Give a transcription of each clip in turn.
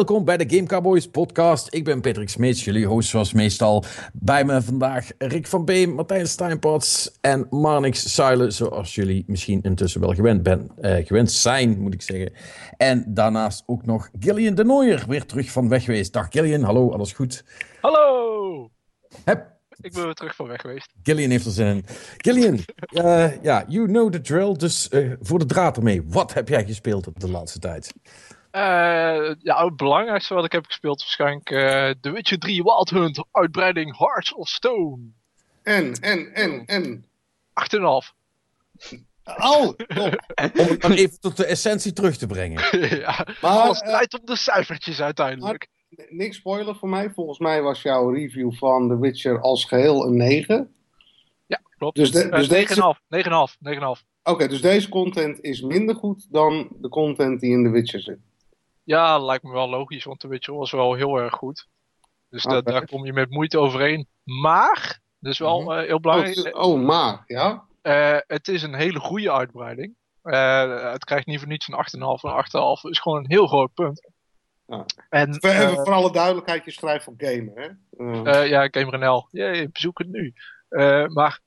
Welkom bij de Game Cowboys podcast. Ik ben Patrick Smeets, jullie host zoals meestal. Bij me vandaag Rick van Beem, Martijn Steinpots en Marnix Suilen, zoals jullie misschien intussen wel gewend, ben, eh, gewend zijn, moet ik zeggen. En daarnaast ook nog Gillian de Nooier, weer terug van weg geweest. Dag Gillian, hallo, alles goed? Hallo! Heb Ik ben weer terug van weg geweest. Gillian heeft er zin in. Gillian, eh, ja, you know the drill. Dus eh, voor de draad ermee, wat heb jij gespeeld de laatste tijd? Eh, ja, het belangrijkste wat ik heb gespeeld is waarschijnlijk eh The Witcher 3 Wild Hunt, uitbreiding Hearts of Stone. En, en, en, en. 8,5. Oh, top. Om het even tot de essentie terug te brengen. ja, Maar, alles eh, draait op de cijfertjes uiteindelijk. Niks spoiler voor mij. Volgens mij was jouw review van The Witcher als geheel een 9. Ja, klopt. Dus de- Eh, dus deze- 9,5. 9,5. 9,5. Oké, dus deze content is minder goed dan de content die in The Witcher zit. Ja, lijkt me wel logisch, want The Witcher was wel heel erg goed. Dus da- Oké. daar kom je met moeite overheen. Maar, dat is wel Mhm. eh, heel Oh, belangrijk. het- oh, maar, ja? Eh, het is een hele goede uitbreiding. Eh, het krijgt niet voor niets een 8,5. Een 8,5 is gewoon een heel groot punt. Ja. En Voor, even eh, voor alle duidelijkheid, je schrijft voor gamer, hè? Eh, eh, ja, GamerNL. Jee, bezoek het nu. Eh, maar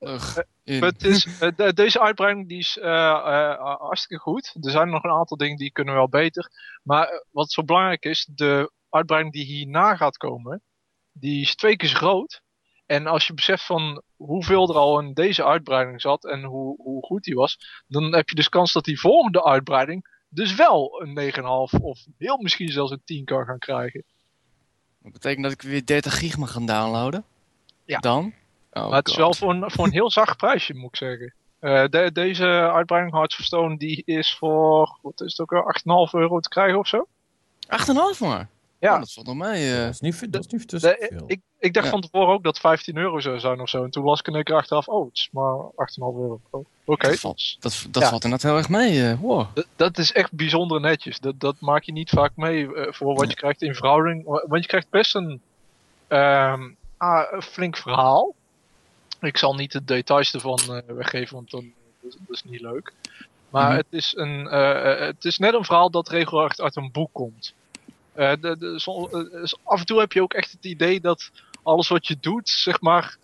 Ugh, het is, eh, de- deze uitbreiding die is eh, eh, hartstikke goed. Er zijn nog een aantal dingen die kunnen wel beter. Maar eh, wat zo belangrijk is, de uitbreiding die hierna gaat komen, die is twee keer zo groot. En als je beseft van hoeveel er al in deze uitbreiding zat en hoe, hoe goed die was, dan heb je dus kans dat die volgende uitbreiding dus wel een 9,5 of heel misschien zelfs een 10 kan gaan krijgen. Dat betekent dat ik weer 30 gig mag gaan downloaden? Ja. Dan? Oh, maar het is wel voor een, voor een heel zacht prijsje, moet ik zeggen. Eh, de- deze uitbreiding Hearts of Stone die is voor, wat is het ook wel, 8,5 euro te krijgen of zo? 8,5 maar? Ja. Oh, dat valt nog mee. eh. Dat is niet, veel- dat is niet tussen De- veel. ik, ik dacht Ja. van tevoren ook dat 15 euro zou zijn of zo. En toen las ik in één keer achteraf, oh, het is maar 8,5 euro. Oh, Oké. Dat, valt, dat, dat Ja. valt inderdaad heel erg mee. wow. Dat, dat is echt bijzonder netjes. Dat, dat maak je niet vaak mee voor wat je krijgt in verhouding. Wa- Want je krijgt best een, ehm, ah, flink verhaal. Ik zal niet de details ervan eh, weggeven, want dan, dat, is- dat is niet leuk. Maar Mhm. het, is een, eh, eh, het is net een verhaal dat regelrecht uit een boek komt. Eh, de, eh, af en toe heb je ook echt het idee dat alles wat je doet, zeg maar,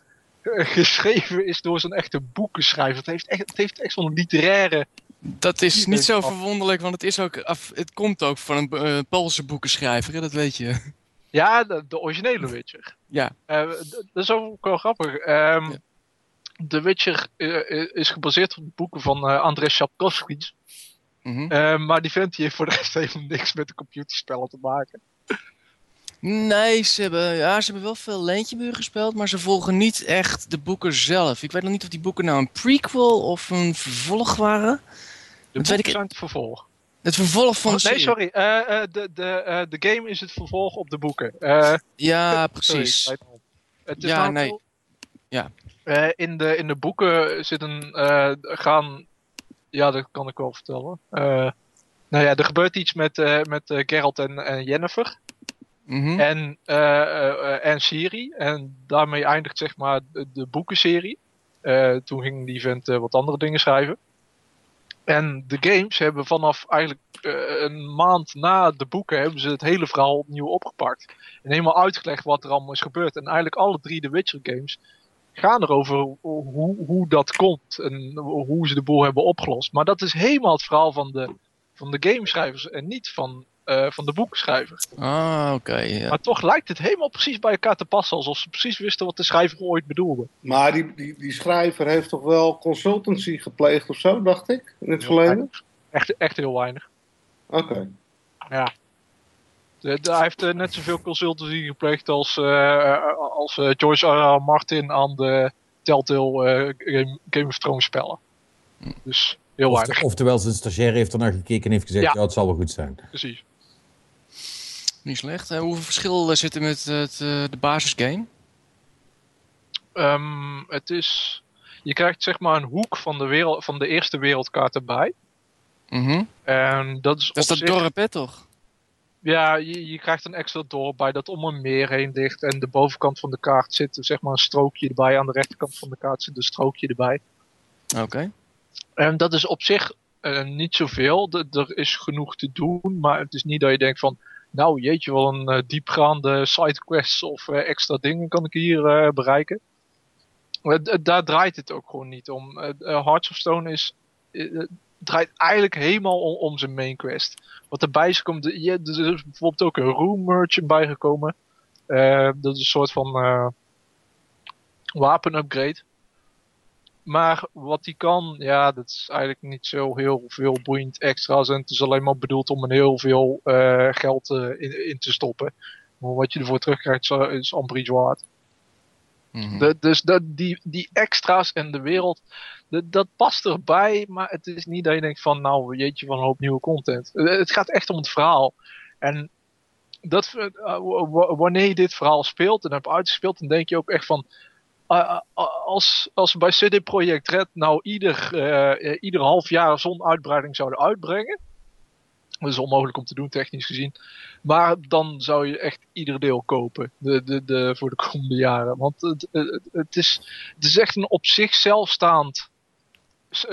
eh, geschreven is door zo'n echte boekenschrijver. Het heeft echt, het heeft echt zo'n literaire Dat is niet zo verwonderlijk, want het, is ook het komt ook van een eh, Poolse boekenschrijver, hè, dat weet je. Ja, de, de originele Witcher. Ja. Eh, dat is ook wel grappig. Ehm Ja. De Witcher eh, is gebaseerd op de boeken van eh André Sapkowski. Mhm. Eh, maar die vent die heeft voor de rest helemaal niks met de computerspellen te maken. Nee, ze hebben, ja, ze hebben wel veel Leentjebuur gespeeld, maar ze volgen niet echt de boeken zelf. Ik weet nog niet of die boeken nou een prequel of een vervolg waren. De boeken ik- zijn het vervolg. Het vervolg van Oh, nee, sorry. eh, eh, de, de, eh, de game is het vervolg op de boeken. Ja, precies. Het is Ja, nee. Ja. In, de, in de boeken zit een, gaan, ja, dat kan ik wel vertellen. Nou ja, er gebeurt iets met, met Geralt en, en Jennifer. Mhm. en, en Siri. En daarmee eindigt zeg maar de, de boekenserie. Toen ging die vent wat andere dingen schrijven. En de games hebben vanaf eigenlijk eh, een maand na de boeken hebben ze het hele verhaal opnieuw opgepakt. En helemaal uitgelegd wat er allemaal is gebeurd. En eigenlijk alle drie de Witcher games gaan erover hoe, hoe dat komt. En hoe ze de boel hebben opgelost. Maar dat is helemaal het verhaal van de, van de gameschrijvers en niet van, eh, van de boekenschrijver. Ah, oké. Maar toch lijkt het helemaal precies bij elkaar te passen. Alsof ze precies wisten wat de schrijver ooit bedoelde. Maar die, die, die schrijver heeft toch wel consultancy gepleegd of zo, dacht ik, in het verleden? Echt, echt heel weinig. Oké. Ja. De, de- hij heeft eh, net zoveel consultancy gepleegd als, eh, als eh, George R. R. Martin aan de Telltale eh, Game, Game of Thrones spellen. Dus heel Of- weinig, oftewel, zijn stagiair heeft ernaar gekeken en heeft gezegd: Ja. ja. het zal wel goed zijn. precies. Niet slecht. Eh, hoeveel verschil eh, zit er met het, eh, de basisgame? Ehm, het is, je krijgt zeg maar een hoek van de, wereld, van de eerste wereldkaart erbij. Mhm. En dat is, Dat is dat zich- dorp, hè, toch? Ja, je, je krijgt een extra dorp bij dat om een meer heen ligt. En de bovenkant van de kaart zit zeg maar een strookje erbij. Aan de rechterkant van de kaart zit een strookje erbij. Oké. En dat is op zich uh, niet zoveel. Er is genoeg te doen, maar het is niet dat je denkt van... Nou, jeetje, wel een uh, diepgaande sidequest of uh, extra dingen kan ik hier bereiken. daar draait het ook gewoon niet om. Hearts of Stone is, draait eigenlijk helemaal om, zijn main quest. Wat erbij is komt, er is bijvoorbeeld ook een room merchant bijgekomen. dat is een soort van wapen upgrade. Maar wat die kan, ja, dat is eigenlijk niet zo heel veel boeiend extra's. En het is alleen maar bedoeld om een heel veel uh, geld uh, in, in, te stoppen. Maar wat je ervoor terugkrijgt is amper iets waard. Mm -hmm. de, dus de, die, die extra's en de wereld, de, dat past erbij. Maar het is niet dat je denkt van, nou jeetje, van een hoop nieuwe content. Het gaat echt om het verhaal. En dat, uh, wanneer je dit verhaal speelt en hebt uitgespeeld, dan denk je ook echt van als, als bij CD Projekt Red nou ieder, uh, ieder half jaar zo'n uitbreiding zouden uitbrengen. Dat is onmogelijk om te doen, technisch gezien. Maar dan zou je echt ieder deel kopen de, de, de, voor de komende jaren. Want het, het, is, het is echt een op zichzelf staand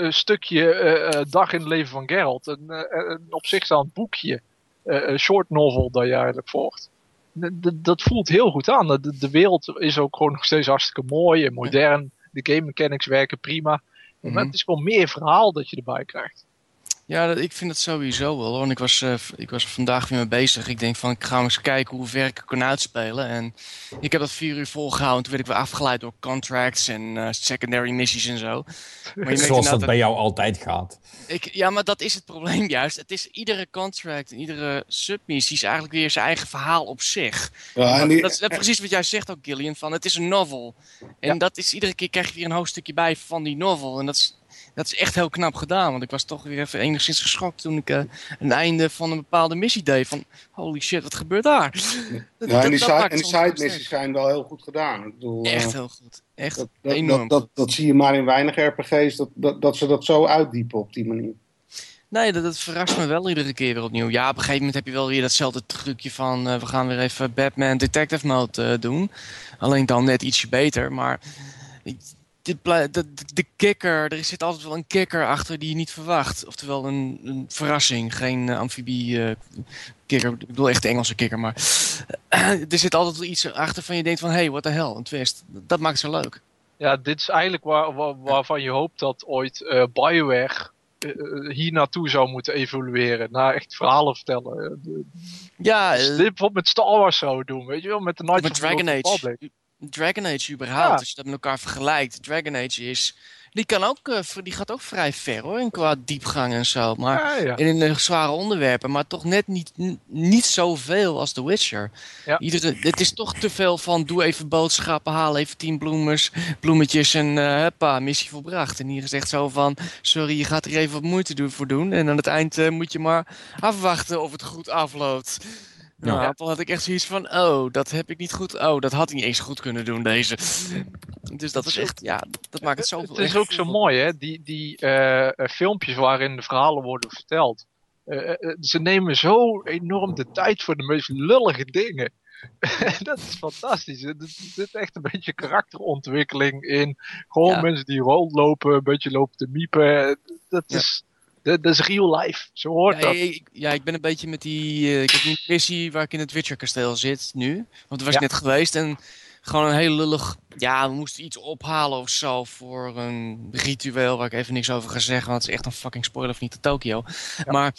stukje uh, dag in het leven van Geralt. Een, een op zich staand boekje, een short novel dat je eigenlijk volgt dat voelt heel goed aan. De, de, wereld is ook gewoon nog steeds hartstikke mooi en modern. De game mechanics werken prima. Maar mhm. het is gewoon meer verhaal dat je erbij krijgt. Ja, dat, ik vind het sowieso wel. Want ik was, uh, ik was er vandaag weer mee bezig. Ik denk van, ik ga eens kijken hoe ver ik kan uitspelen. En ik heb dat vier uur volgehouden. Toen werd ik weer afgeleid door contracts en uh, secondary missies en zo. Maar je Zoals dat, dat bij jou altijd gaat. Ik, ja, maar dat is het probleem juist. Het is iedere contract en iedere submissie is eigenlijk weer zijn eigen verhaal op zich. Ja, die... dat, is, dat, is precies wat jij zegt ook, Gillian. Van, het is een novel. En ja. dat is iedere keer krijg je weer een hoofdstukje bij van die novel. En dat is dat is echt heel knap gedaan. Want ik was toch weer even enigszins geschokt toen ik uh, een einde van een bepaalde missie deed. Van holy shit, wat gebeurt daar? Ja, en die, side, en die side missies zijn wel heel goed gedaan. Ik bedoel, echt uh, heel goed. Echt dat, enorm. Dat, dat, zie je maar in weinig RPG's, dat, dat, dat ze dat zo uitdiepen op die manier. Nee, dat, dat, verrast me wel iedere keer weer opnieuw. Ja, op een gegeven moment heb je wel weer datzelfde trucje van... Uh, we gaan weer even Batman Detective Mode doen. Alleen dan net ietsje beter, maar de, de, de kikker, er zit altijd wel een kikker achter die je niet verwacht. Oftewel een, een verrassing, geen uh, amfibie uh, kikker. Ik bedoel echt de Engelse kikker, maar uh, er zit altijd wel iets achter van je denkt van... hé, hey, what the hell, een twist. Dat maakt het zo leuk. Ja, dit is eigenlijk waar, waar waarvan je hoopt dat ooit Bioware hier naartoe zou moeten evolueren. Naar echt verhalen vertellen. ja, dus dit bijvoorbeeld met Star Wars zou doen, weet je wel? Met de Knights of Dragon Age. Republic. Dragon Age überhaupt, als je dat met elkaar vergelijkt. Dragon Age is... Die, kan ook, uh, die gaat ook vrij ver hoor, in qua diepgang en zo. Maar ja, in de zware onderwerpen, maar toch net niet, niet zoveel als The Witcher. Iedere, het is toch te veel van doe even boodschappen, haal even tien bloemers, bloemetjes en uh, huppa, missie volbracht. En hier is echt zo van, sorry, je gaat er even wat moeite doen voor doen. En aan het eind uh, moet je maar afwachten of het goed afloopt. Nou, ja. dan had ik echt zoiets van, oh, dat heb ik niet goed. Oh, dat had hij niet eens goed kunnen doen, deze. Dus dat is echt, ja, dat maakt het zoveel. Het is ook zo mooi, hè? Die, die uh, filmpjes waarin de verhalen worden verteld. Uh, ze nemen zo enorm de tijd voor de meest lullige dingen. dat is fantastisch. Er zit echt een beetje karakterontwikkeling in. Gewoon ja. mensen die rondlopen, een beetje lopen te miepen. Dat is dat is real life. Zo hoort ja, dat. Ik, ja, ik ben een beetje met die... Uh, ik heb een missie waar ik in het Witcher kasteel zit nu. Want daar was ik net geweest en gewoon een heel lullig... Ja, we moesten iets ophalen of zo voor een ritueel waar ik even niks over ga zeggen. Want het is echt een fucking spoiler of niet de Tokio. Maar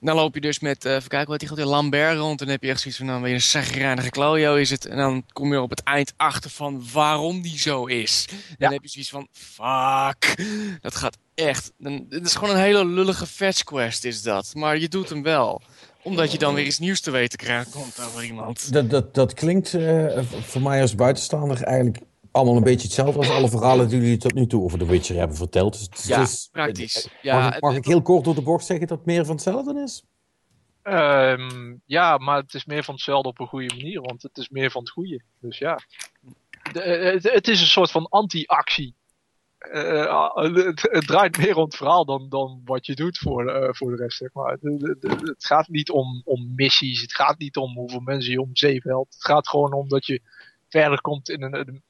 dan loop je dus met, uh, even kijken, wat die gaat Lambert rond. En dan heb je echt zoiets van, nou ben je een zagrijnige klojo is het. En dan kom je op het eind achter van waarom die zo is. En dan heb je zoiets van, fuck, dat gaat echt. Het is gewoon een hele lullige fetch quest is dat. Maar je doet hem wel omdat je dan weer iets nieuws te weten krijgt komt over iemand. Dat, dat, dat klinkt uh, voor mij als buitenstaander eigenlijk allemaal een beetje hetzelfde als alle verhalen die jullie tot nu toe over The Witcher hebben verteld. Dus ja, is, praktisch. Ja, mag, ik, mag ik heel kort door de bocht zeggen dat het meer van hetzelfde is? Um, ja, maar het is meer van hetzelfde op een goede manier, want het is meer van het goede. Dus ja. De, het, het, is een soort van anti-actie. Uh, het, het, draait meer om het verhaal dan, dan wat je doet voor, uh, voor de rest. Zeg maar. Het, gaat niet om, om missies, het gaat niet om hoeveel mensen je om zeven helpt. Het gaat gewoon om dat je verder komt in een,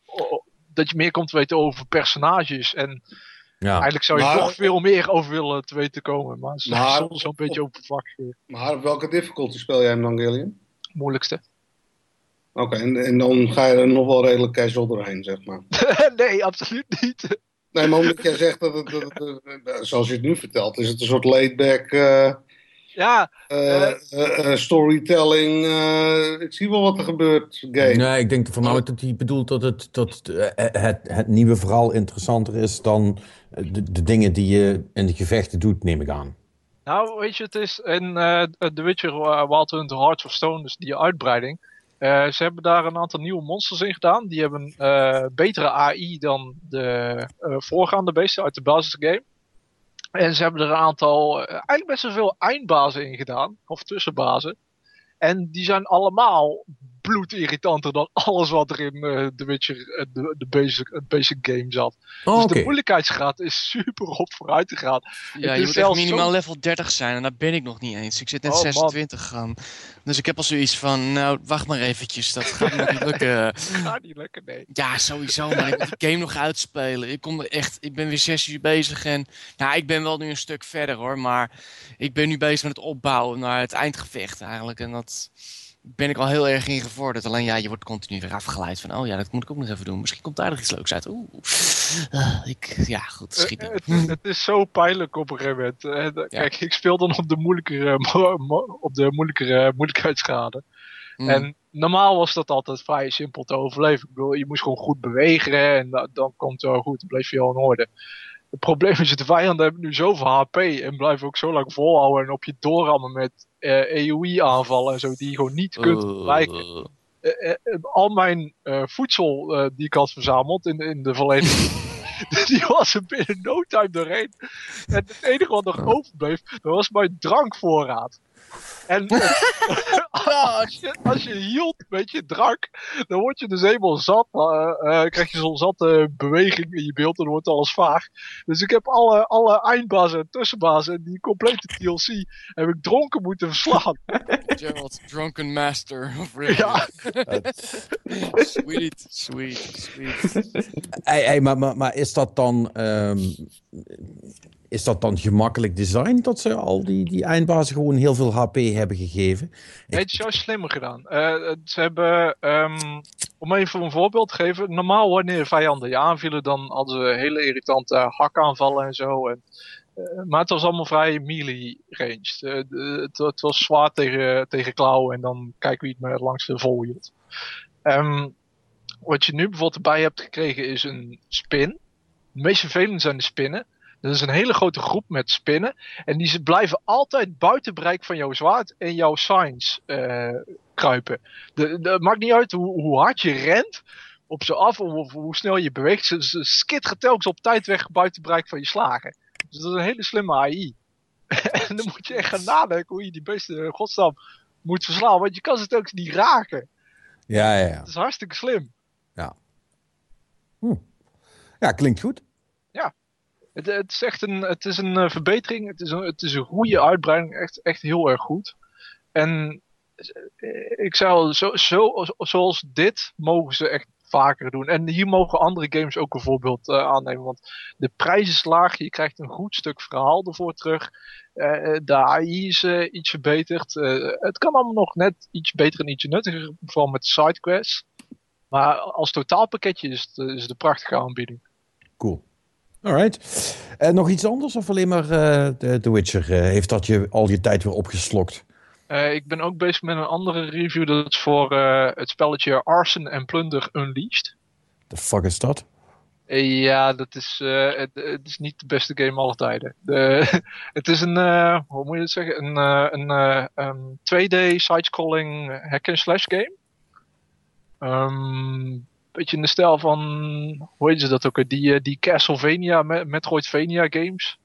dat je meer komt te weten over personages. En Eigenlijk zou je nog veel meer over willen te weten komen, maar, maar soms een beetje oppervlakkig. Maar op welke difficulty speel jij hem dan, Gillian? Moeilijkste. Oké, en, en dan ga je er nog wel redelijk casual doorheen, zeg maar. nee, absoluut niet. Nee, maar omdat jij zegt dat het, zoals je het nu vertelt, is het een soort laid-back uh, ja, uh, uh, storytelling. ik zie wel wat er gebeurt, game. Nee, ik denk voornamelijk dat hij bedoelt dat het, dat het, het nieuwe verhaal interessanter is dan de, de dingen die je in de gevechten doet, neem ik aan. Nou, weet je, het is in The Witcher Wild Hunt Hearts of Stone, dus die uitbreiding uh, ze hebben daar een aantal nieuwe monsters in gedaan. Die hebben uh, betere AI dan de uh, voorgaande beesten uit de basisgame. En ze hebben er een aantal, eigenlijk best wel veel eindbazen in gedaan. Of tussenbazen. En die zijn allemaal bloedirritanter dan alles wat er in uh, The Witcher, uh, de, de basic, basic game zat. dus de moeilijkheidsgraad is super op vooruit gegaan. Ja, je moet echt minimaal level 30 zijn en daar ben ik nog niet eens. Ik zit net oh, 26 gaan. Dus ik heb al zoiets van, nou, wacht maar eventjes, dat gaat nog niet lukken. gaat niet lukken, nee. Ja, sowieso, maar ik moet de game nog uitspelen. Ik, kom er echt, ik ben weer 6 uur bezig en, nou, ik ben wel nu een stuk verder hoor, maar ik ben nu bezig met het opbouwen naar het eindgevecht eigenlijk. En dat ben ik al heel erg in gevorderd. Alleen ja, je wordt continu weer afgeleid van, oh ja, dat moet ik ook nog even doen. Misschien komt daar nog iets leuks uit. Oeh, uh, ik, ja, goed, schiet uh, het, het, is zo pijnlijk op een gegeven moment. Uh, kijk, ik speel dan op de moeilijkere, op de moeilijkere moeilijkheidsgraden. Mm. En normaal was dat altijd vrij simpel te overleven. Ik bedoel, je moest gewoon goed bewegen en dan komt het wel goed. Dan bleef je al in orde. Het probleem is, de vijanden hebben nu zoveel HP en blijven ook zo lang volhouden en op je doorrammen met uh, eh, AoE aanvallen en zo, die je gewoon niet kunt bereiken. Uh, uh, al mijn voedsel die ik had verzameld in, in de volledige. die was er binnen no time doorheen. En het enige wat nog overbleef, dat was mijn drankvoorraad. En als, je, als je hield met je drank, dan word je dus eenmaal zat. Uh, uh, krijg je zo'n zatte beweging in je beeld en dan wordt alles vaag. Dus ik heb alle, alle eindbazen en tussenbazen en die complete DLC heb ik dronken moeten verslaan. Gerald, drunken master of Ja. sweet, sweet, sweet. Hey, hey, maar, maar, maar is dat dan... Um, is dat dan gemakkelijk design dat ze al die, die eindbazen gewoon heel veel HP hebben gegeven? Nee, het is juist slimmer gedaan. Uh, ze hebben, um, om even een voorbeeld te geven, normaal wanneer vijanden je aanvielen, dan hadden ze hele irritante hakaanvallen en zo. En, uh, maar het was allemaal vrij melee ranged. Het, het, was zwaar tegen, tegen klauwen en dan kijken wie het me langs de vol. Um, wat je nu bijvoorbeeld erbij hebt gekregen is een spin. De meest vervelende zijn de spinnen. Dat is een hele grote groep met spinnen. En die blijven altijd buiten bereik van jouw zwaard en jouw signs uh, kruipen. Het maakt niet uit hoe, hoe, hard je rent op ze af of, hoe snel je beweegt. Ze, ze telkens op tijd weg buiten bereik van je slagen. Dus dat is een hele slimme AI. en dan moet je echt gaan nadenken hoe je die beesten godsnaam moet verslaan. Want je kan ze telkens niet raken. Ja, ja, ja. Dat is hartstikke slim. Ja. Hm. Ja, klinkt goed. Het, het, is echt een, het is een uh, verbetering. Het is een, het is een goede uitbreiding. Echt, echt heel erg goed. En eh, ik zou zo, zo, zoals dit mogen ze echt vaker doen. En hier mogen andere games ook een voorbeeld uh, aannemen. Want de prijs is laag. Je krijgt een goed stuk verhaal ervoor terug. De AI is iets verbeterd. het kan allemaal nog net iets beter en iets nuttiger. Vooral met sidequests. Maar als totaalpakketje is het, is het een prachtige aanbieding. Cool. Alright. Uh, nog iets anders of alleen maar uh, The, The Witcher? Uh, heeft dat je al je tijd weer opgeslokt? ik ben ook bezig met een andere review. Dat is voor het spelletje Arson and Plunder Unleashed. The fuck is dat? ja, dat is, het, het, is niet de beste game aller tijden. De, het is een, hoe moet je het zeggen? Een, een, een 2D side-scrolling hack-and-slash game. Um, beetje in de stijl van, hoe heet ze dat ook, die, eh, die Castlevania, Metroidvania games.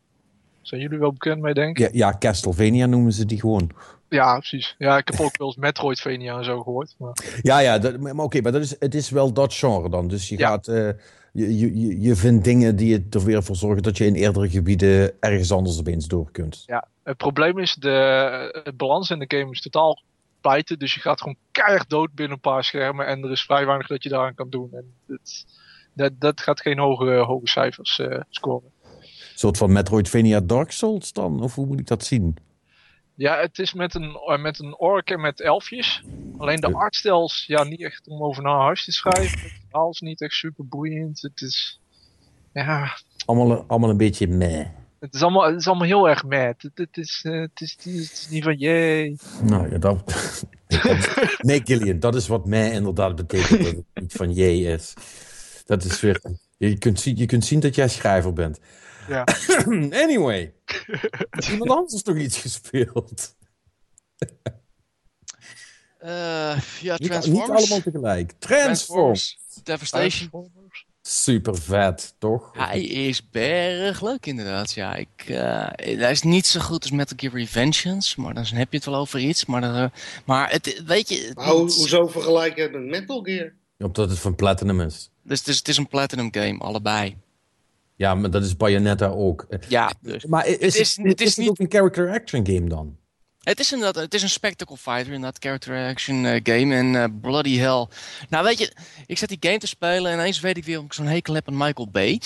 Zijn jullie wel bekend mee, denk ik? Ja, ja, Castlevania noemen ze die gewoon. Ja, precies. Ja, ik heb ook wel eens Metroidvania en zo gehoord. Maar... Ja, ja, dat, maar oké, maar dat is, het is wel dat genre dan. Dus je gaat, uh, je, je, je vindt dingen die er weer voor zorgen dat je in eerdere gebieden ergens anders opeens door kunt. Ja, het probleem is, de, het balans in de game is totaal dus je gaat gewoon keihard dood binnen een paar schermen. En er is vrij weinig dat je daaraan kan doen. En dat, dat, dat gaat geen hoge, hoge cijfers uh, scoren. soort van Metroidvania Dark Souls dan? Of hoe moet ik dat zien? Ja, het is met een, eh, met een ork en met elfjes. Alleen de artstels, ja, niet echt om over naar huis te schrijven. Het verhaal is niet echt super boeiend. Het is, ja... Allemaal, allemaal een beetje meh. Het is allemaal, het is allemaal heel erg mad. Het, het, is, het, is, het, is, niet van jee. Nou ja, dat, nee, Gillian, dat is wat mij inderdaad betekent dat het niet van jee is. Dat is weer. Je kunt, zien, je kunt zien dat jij schrijver bent. Ja. anyway. Is iemand anders nog iets gespeeld? Uh, ja, Transformers. Niet, niet, allemaal tegelijk. Transformers. Devastation. Super vet, toch? Hij is erg leuk inderdaad, ja. Ik, uh, hij is niet zo goed als Metal Gear Revengeance, maar dan heb je het wel over iets. Maar, uh, maar het, weet je... Het, hoezo vergelijk je het met Metal Gear? Omdat het van Platinum is. Dus, dus het is een Platinum game, allebei. Ja, maar dat is Bayonetta ook. Ja, dus. Maar is het, is, het, het is, niet... ook een character action game dan? Het is inderdaad, het is een spectacle fighter, inderdaad, character action uh, game en uh, bloody hell. Nou weet je, ik zet die game te spelen en ineens weet ik weer of ik zo'n hekel heb aan Michael Bay.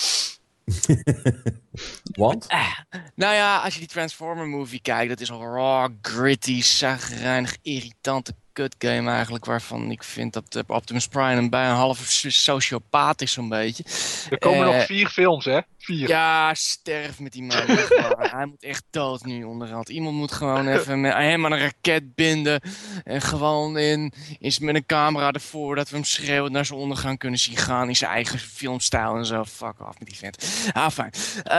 Want? Uh, nou ja, als je die Transformer movie kijkt, dat is al raw, gritty, zagrijnig, irritante kut game eigenlijk, waarvan ik vind dat uh, Optimus Prime een bijna een half sociopaat is zo'n beetje. Er komen nog vier films, hè? Vier. Ja, sterf met die man. hij moet echt dood nu onderhand. Iemand moet gewoon even met, hem aan een raket binden. En gewoon in, in, met een camera ervoor dat we hem schreeuwen naar zijn ondergang kunnen zien gaan. In zijn eigen filmstijl en zo. Fuck off met die vent. Ah, fijn. Uh,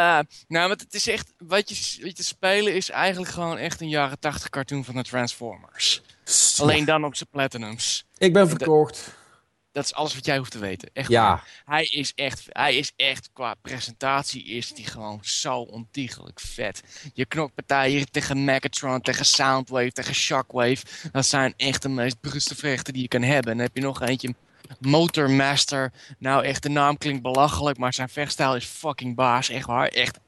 nou, maar het is echt. Wat je, wat je te spelen is eigenlijk gewoon echt een jaren 80 cartoon van de Transformers. Alleen dan op zijn platinums. Ik ben verkocht. Dat is alles wat jij hoeft te weten. Echt ja. Hij is echt, hij is echt, qua presentatie is hij gewoon zo ontiegelijk vet. Je knokpartijen tegen Megatron, tegen Soundwave, tegen Shockwave. Dat zijn echt de meest bruste vechten die je kan hebben. En dan heb je nog eentje, Motormaster. Nou echt, de naam klinkt belachelijk, maar zijn vechtstijl is fucking baas. Echt waar. Echt,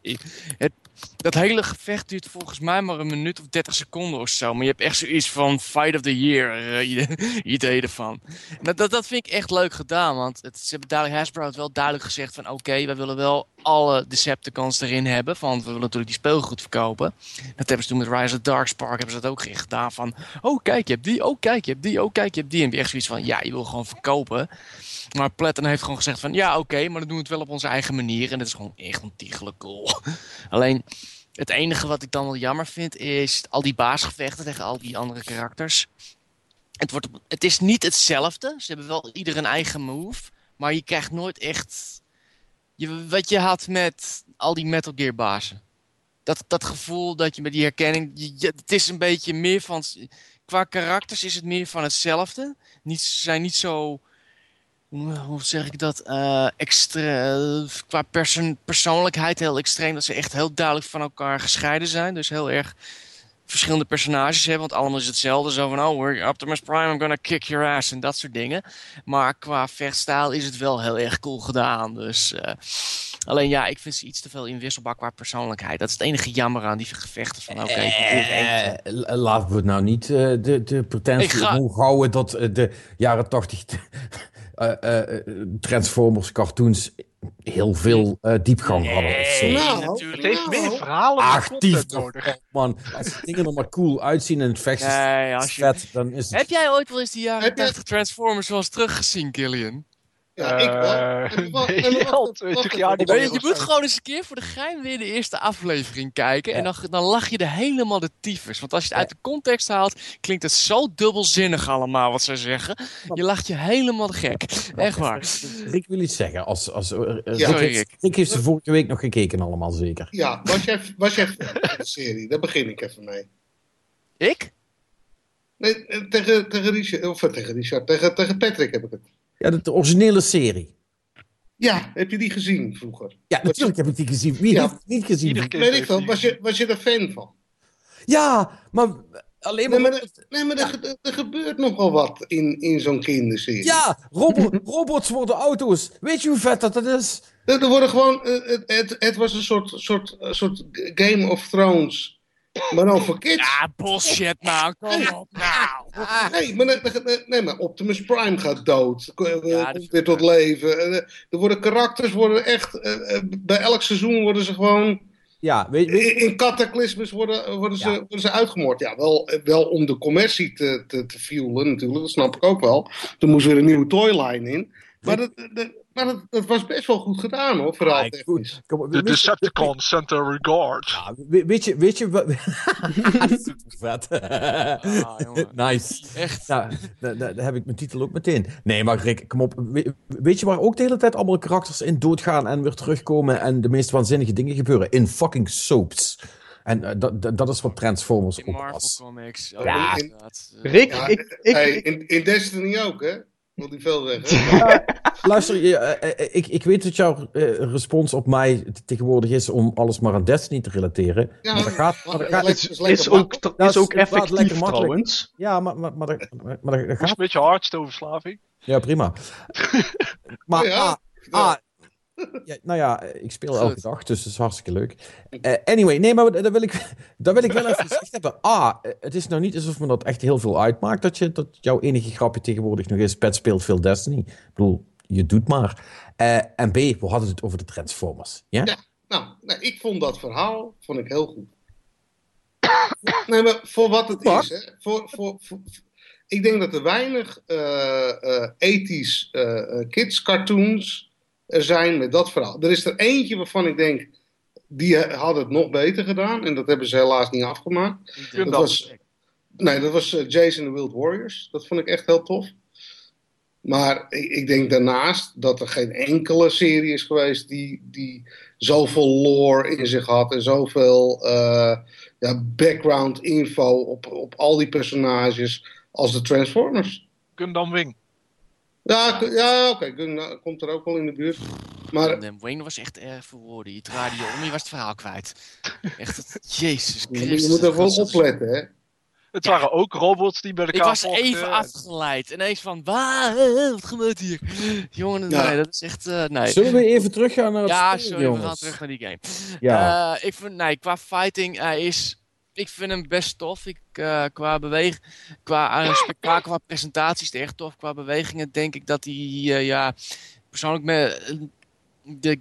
het, dat hele gevecht duurt volgens mij maar een minuut of 30 seconden of zo. Maar je hebt echt zoiets van Fight of the Year uh, idee ervan. Dat, dat, dat vind ik echt leuk gedaan. Want het, ze hebben duidelijk, Hasbro het wel duidelijk gezegd van... Oké, wij willen wel alle Decepticons erin hebben. Want we willen natuurlijk die speelgoed verkopen. Dat hebben ze toen met Rise of Darkspark hebben ze dat ook gedaan. Van, oh kijk, je hebt die. Oh kijk, je hebt die. Oh kijk, je hebt die. En je echt zoiets van, ja, je wil gewoon verkopen. Maar Platten heeft gewoon gezegd van ja oké, maar dan doen we het wel op onze eigen manier. En dat is gewoon echt ontiegelijk cool. Alleen het enige wat ik dan wel jammer vind is al die baasgevechten tegen al die andere karakters. Het, wordt, het is niet hetzelfde. Ze hebben wel ieder een eigen move. Maar je krijgt nooit echt je, wat je had met al die Metal Gear bazen. Dat, dat gevoel dat je met die herkenning... Het is een beetje meer van... Qua karakters is het meer van hetzelfde. Niet, zijn niet zo hoe zeg ik dat, uh, extra, qua persoon, persoonlijkheid heel extreem. Dat ze echt heel duidelijk van elkaar gescheiden zijn. Dus heel erg verschillende personages hebben. Want allemaal is hetzelfde. Zo van, oh, Optimus Prime, I'm gonna kick your ass. En dat soort dingen. Maar qua vechtstijl is het wel heel erg cool gedaan. Dus... Uh, Alleen ja, ik vind ze iets te veel inwisselbaar qua persoonlijkheid. Dat is het enige jammer aan die gevechten. Van, oké, okay, uh, laten we nou niet de, de pretentie ga... houden dat de jaren tachtig uh, Transformers cartoons heel veel uh, diepgang hadden. Nee, nou, natuurlijk. Het heeft meer verhalen Actief nodig. Man, als dingen er maar cool uitzien en het vechten nee, je... vet, dan is het... Heb jij ooit wel eens die jaren 80 Transformers zoals teruggezien, Killian? Ja, ik wel. je, moet gewoon eens een keer voor de gein weer de eerste aflevering kijken. En dan, dan lach je er helemaal de tyfus. Want als je het uit de context haalt, klinkt het zo dubbelzinnig allemaal wat ze zeggen. Je lacht je helemaal gek. Echt waar. Ik wil iets zeggen. Als, als, uh, ja. Rick, Rick. heeft ze vorige week nog gekeken allemaal zeker. Ja, was jij, was jij de serie? Daar begin ik even mee. Ik? Nee, tegen, tegen Richard, of tegen Richard, tegen, tegen Patrick heb ik het. Ja, de, originele serie. Ja, heb je die gezien vroeger? Ja, natuurlijk heb ik die gezien. Wie heeft het niet gezien? Weet ik wel, was je, was je er fan van? Ja, maar alleen maar... Nee, maar, er, nee, maar er, er, gebeurt nogal wat in, in zo'n kinderserie. Ja, robo robots worden auto's. Weet je hoe vet dat, dat is? Er, worden gewoon... Het, het, het was een soort, soort, soort Game of Thrones maar dan voor kids. Ja, bullshit man. Kom op nou. Nee, maar, nee, maar Optimus Prime gaat dood. Ja, komt weer tot leven. Er worden karakters, worden echt... Eh, eh, bij elk seizoen worden ze gewoon Ja, weet, weet... In, Cataclysmus worden, worden, ze, worden ze uitgemoord. Ja, wel, wel om de commercie te, te, te fuelen natuurlijk, dat snap ik ook wel. Er moest weer een nieuwe toyline in. Maar dat, dat, maar dat, dat, was best wel goed gedaan hoor, vooral ah, goed. De Decepticon Center Regard. Ja, weet je, weet je wat... vet. Ah, nice. Echt. Ja, daar, daar, heb ik mijn titel ook meteen. Nee, maar Rick, kom op. Weet je waar ook de hele tijd allemaal karakters in doodgaan en weer terugkomen en de meest waanzinnige dingen gebeuren? In fucking soaps. En uh, dat, dat is wat Transformers in ook Marvel was. Comics. ja. Rick, ik, ik, hey, in, in Destiny ook, hè? Wil die veel zeggen? luister, uh, ik, ik weet dat jouw uh, respons op mij tegenwoordig is om alles maar aan Destiny te relateren. Ja, maar dat gaat... Maar dat gaat is, is, ook, is ook effectief trouwens. Ja, maar, maar, maar, dat, maar dat gaat... een beetje Hearthstone-verslaving. Ja, prima. maar ja, ja, nou ja, ik speel elke dag, dus dat is hartstikke leuk. Uh, anyway, nee, maar dat wil ik, dat wil ik wel even gezegd hebben. A, het is nou niet alsof me dat echt heel veel uitmaakt dat, je, dat jouw enige grapje tegenwoordig nog is: Pet speelt veel Destiny. Ik bedoel, je doet maar. Uh, en B, we hadden het over de Transformers. Ja, ja nou, nou, ik vond dat verhaal vond ik heel goed. nee, maar voor wat het is, hè, voor, voor, voor, ik denk dat er weinig uh, ethisch kids cartoons er zijn met dat verhaal. Er is er eentje waarvan ik denk, die had het nog beter gedaan. En dat hebben ze helaas niet afgemaakt. Dat was, nee, dat was eh, Jason the Wild Warriors. Dat vond ik echt heel tof. Maar ik, ik, denk daarnaast dat er geen enkele serie is geweest die, die zoveel lore in zich had en zoveel uh, ja, background info op, op al die personages als de Transformers. Gundam Wing. Ja, ja oké, okay. komt er ook wel in de buurt. Maar... Wayne was echt erg verwoorden. Je draaide je om, je was het verhaal kwijt. Echt, jezus Christus. Je moet er wel opletten, hè. Het waren ook robots die bij elkaar Ik was even afgeleid. Ineens van, wat gebeurt hier? Jongen, nee, dat is echt... Uh, nee. Zullen we even teruggaan naar het Ja, sorry, we gaan terug naar die game. Ja. Uh, ik vind, nee, qua fighting, hij is ik vind hem best tof. Ik, uh, qua beweging, qua, uh, qua presentaties is echt tof. Qua bewegingen denk ik dat hij, uh, ja, persoonlijk met de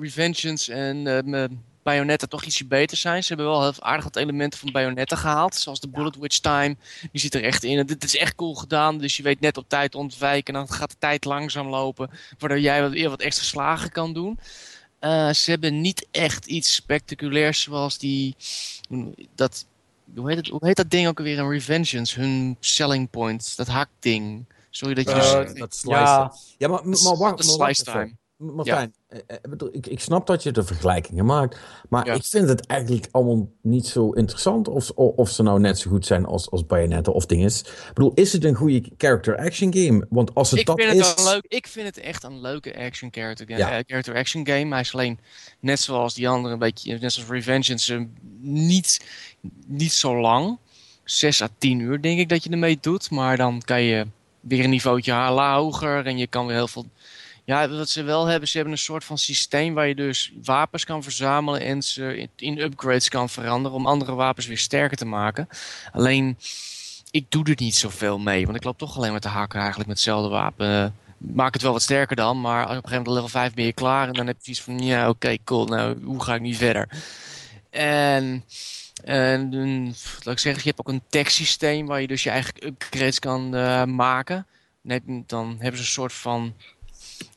Revengeance en uh, Bayonetta toch ietsje beter zijn. Ze hebben wel heel aardig wat elementen van Bayonetta gehaald. Zoals de Bullet Witch Time. Die zit er echt in. dit is echt cool gedaan. Dus je weet net op tijd ontwijken. En dan gaat de tijd langzaam lopen. Waardoor jij wat, weer wat extra slagen kan doen. Uh, ze hebben niet echt iets spectaculairs zoals die. Dat, hoe, heet het, hoe heet dat ding ook alweer? Een Revengeance, hun selling point, dat hakding. Sorry dat je. Uh, dat slice. Ja, ja maar, maar, wacht. Slice time. Martijn, ja. Eh, eh, ik, ik snap dat je de vergelijkingen maakt. Maar ik vind het eigenlijk allemaal niet zo interessant of, of ze nou net zo goed zijn als, als Bayonetta of dinges. Ik bedoel, is het een goede character action game? Want als het ik dat vind is... Het een leuk, ik vind het echt een leuke action character, game, ja. character action game. Hij is alleen net zoals die andere, een beetje, net zoals Revengeance, niet, niet zo lang. 6 à 10 uur denk ik dat je ermee doet. Maar dan kan je weer een niveautje hoger en je kan weer heel veel ja, wat ze wel hebben, ze hebben een soort van systeem waar je dus wapens kan verzamelen en ze in upgrades kan veranderen om andere wapens weer sterker te maken. Alleen, ik doe er niet zoveel mee, want ik loop toch alleen met de hakken eigenlijk met hetzelfde wapen. Maak het wel wat sterker dan, maar op een gegeven moment level 5 ben je klaar en dan heb je iets van, ja oké, cool, nou hoe ga ik nu verder? En... En laat ik zeggen, je hebt ook een tech systeem waar je dus je eigen upgrades kan uh, maken. Dan hebben ze een soort van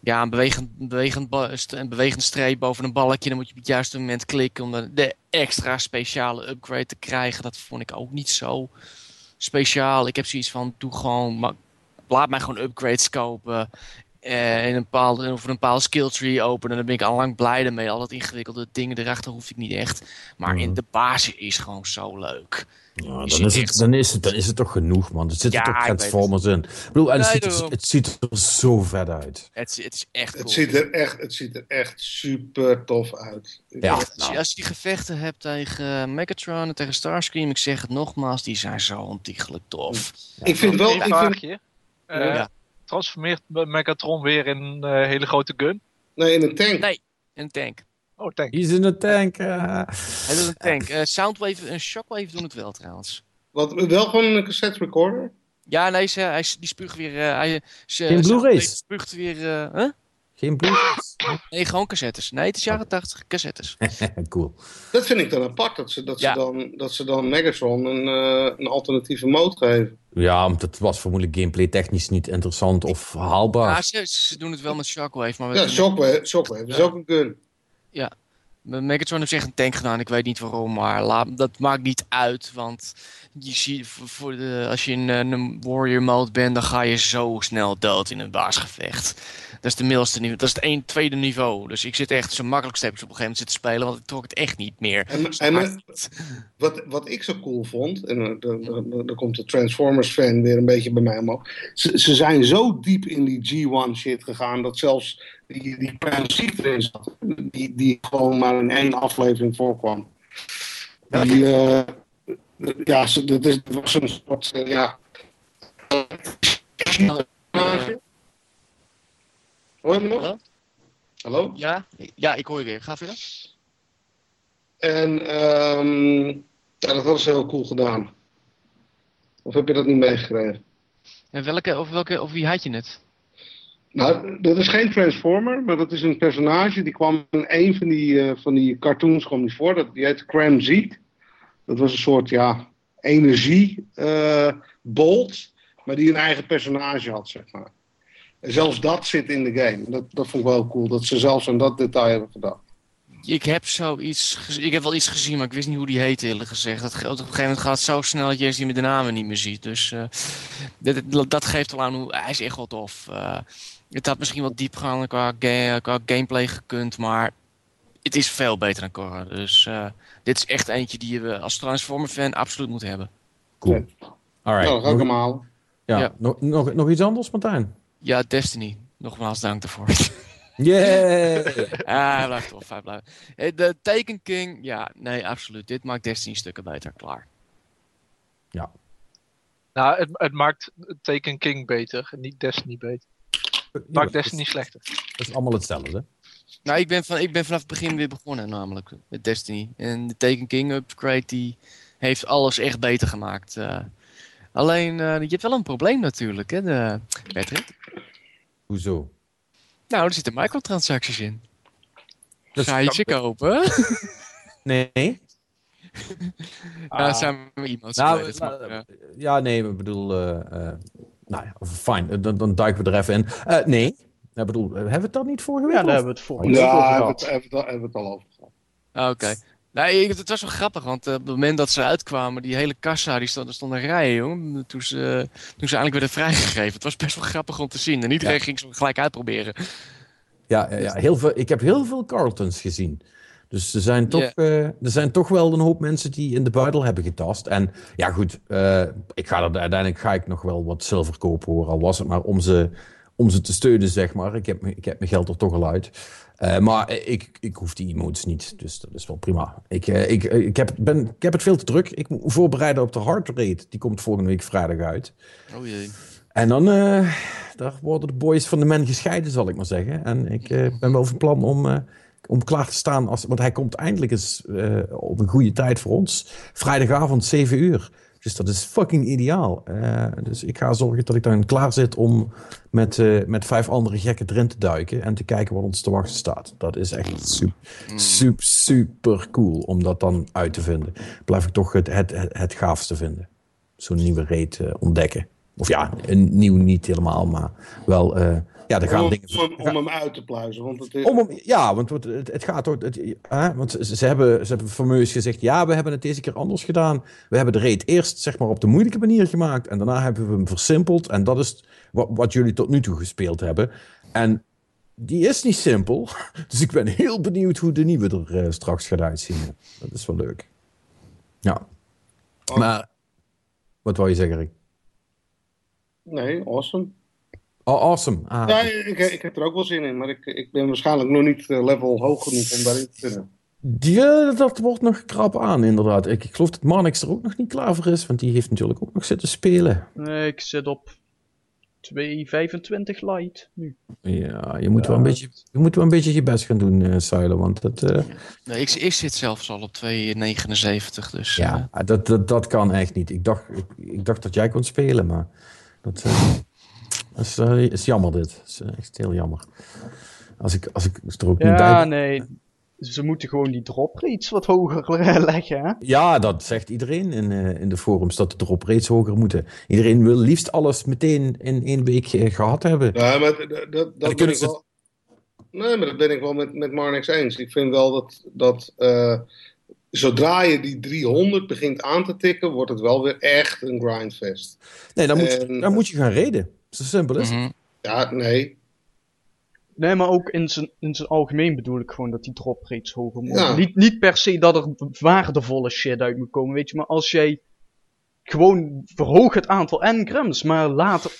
ja, een bewegend, bewegend, een bewegend streep boven een balkje. Dan moet je op het juiste moment klikken om de, extra speciale upgrade te krijgen. Dat vond ik ook niet zo speciaal. Ik heb zoiets van, doe gewoon, laat mij gewoon upgrades kopen. Uh, in een bepaalde, of een bepaalde skill tree openen. Dan ben ik al lang blij mee. Al dat ingewikkelde dingen erachter hoef ik niet echt. Maar in de basis is gewoon zo leuk. Ja, dan, is het, dan, is het, dan is het toch genoeg, man. Er zitten toch Transformers in. Ik bedoel, en het, ziet er, het ziet er zo vet uit. Het, het is echt cool. Het ziet er echt, het ziet er echt super tof uit. Ja, als, je, als je die gevechten hebt tegen Megatron en tegen Starscream, ik zeg het nogmaals, die zijn zo ontiegelijk tof. ik vind wel... Een vraagje. Uh, ja. Transformeert Megatron weer in een uh, hele grote gun? Nee, in een tank. Nee, in een tank. Oh, tank. Hij is in een tank. Uh. Hij doet een tank. Uh, Soundwave en Shockwave doen het wel trouwens. Wat, wel gewoon een cassette recorder? Ja, nee, ze, hij, die spuugt weer... Uh, hij, ze, Geen Blu-rays? spuugt weer... Huh? Geen Blu-rays? Nee, gewoon cassettes. Nee, het is jaren 80 cassettes. cool. Dat vind ik dan apart, dat ze, dat ze, dan, dat ze dan Megatron een, uh, een alternatieve mode geven. Ja, want het was vermoedelijk gameplay technisch niet interessant of haalbaar. Ja, ze, ze doen het wel met Shockwave. Maar ja, Shockwave, Shockwave is ook een gun. Ja, Megatron heeft zich een tank gedaan, ik weet niet waarom, maar laat, dat maakt niet uit. Want je ziet, voor de, als je in een warrior mode bent, dan ga je zo snel dood in een baasgevecht. Dat is de middelste niveau, dat is het een, tweede niveau. Dus ik zit echt zo makkelijk stepjes op een gegeven moment zitten spelen, want ik trok het echt niet meer. En, en wat, wat ik zo cool vond, en dan komt de Transformers fan weer een beetje bij mij omhoog. Ze, ze zijn zo diep in die G1 shit gegaan, dat zelfs die, die erin zat. Die, die gewoon maar in één aflevering voorkwam. Die, uh, ja, dat, is, was een soort, uh, ja... Hoor je me nog? Hallo? Hallo? Ja, ja, ik hoor je weer. Ga verder. En um, ja, dat was heel cool gedaan. Of heb je dat niet meegekregen? En welke, of, welke, of wie had je het? Nou, dat is geen Transformer, maar dat is een personage. Die kwam in een van die, uh, van die cartoons kwam die voor. Dat, die heet Cram Zeke. Dat was een soort, ja, energiebolt. Uh, maar die een eigen personage had, zeg maar. Zelfs dat zit in de game. Dat, dat vond ik wel cool, dat ze zelfs aan dat detail hebben gedaan. Ik heb zoiets ik heb wel iets gezien, maar ik wist niet hoe die heet eerlijk gezegd. Dat, op een gegeven moment gaat het zo snel dat je eens die met de namen niet meer ziet. Dus uh, dat, dat, geeft wel aan hoe hij is echt wel tof. Uh, het had misschien wat diepgang qua, qua gameplay gekund, maar het is veel beter dan Korra. Dus uh, dit is echt eentje die je als Transformer fan absoluut moet hebben. Cool. Alright. Ja, ik hem Ja, ja. Nog, nog, nog iets anders, Martijn? Ja, Destiny. Nogmaals dank daarvoor. Yeah! ah, hij blijft tof. Hij blijft. De Taken King, ja, nee, absoluut. Dit maakt Destiny stukken beter. Klaar. Ja. Nou, het, het maakt Taken King beter, niet Destiny beter. Het maakt Destiny slechter. Dat is allemaal hetzelfde. Nou, ik ben, van, ik ben vanaf het begin weer begonnen, namelijk met Destiny. En de Taken King upgrade die heeft alles echt beter gemaakt. Uh, alleen, uh, je hebt wel een probleem natuurlijk, hè, de, Patrick. Hoezo? Nou, er zitten microtransacties in. Dat Ga je ze kopen? Nee. ah. Nou, zijn we iemand. Nou, nou, ja, nee, ik bedoel... Uh, uh, nou ja, fijn. Dan, dan duiken we er even in. Uh, nee. Ik bedoel, hebben we het dan niet vorige week? Ja, daar hebben we het vorige week ja, over gehad. hebben we het al over gehad. Ah, oké. Nee, het was wel grappig, want op het moment dat ze uitkwamen, die hele kassa, die stond, er stond een rij, joh, toen ze, toen ze eigenlijk werden vrijgegeven. Het was best wel grappig om te zien. En iedereen ging ze gelijk uitproberen. Ja, ja, heel veel, ik heb heel veel Carltons gezien. Dus er zijn, toch, uh, er zijn toch wel een hoop mensen die in de buidel hebben getast. En ja, goed, uh, ik ga er, uiteindelijk ga ik nog wel wat zilver kopen hoor. Al was het maar om ze, om ze te steunen, zeg maar. Ik heb, ik heb mijn geld er toch al uit. Uh, maar ik, ik hoef die emotes niet, dus dat is wel prima. Ik, uh, ik, ik, heb, ben, ik heb het veel te druk. Ik moet voorbereiden op de heart rate. Die komt volgende week vrijdag uit. Oh jee. En dan daar worden de boys van de men gescheiden, zal ik maar zeggen. En ik ben wel van plan om, om klaar te staan. Als, want hij komt eindelijk eens op een goede tijd voor ons. Vrijdagavond, 7 uur. Dus dat is fucking ideaal. Uh, dus ik ga zorgen dat ik dan klaar zit om met, uh, met vijf andere gekken erin te duiken en te kijken wat ons te wachten staat. Dat is echt super, mm. super, super cool om dat dan uit te vinden. Blijf ik toch het, het, het, het gaafste vinden. Zo'n nieuwe reet uh, ontdekken. Of ja, een nieuw niet helemaal, maar wel ja, er gaan om, dingen... Om, om, hem uit te pluizen. Want het is... om hem, ja, want het, het gaat. Het, hè, want ze, ze, hebben, ze hebben fameus gezegd... Ja, we hebben het deze keer anders gedaan. We hebben de reet eerst zeg maar, op de moeilijke manier gemaakt. En daarna hebben we hem versimpeld. En dat is wat, wat jullie tot nu toe gespeeld hebben. En die is niet simpel. Dus ik ben heel benieuwd hoe de nieuwe er uh, straks gaat uitzien. Dat is wel leuk. Ja. Oh. Maar... Wat wou je zeggen, Rick? Nee, awesome. Oh, awesome. Ah, ja, ik, ik, heb er ook wel zin in, maar ik, ik ben waarschijnlijk nog niet eh, level hoog genoeg om daarin te kunnen. Die, dat wordt nog krap aan, inderdaad. Ik, ik geloof dat Marnix er ook nog niet klaar voor is, want die heeft natuurlijk ook nog zitten spelen. Nee, ik zit op 2,25 light nu. Ja, je moet, ja. Wel een beetje, je moet wel een beetje je best gaan doen, uh, Silo, want dat... Uh... Nee, ik, ik zit zelfs al op 2,79, dus... Ja, uh... dat, dat, dat kan echt niet. Ik dacht, ik, ik, dacht dat jij kon spelen, maar... Dat, Dat is, uh, is jammer dit. Dat is echt heel jammer. Als ik, als ik er ook ja, niet bij... Ja, nee. Ze moeten gewoon die drop rates wat hoger leggen, hè? Ja, dat zegt iedereen in, uh, in de forums, dat de drop rates hoger moeten. Iedereen wil liefst alles meteen in één week gehad hebben. Ja, maar dat, dat, dat ben ik wel... Nee, maar dat ben ik wel met, met Marnix eens. Ik vind wel dat, dat uh, zodra je die 300 begint aan te tikken, wordt het wel weer echt een grindfest. Nee, dan moet, en, dan moet je gaan reden. Zo simpel is mm -hmm. Ja, nee. Nee, maar ook in zijn, in zijn algemeen bedoel ik gewoon dat die drop rates hoger moeten. Ja. Niet, niet per se dat er waardevolle shit uit moet komen, weet je. Maar als jij gewoon verhoog het aantal engrams, maar later...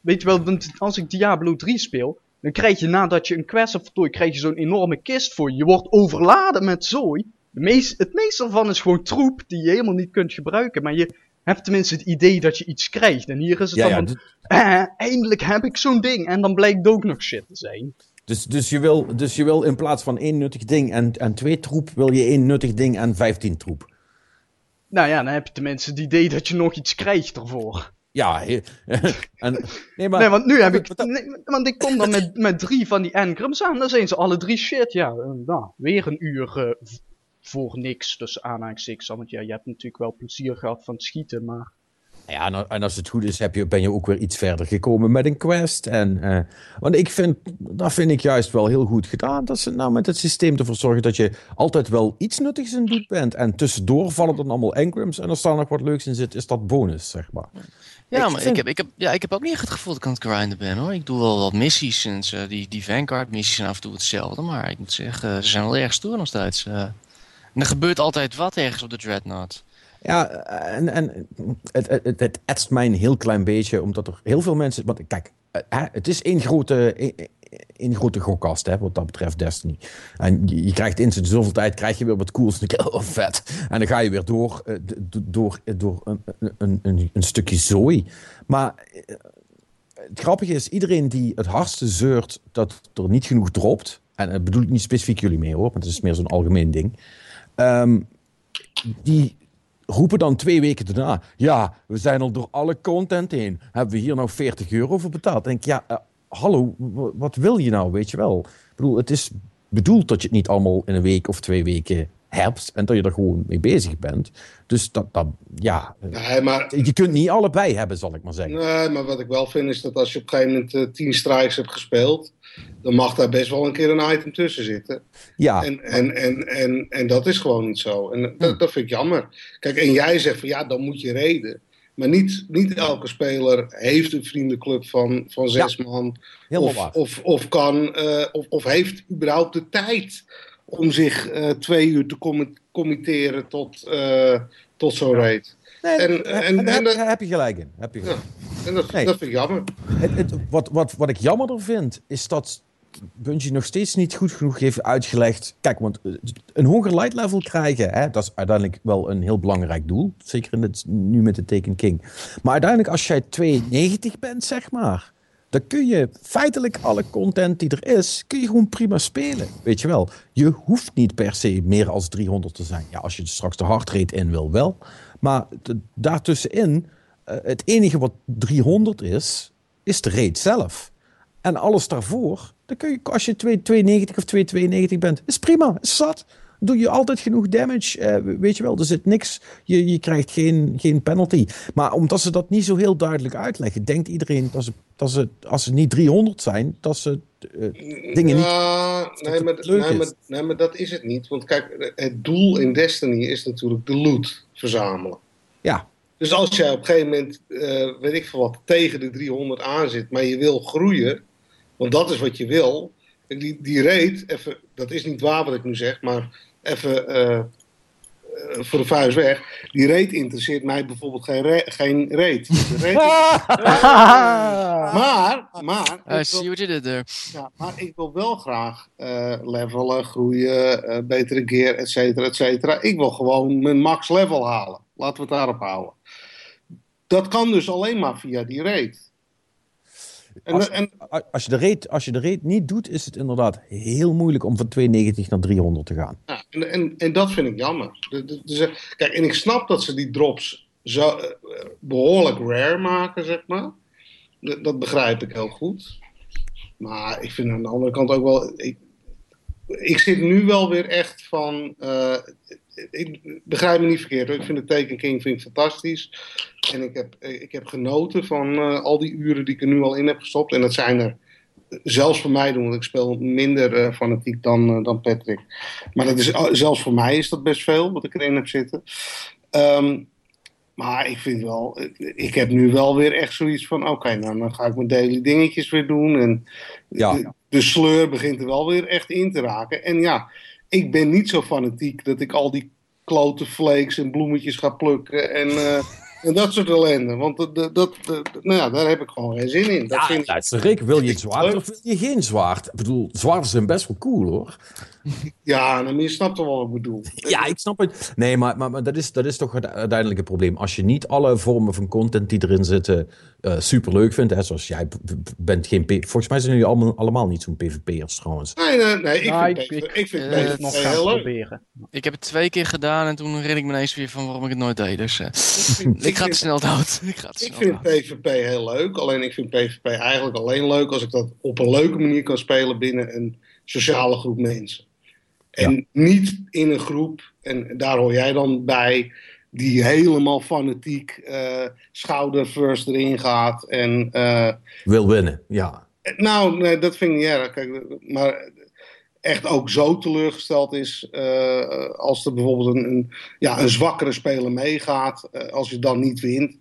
Weet je wel, als ik Diablo 3 speel, dan krijg je nadat je een quest hebt voltooid, krijg je zo'n enorme kist voor je. Je wordt overladen met zooi. De meest, het meeste ervan is gewoon troep die je helemaal niet kunt gebruiken. Maar je hebt tenminste het idee dat je iets krijgt. En hier is het ja, dan ja, van, eh, eindelijk heb ik zo'n ding. En dan blijkt ook nog shit te zijn. Dus, dus, je wil, dus je wil in plaats van één nuttig ding en, en twee troep, wil je één nuttig ding en vijftien troep. Nou ja, dan heb je tenminste het idee dat je nog iets krijgt ervoor. Ja, en, nee, maar, nee, want nu heb ik. Nee, want ik kom dan met, met drie van die engrams aan. Dan zijn ze alle drie shit. Ja, nou, weer een uur uh, voor niks. Dus aanhalingstekens. Want ja, je hebt natuurlijk wel plezier gehad van het schieten, maar. Ja, en als het goed is, heb je, ben je ook weer iets verder gekomen met een quest. En, uh, want ik vind, dat vind ik juist wel heel goed gedaan. Dat ze nou met het systeem ervoor zorgen dat je altijd wel iets nuttigs in doet bent. En tussendoor vallen dan allemaal engrams. En als daar nog wat leuks in zit, is dat bonus, zeg maar. Ja, ik maar vind... ik, heb, ik, heb, ja, ik heb ook niet echt het gevoel dat ik aan het grinden ben hoor. Ik doe wel wat missies. En uh, die, die Vanguard missies zijn af en toe hetzelfde. Maar ik moet zeggen, ze zijn wel erg stoer nog steeds. Uh, en er gebeurt altijd wat ergens op de Dreadnought. Ja, en, en het, het, het etst mij een heel klein beetje, omdat er heel veel mensen... Want kijk, het is één grote, één grote gokkast, hè, wat dat betreft Destiny. En je, krijgt in zoveel tijd krijg je weer wat cools. En denk oh, vet. En dan ga je weer door, door, door een, een, een, een stukje zooi. Maar het grappige is, iedereen die het hardste zeurt dat er niet genoeg dropt... En dat bedoel ik niet specifiek jullie mee, hoor. Want het is meer zo'n algemeen ding. Um, die roepen dan twee weken daarna. Ja, we zijn al door alle content heen. Hebben we hier nou 40 euro voor betaald? Denk ik, ja, uh, hallo, wat wil je nou, weet je wel? Ik bedoel, het is bedoeld dat je het niet allemaal in een week of twee weken hebt. En dat je er gewoon mee bezig bent. Dus dat, dat ja. Nee, maar, je kunt niet allebei hebben, zal ik maar zeggen. Nee, maar wat ik wel vind is dat als je op een gegeven moment uh, tien strikes hebt gespeeld. Dan mag daar best wel een keer een item tussen zitten. Ja. En, en, en, en, en dat is gewoon niet zo. En dat, dat vind ik jammer. Kijk, en jij zegt van ja, dan moet je reden. Maar niet, niet elke speler heeft een vriendenclub van, van zes ja. man. Of, of, of, kan, uh, of, of heeft überhaupt de tijd om zich uh, twee uur te com committeren tot, uh, tot zo'n raid. Nee, en, en, en, en, daar heb je gelijk in. Heb je gelijk. Ja, en dat, nee. dat vind ik jammer. Het, het, wat, wat, wat ik jammerder vind, is dat Bungie nog steeds niet goed genoeg heeft uitgelegd. Kijk, want een hoger light level krijgen, hè, dat is uiteindelijk wel een heel belangrijk doel. Zeker in het, nu met de Taken King. Maar uiteindelijk, als jij 92 bent, zeg maar dan kun je feitelijk alle content die er is, kun je gewoon prima spelen. Weet je wel. Je hoeft niet per se meer als 300 te zijn. Ja, als je straks de rate in wil, wel. Maar daartussenin, uh, het enige wat 300 is, is de rate zelf. En alles daarvoor, dan kun je, als je 292 of 292 bent, is prima, is zat doe je altijd genoeg damage. Uh, weet je wel, er zit niks. Je, je krijgt geen, geen penalty. Maar omdat ze dat niet zo heel duidelijk uitleggen, denkt iedereen dat ze, dat ze als ze niet 300 zijn, dat ze uh, dingen ja, niet. Nee maar, nee, maar, nee, maar dat is het niet. Want kijk, het doel in Destiny is natuurlijk de loot verzamelen. Ja. Dus als jij op een gegeven moment, uh, weet ik veel wat, tegen de 300 aan zit, maar je wil groeien, want dat is wat je wil. Die, die rate, even, dat is niet waar wat ik nu zeg, maar even uh, voor de vuist weg. Die reet interesseert mij bijvoorbeeld geen, re geen reet. maar, maar. I see what you did there. Ja, maar ik wil wel graag uh, levelen, groeien, uh, betere gear, et cetera, et cetera. Ik wil gewoon mijn max level halen. Laten we het daarop houden. Dat kan dus alleen maar via die reet. Als, en, als, je de rate, als je de niet doet, is het inderdaad heel moeilijk om van 92 naar 300 te gaan. Ja, en, en, en dat vind ik jammer. Dus, kijk, en ik snap dat ze die drops zo, uh, behoorlijk rare maken, zeg maar. dat begrijp ik heel goed. Maar ik vind aan de andere kant ook wel. Ik, ik zit nu wel weer echt van. Uh, ik begrijp me niet verkeerd. Ik vind de Taken King vind ik fantastisch. En ik heb, ik heb genoten van uh, al die uren die ik er nu al in heb gestopt. En dat zijn er zelfs voor mij doen, want ik speel minder uh, fanatiek dan, dan Patrick. Maar dat is, zelfs voor mij is dat best veel wat ik erin heb zitten. Um, maar ik vind wel, ik heb nu wel weer echt zoiets van: oké, okay, nou dan ga ik mijn daily dingetjes weer doen. En ja. de, de, sleur begint er wel weer echt in te raken. En ja, ik ben niet zo fanatiek dat ik al die klote flakes en bloemetjes ga plukken. En, uh, en dat soort ellende. Want dat, dat, dat, nou ja, daar heb ik gewoon geen zin in. Dat ja, vind ik, Rick, wil je het zwaard of wil je geen zwaard? Ik bedoel, zwaarden zijn best wel cool hoor. Ja, maar je snapt toch wel wat ik bedoel. Ja, ik snap het. Nee, maar, maar, maar dat, is, dat is toch het uiteindelijke probleem. Als je niet alle vormen van content die erin zitten uh, eh, super leuk vindt, hè, zoals jij bent geen... Volgens mij zijn jullie allemaal, allemaal niet zo'n PvP'ers trouwens. Nee, nee, nee. Ik nou, vind, ik, ik, vind uh, het nog gaan proberen. Ik heb het twee keer gedaan en toen red ik me ineens weer van waarom ik het nooit deed. Dus uh, ik, vind, ga het snel dood. Ik, ga het ik vind PvP heel leuk. Alleen ik vind PvP eigenlijk alleen leuk als ik dat op een leuke manier kan spelen binnen een sociale groep mensen. En niet in een groep, en daar hoor jij dan bij, die helemaal fanatiek uh, schouder first erin gaat. En, uh, Wil winnen, ja. Nou, nee, dat vind ik niet erg. Kijk, maar echt ook zo teleurgesteld is uh, als er bijvoorbeeld een, een, ja, een zwakkere speler meegaat, als je dan niet wint.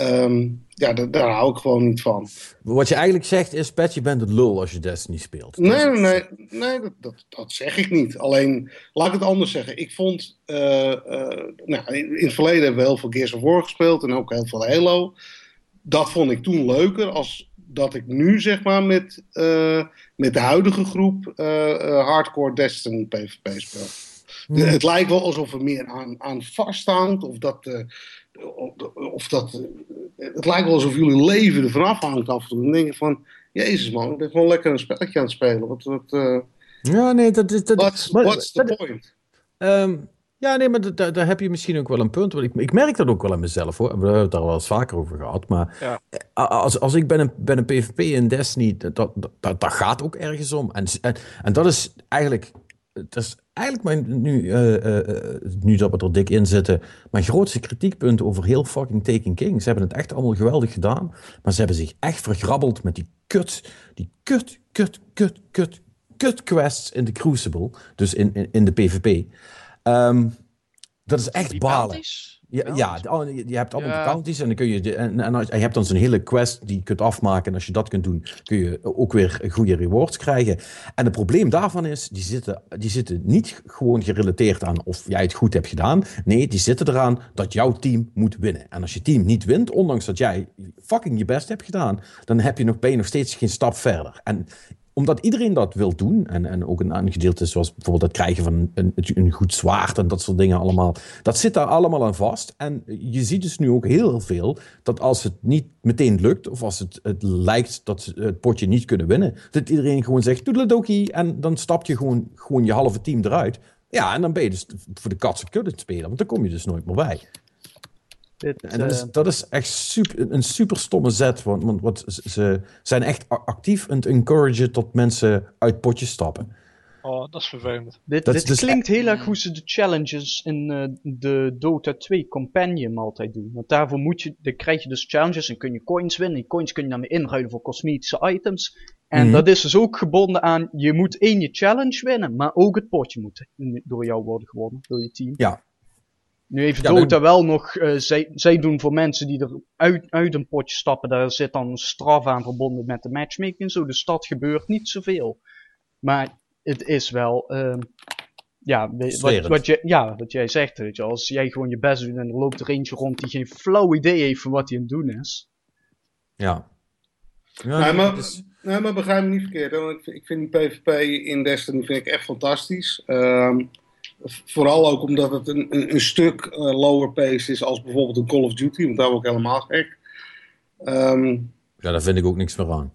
Um, ja, daar, hou ik gewoon niet van. Wat je eigenlijk zegt is, Pat, je bent het lul als je Destiny speelt. Nee, nee, nee, nee dat, dat, dat, zeg ik niet. Alleen, laat ik het anders zeggen. Ik vond, uh, uh, nou, in het verleden hebben we heel veel Gears of War gespeeld en ook heel veel Halo. Dat vond ik toen leuker als dat ik nu, zeg maar, met, met de huidige groep hardcore Destiny PvP speel. Hmm. Het lijkt wel alsof er meer aan, aan vasthangt, of dat of dat, het lijkt wel alsof jullie leven er vanaf hangt af en toe. Dan denk je van, jezus man, ik ben gewoon lekker een spelletje aan het spelen. Wat, wat, uh, ja, nee, dat is... Dat, what's, the point? Um, ja, nee, maar daar, daar heb je misschien ook wel een punt. Want ik, ik merk dat ook wel aan mezelf hoor. We hebben het daar wel eens vaker over gehad. Maar ja. als, als ik ben een, ben een PvP in Destiny, dat, dat, dat, dat gaat ook ergens om. En, en, en dat is eigenlijk dat is eigenlijk mijn, nu, uh, uh, nu dat we er dik in zitten, mijn grootste kritiekpunt over heel fucking Taking King. Ze hebben het echt allemaal geweldig gedaan, maar ze hebben zich echt vergrabbeld met die kut, die kut, kut, kut, kut, kut quests in de Crucible, dus in, in, in de PvP. Um, dat is echt balen. Ja, ja, je hebt allemaal ja. de counties en dan kun je, en, en, je hebt dan zo'n hele quest die je kunt afmaken. En als je dat kunt doen, kun je ook weer goede rewards krijgen. En het probleem daarvan is, die zitten, die zitten niet gewoon gerelateerd aan of jij het goed hebt gedaan. Nee, die zitten eraan dat jouw team moet winnen. En als je team niet wint, ondanks dat jij fucking je best hebt gedaan, dan heb je nog, ben je nog steeds geen stap verder. En omdat iedereen dat wil doen, en, en ook een, een gedeelte zoals bijvoorbeeld het krijgen van een, een goed zwaard en dat soort dingen allemaal, dat zit daar allemaal aan vast. En je ziet dus nu ook heel veel dat als het niet meteen lukt, of als het, het lijkt dat ze het potje niet kunnen winnen, dat iedereen gewoon zegt toedeledokie en dan stap je gewoon, gewoon je halve team eruit. Ja, en dan ben je dus voor de katse kudde te spelen, want dan kom je dus nooit meer bij en dat is, eh, dat is echt super, een super stomme zet. Want, want wat, ze zijn echt actief aan het encouragen tot mensen uit potjes stappen. Oh, dat is vervelend. Dit, dit dus klinkt heel erg hoe ze de challenges in uh, de Dota 2 Companion altijd doen. Want daarvoor moet je, dan krijg je dus challenges en kun je coins winnen. Die coins kun je dan weer inruilen voor cosmetische items. En mm dat is dus ook gebonden aan, je moet één je challenge winnen, maar ook het potje moet door jou worden gewonnen, door je team. Ja, nu heeft ja, Dota wel nog, uh, zij, zij doen voor mensen die er uit, uit een potje stappen, daar zit dan straf aan verbonden met de matchmaking en zo. Dus dat gebeurt niet zoveel. Maar het is wel, uh, ja, wat, wat, je, ja, wat jij zegt, weet je, als jij gewoon je best doet en er loopt er eentje rond die geen flauw idee heeft van wat hij aan het doen is. Ja. ja nee, maar, is... nee, maar begrijp me niet verkeerd. Want ik, ik vind die PvP in Destiny vind ik echt fantastisch. Uh, Vooral ook omdat het een, een, een stuk uh, lower pace is als bijvoorbeeld een Call of Duty, want daar word ik helemaal gek. Um, ja, daar vind ik ook niks meer aan.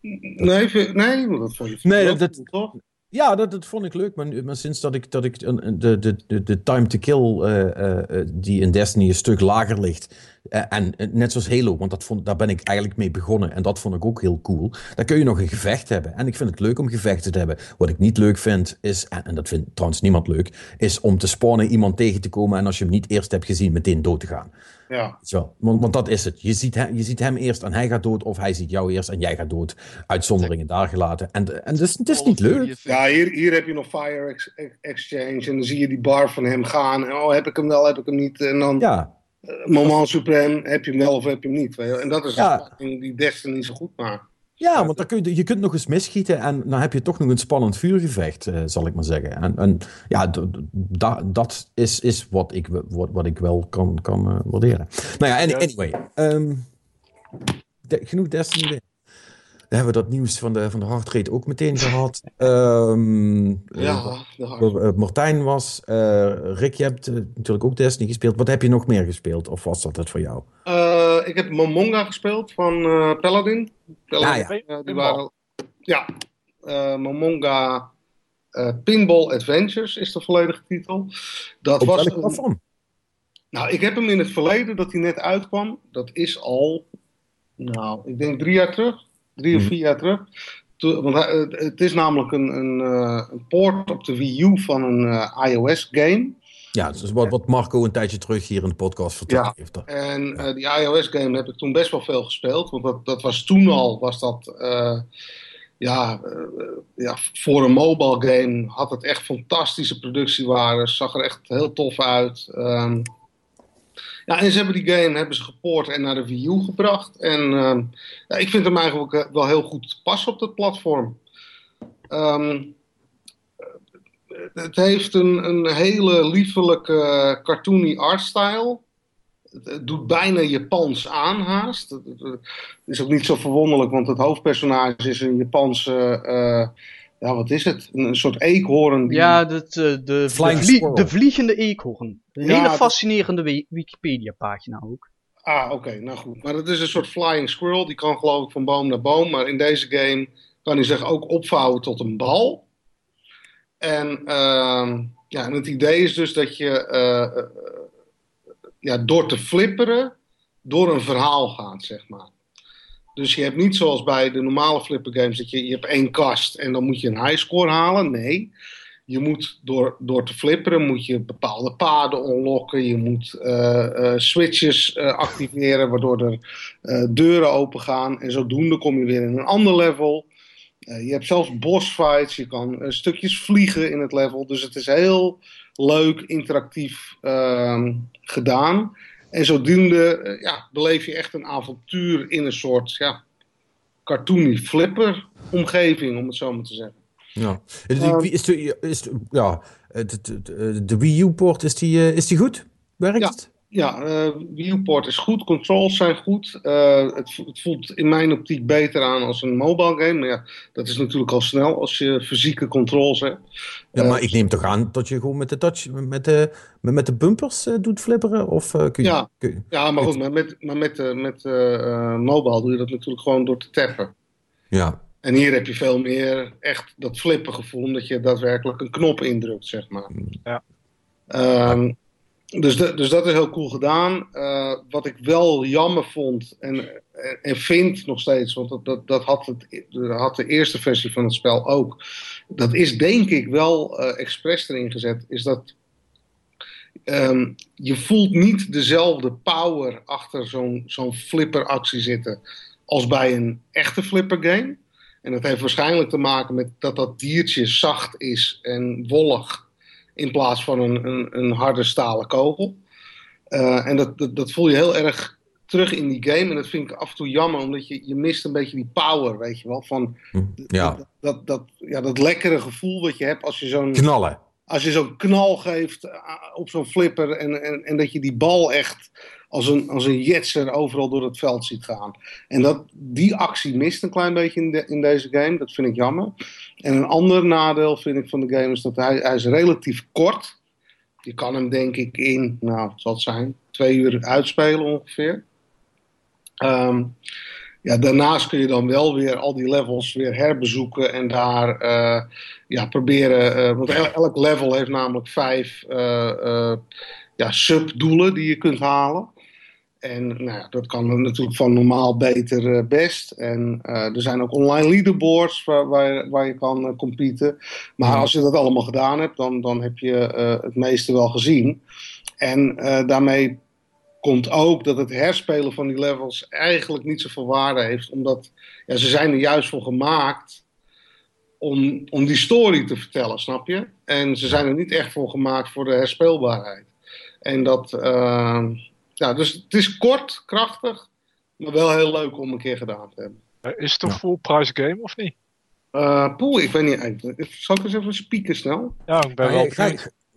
Nee, nee, dat vond je nee, dat, dat, toch? Ja, dat, dat vond ik leuk, maar, maar sinds dat ik, dat ik de, de, de, time to kill uh, uh, die in Destiny een stuk lager ligt, en net zoals Halo, want dat vond, daar ben ik eigenlijk mee begonnen. En dat vond ik ook heel cool. Dan kun je nog een gevecht hebben. En ik vind het leuk om gevechten te hebben. Wat ik niet leuk vind, is, en, en dat vindt trouwens niemand leuk, is om te spawnen iemand tegen te komen. En als je hem niet eerst hebt gezien, meteen dood te gaan. Ja. Zo, want, want dat is het. Je ziet, hem, je ziet hem eerst en hij gaat dood, of hij ziet jou eerst en jij gaat dood. Uitzonderingen daar gelaten. En, en dus, het is niet leuk. Ja, hier, hier heb je nog Fire Exchange en dan zie je die bar van hem gaan. En, oh, heb ik hem wel, heb ik hem niet. En dan ja. Uh, moment supreme, heb je hem wel of heb je hem niet. En dat is ja. die Destiny zo goed maakt. Ja, want dan kun je, je kunt nog eens misschieten en dan heb je toch nog een spannend vuurgevecht, uh, zal ik maar zeggen. En, en ja, dat is, is wat, ik, wat, wat ik wel kan, kan uh, waarderen. Nou ja, anyway. Um, de, genoeg Destiny. Dan hebben we dat nieuws van de, van de hardrate ook meteen gehad. Um, ja, uh, Martijn was. Rick, je hebt natuurlijk ook Destiny gespeeld. Wat heb je nog meer gespeeld? Of was dat het voor jou? Ik heb Momonga gespeeld van Paladin. Paladin. Ah, ja. die waren, ja, Momonga Pinball Adventures is de volledige titel. Dat Op was welk platform? Nou, ik heb hem in het verleden, dat hij net uitkwam. Dat is al, nou, ik denk drie jaar terug drie of vier jaar terug. want het is namelijk een, een, een, poort op de Wii U van een iOS-game. Ja, dus wat, wat Marco een tijdje terug hier in de podcast verteld ja, heeft. En uh, die iOS-game heb ik toen best wel veel gespeeld. Want dat, dat was toen al, was dat... Uh, ja, uh, ja, voor een mobile game had het echt fantastische productiewaarden. Zag er echt heel tof uit. Um, ja, en ze hebben die game hebben ze gepoord en naar de Wii U gebracht. En uh, ja, ik vind hem eigenlijk eh, wel heel goed passen op dat platform. Um, het heeft een, een hele liefelijke cartoony artstyle. Het doet bijna Japans aanhaast. Het is ook niet zo verwonderlijk, want het hoofdpersonage is een Japanse uh, ja, wat is het? Een, soort eekhoorn. Die... Ja, de, de, de, vlie de, vliegende eekhoorn. Een ja, hele fascinerende Wikipedia-pagina ook. Ah, oké, nou goed. Maar het is een soort flying squirrel. Die kan geloof ik van boom naar boom. Maar in deze game kan hij zich ook opvouwen tot een bal. En, uh, ja, het idee is dus dat je uh, ja, door te flipperen door een verhaal gaat, zeg maar. Dus je hebt niet zoals bij de normale flipper games dat je, je hebt één kast en dan moet je een highscore halen. Nee, je moet door, door te flipperen moet je bepaalde paden unlocken. Je moet uh, switches activeren waardoor er deuren open gaan. En zodoende kom je weer in een ander level. Je hebt zelfs boss fights. Je kan stukjes vliegen in het level. Dus het is heel leuk, interactief ehm, gedaan. En zodoende eh, ja, beleef je echt een avontuur in een soort ja, cartoony flipper omgeving, om het zo maar te zeggen. Ja, um, is de, is de, ja, de, de, de Wii U-port, is die, eh, is die goed? Werkt ja. het? Ja, uh, Wii U-port is goed, controls zijn goed. Uh, het, het, voelt in mijn optiek beter aan als een mobile game. Maar ja, dat is natuurlijk al snel als je fysieke controls hebt. Ja, maar uh, ik neem toch aan dat je gewoon met de touch, met de, met de bumpers doet flipperen? Of, kun je, ja, kun je, ja, maar goed, maar met, maar met, met mobile doe je dat natuurlijk gewoon door te tappen. Ja. En hier heb je veel meer echt dat flippen gevoel, omdat je daadwerkelijk een knop indrukt, zeg maar. Ja. Um, dus, dus dat is heel cool gedaan. Uh, wat ik wel jammer vond en, en vind nog steeds, want dat, dat, dat had, het, had de eerste versie van het spel ook. Dat is denk ik wel uh, expres erin gezet, is dat um, je voelt niet dezelfde power achter zo'n zo'n flipperactie zitten als bij een echte flipper game. En dat heeft waarschijnlijk te maken met dat dat diertje zacht is en wollig in plaats van een, een, een harde stalen kogel. Uh, en dat, dat, dat, voel je heel erg terug in die game. En dat vind ik af en toe jammer, omdat je, je mist een beetje die power, weet je wel. Van hm, ja. dat, dat, dat, ja, dat lekkere gevoel dat je hebt als je zo'n... Knallen. Als je zo'n knal geeft eh, op zo'n flipper en, en, en dat je die bal echt als een, als een jetser overal door het veld ziet gaan. En dat, die actie mist een klein beetje in, de, in deze game. Dat vind ik jammer. En een ander nadeel vind ik van de game is dat hij, hij is relatief kort. Je kan hem denk ik in, nou, wat zal het zijn, twee uur uitspelen ongeveer. Um, ja, daarnaast kun je dan wel weer al die levels weer herbezoeken en daar uh, ja, proberen. Uh, want elk level heeft namelijk vijf uh, ja, subdoelen die je kunt halen. En nou, dat kan natuurlijk van normaal beter best. En er zijn ook online leaderboards waar, waar, waar je kan competen. Maar als je dat allemaal gedaan hebt, dan, dan heb je het meeste wel gezien. En daarmee komt ook dat het herspelen van die levels eigenlijk niet zoveel waarde heeft. Omdat ja, ze zijn er juist voor gemaakt om, om die story te vertellen, snap je? En ze zijn er niet echt voor gemaakt voor de herspeelbaarheid. En dat, uh, ja, dus het is kort, krachtig, maar wel heel leuk om een keer gedaan te hebben. Eh, is het een full price game of niet? Uh, Poel, ik weet niet. Zal ik eens even spieken snel? Ja, ik ben wel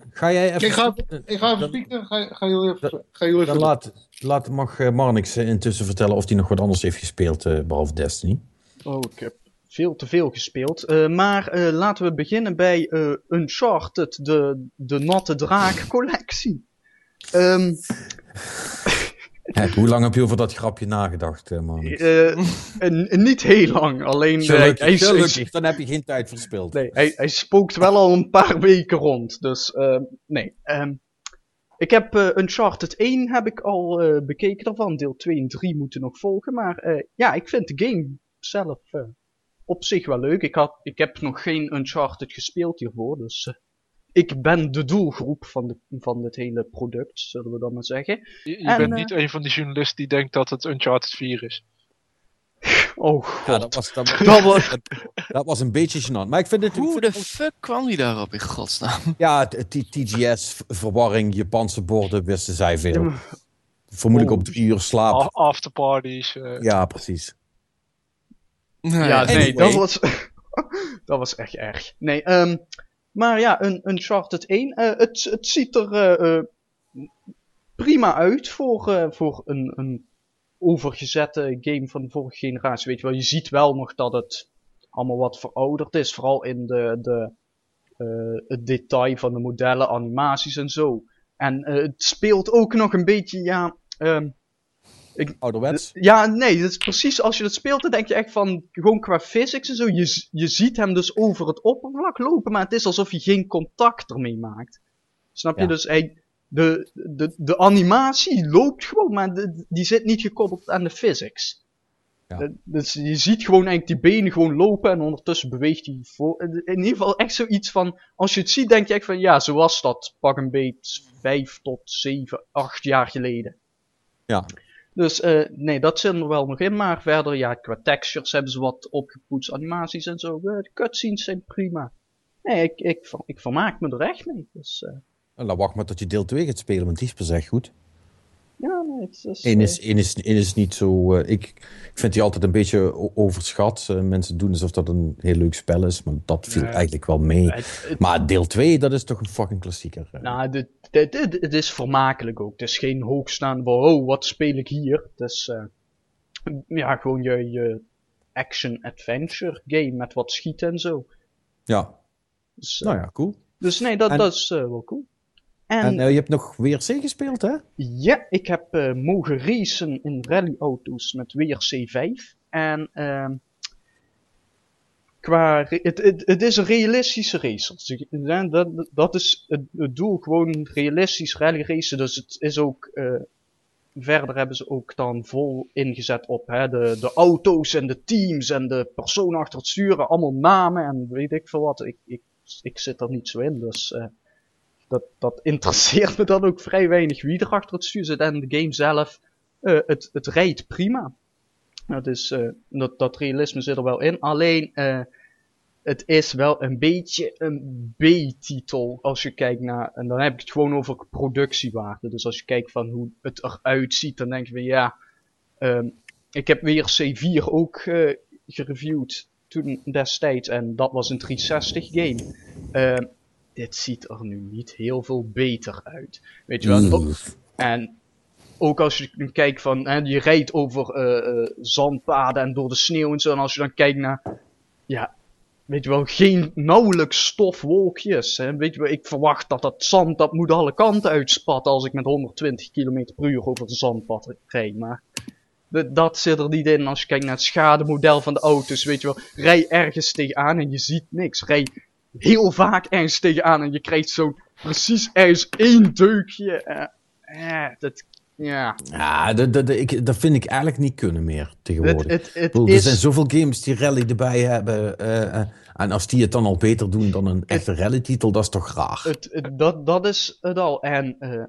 Ga jij even... Ik ga, ik ga even spieken. Ga, ga jullie even... Ga jullie even laat, laat, mag Marnix intussen vertellen of hij nog wat anders heeft gespeeld, behalve Destiny. Oh, ik heb veel te veel gespeeld. Uh, maar uh, laten we beginnen bij uh, Uncharted, de, de Natte Draak collectie. Um, hoe lang heb je over dat grapje nagedacht, man? niet heel lang, alleen... Gelukkig, hij, gelukkig, dan heb je geen tijd verspild. Nee, hij, hij spookt wel al een paar weken rond, dus nee. Um, ik heb Uncharted 1 heb ik al bekeken daarvan, deel 2 en 3 moeten nog volgen, maar ja, ik vind de game zelf op zich wel leuk. Ik, had, ik heb nog geen Uncharted gespeeld hiervoor, dus ik ben de doelgroep van, de, van dit hele product, zullen we dan maar zeggen. Je, je bent niet uh, een van die journalisten die denkt dat het Uncharted 4 is. Oh god. Ja, dat, was, dat, dat, was, dat, was een beetje gênant. Maar ik vind het... Hoe de fuck kwam hij daarop in godsnaam? Ja, TGS, verwarring, Japanse borden, wisten zij veel. Ja, Vermoedelijk oh. op drie uur slaap. Afterparties. Uh... Ja, precies. Nou ja, nee, dat was, dat was echt erg. Nee, um, maar ja, een Uncharted 1, uh, het, het ziet er uh, prima uit voor, voor een, een overgezette game van de vorige generatie. Weet je wel, je ziet wel nog dat het allemaal wat verouderd is. Vooral in de, de, het detail van de modellen, animaties en zo. En het speelt ook nog een beetje, ja, um, ik, Ouderwets? Ja, nee, dat is precies als je dat speelt, dan denk je echt van, gewoon qua physics en zo, je, je ziet hem dus over het oppervlak lopen, maar het is alsof je geen contact ermee maakt. Snap je? Dus hij, de, de, de animatie loopt gewoon, maar de, die zit niet gekoppeld aan de physics. Ja. Dus je ziet gewoon eigenlijk die benen gewoon lopen en ondertussen beweegt hij voor. In ieder geval echt zoiets van, als je het ziet denk je echt van, ja, zo was dat pak een beet vijf tot zeven, acht jaar geleden. Ja. Dus uh, nee, dat zit er wel nog in. Maar verder, ja, qua textures hebben ze wat opgepoetst, animaties en zo. Uh, de cutscenes zijn prima. Nee, ik, ik, ik vermaak me er echt mee. Dus, uh... En dan wacht maar tot je deel 2 gaat spelen, want die is pas echt goed. Ja, nee, het is... Eén is, één is, één is niet zo... Uh, ik, ik vind die altijd een beetje overschat. Uh, mensen doen alsof dat een heel leuk spel is, maar dat viel nee. eigenlijk wel mee. Het, het, maar deel 2, dat is toch een fucking klassieker. Uh. Nou, dit, dit, dit, het is vermakelijk ook. Het is geen hoogstaande, wow, wat speel ik hier? Het is ja, gewoon je, je action-adventure game met wat schieten en zo. Ja. Dus, nou ja, cool. Dus nee, dat, en... dat is wel cool. En, en uh, je hebt nog WRC gespeeld, hè? Ja, ik heb uh, mogen racen in rallyauto's met WRC 5. En uh, qua, het, het, het, is een realistische race. Dus dat, dat is het, het, doel, gewoon realistisch rally racen. Dus het is ook, uh, verder hebben ze ook dan vol ingezet op hè, de, de auto's en de teams en de persoon achter het sturen. Allemaal namen en weet ik veel wat. Ik, ik, ik zit er niet zo in, dus... Dat, dat interesseert me dan ook vrij weinig wie er achter het stuur zit. En de game zelf, uh, het, het rijdt prima. Dat, is, uh, dat, dat realisme zit er wel in. Alleen, uh, het is wel een beetje een B-titel als je kijkt naar, en dan heb ik het gewoon over productiewaarde. Dus als je kijkt van hoe het eruit ziet, dan denk je van ja, um, ik heb weer C4 ook gereviewd toen destijds en dat was een 360 game. Dit ziet er nu niet heel veel beter uit. Weet je wel? Mm. En ook als je kijkt van, hè, je rijdt over uh, uh, zandpaden en door de sneeuw en zo. En als je dan kijkt naar, ja, weet je wel, geen nauwelijks stofwolkjes. Hè. Weet je wel, ik verwacht dat dat zand, dat moet alle kanten uitspatten als ik met 120 km per uur over het zandpad rijd. Maar dat zit er niet in als je kijkt naar het schademodel van de auto's. Weet je wel, rij ergens tegenaan en je ziet niks. Rij heel vaak ergens tegenaan en je krijgt zo precies ergens één deukje. Uh, uh, dat, Ja, ja dat, dat, ik, dat vind ik eigenlijk niet kunnen meer tegenwoordig. Het, het, er zijn zoveel games die rally erbij hebben. Uh, en als die het dan al beter doen dan een echte rally-titel, dat is toch raar. Het, dat, dat is het al. En uh,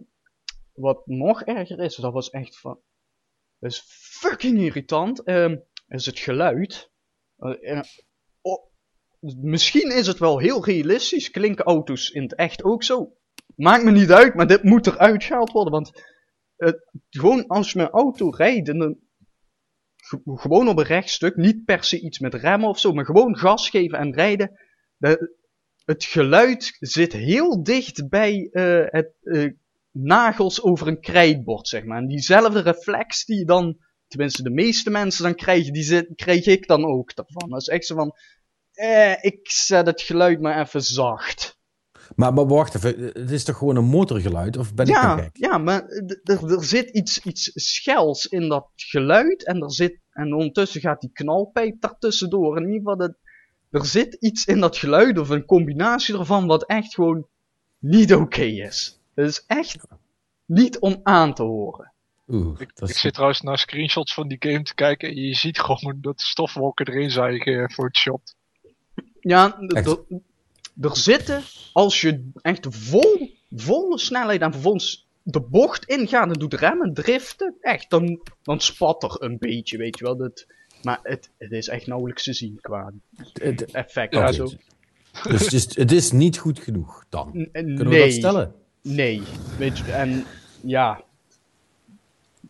wat nog erger is, dat was echt van. Dat is fucking irritant. Uh, is het geluid. Uh, misschien is het wel heel realistisch. Klinken auto's in het echt ook zo. Maakt me niet uit, maar dit moet eruit gehaald worden. Want gewoon als je mijn auto rijdt, gewoon op een rechtstuk, niet per se iets met remmen of zo, maar gewoon gas geven en rijden. De, het geluid zit heel dicht bij uh, het uh, nagels over een krijtbord, zeg maar. En diezelfde reflex die je dan, tenminste de meeste mensen dan krijgen, die krijg ik dan ook daarvan. Dat is echt zo van, eh, ik zet het geluid maar even zacht. Maar, maar wacht even, het is toch gewoon een motorgeluid? Of ben ja, ik gek? Ja, maar er zit iets, iets schels in dat geluid. En, er zit, en ondertussen gaat die knalpijp daartussendoor. In ieder geval, dat, er zit iets in dat geluid of een combinatie ervan wat echt gewoon niet oké is. Het is echt niet om aan te horen. Oeh, ik, ik zit trouwens naar screenshots van die game te kijken en je ziet gewoon dat de stofwolken erin zijn voor het shot. Ja, er zitten, als je echt vol, volle snelheid en vervolgens de bocht ingaat en doet remmen, driften, echt, dan, dan spat er een beetje, weet je wel. Dat, maar het, het is echt nauwelijks te zien qua het effect. Ja, zo. Dus het is, het is niet goed genoeg dan? Kunnen we dat stellen? Nee, weet je, en ja,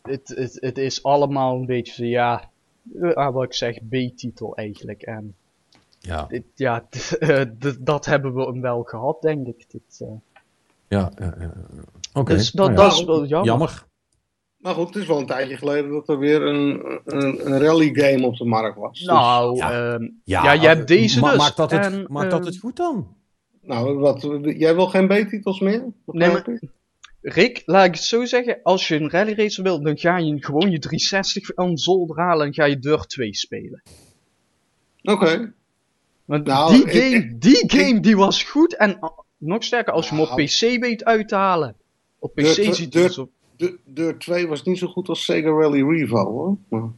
het, het, het is allemaal een beetje, ja, wat ik zeg, B-titel eigenlijk. En ja, dit, ja uh, dat hebben we hem wel gehad, denk ik. Dit, uh... Ja, ja, ja. oké. Dus dat, nou, dat is wel jammer. jammer. Maar goed, het is wel een tijdje geleden dat er weer een, een, een rally game op de markt was. Dus... Nou, ja. Uh, ja, ja, je hebt deze ma dus. Maakt dat het, en, maakt dat het goed dan? Nou, wat, jij wil geen B-titels meer? Nee, maar, Rick, laat ik het zo zeggen. Als je een rally racer wilt, dan ga je gewoon je 360 aan zolder halen en ga je Dirt 2 spelen. Oké. Want nou, die, game, die game die was goed en nog sterker als je hem op nou. PC weet uit te halen. Op PC Dirt, ziet het op... Dirt 2 was niet zo goed als Sega Rally Revo hoor. Maar...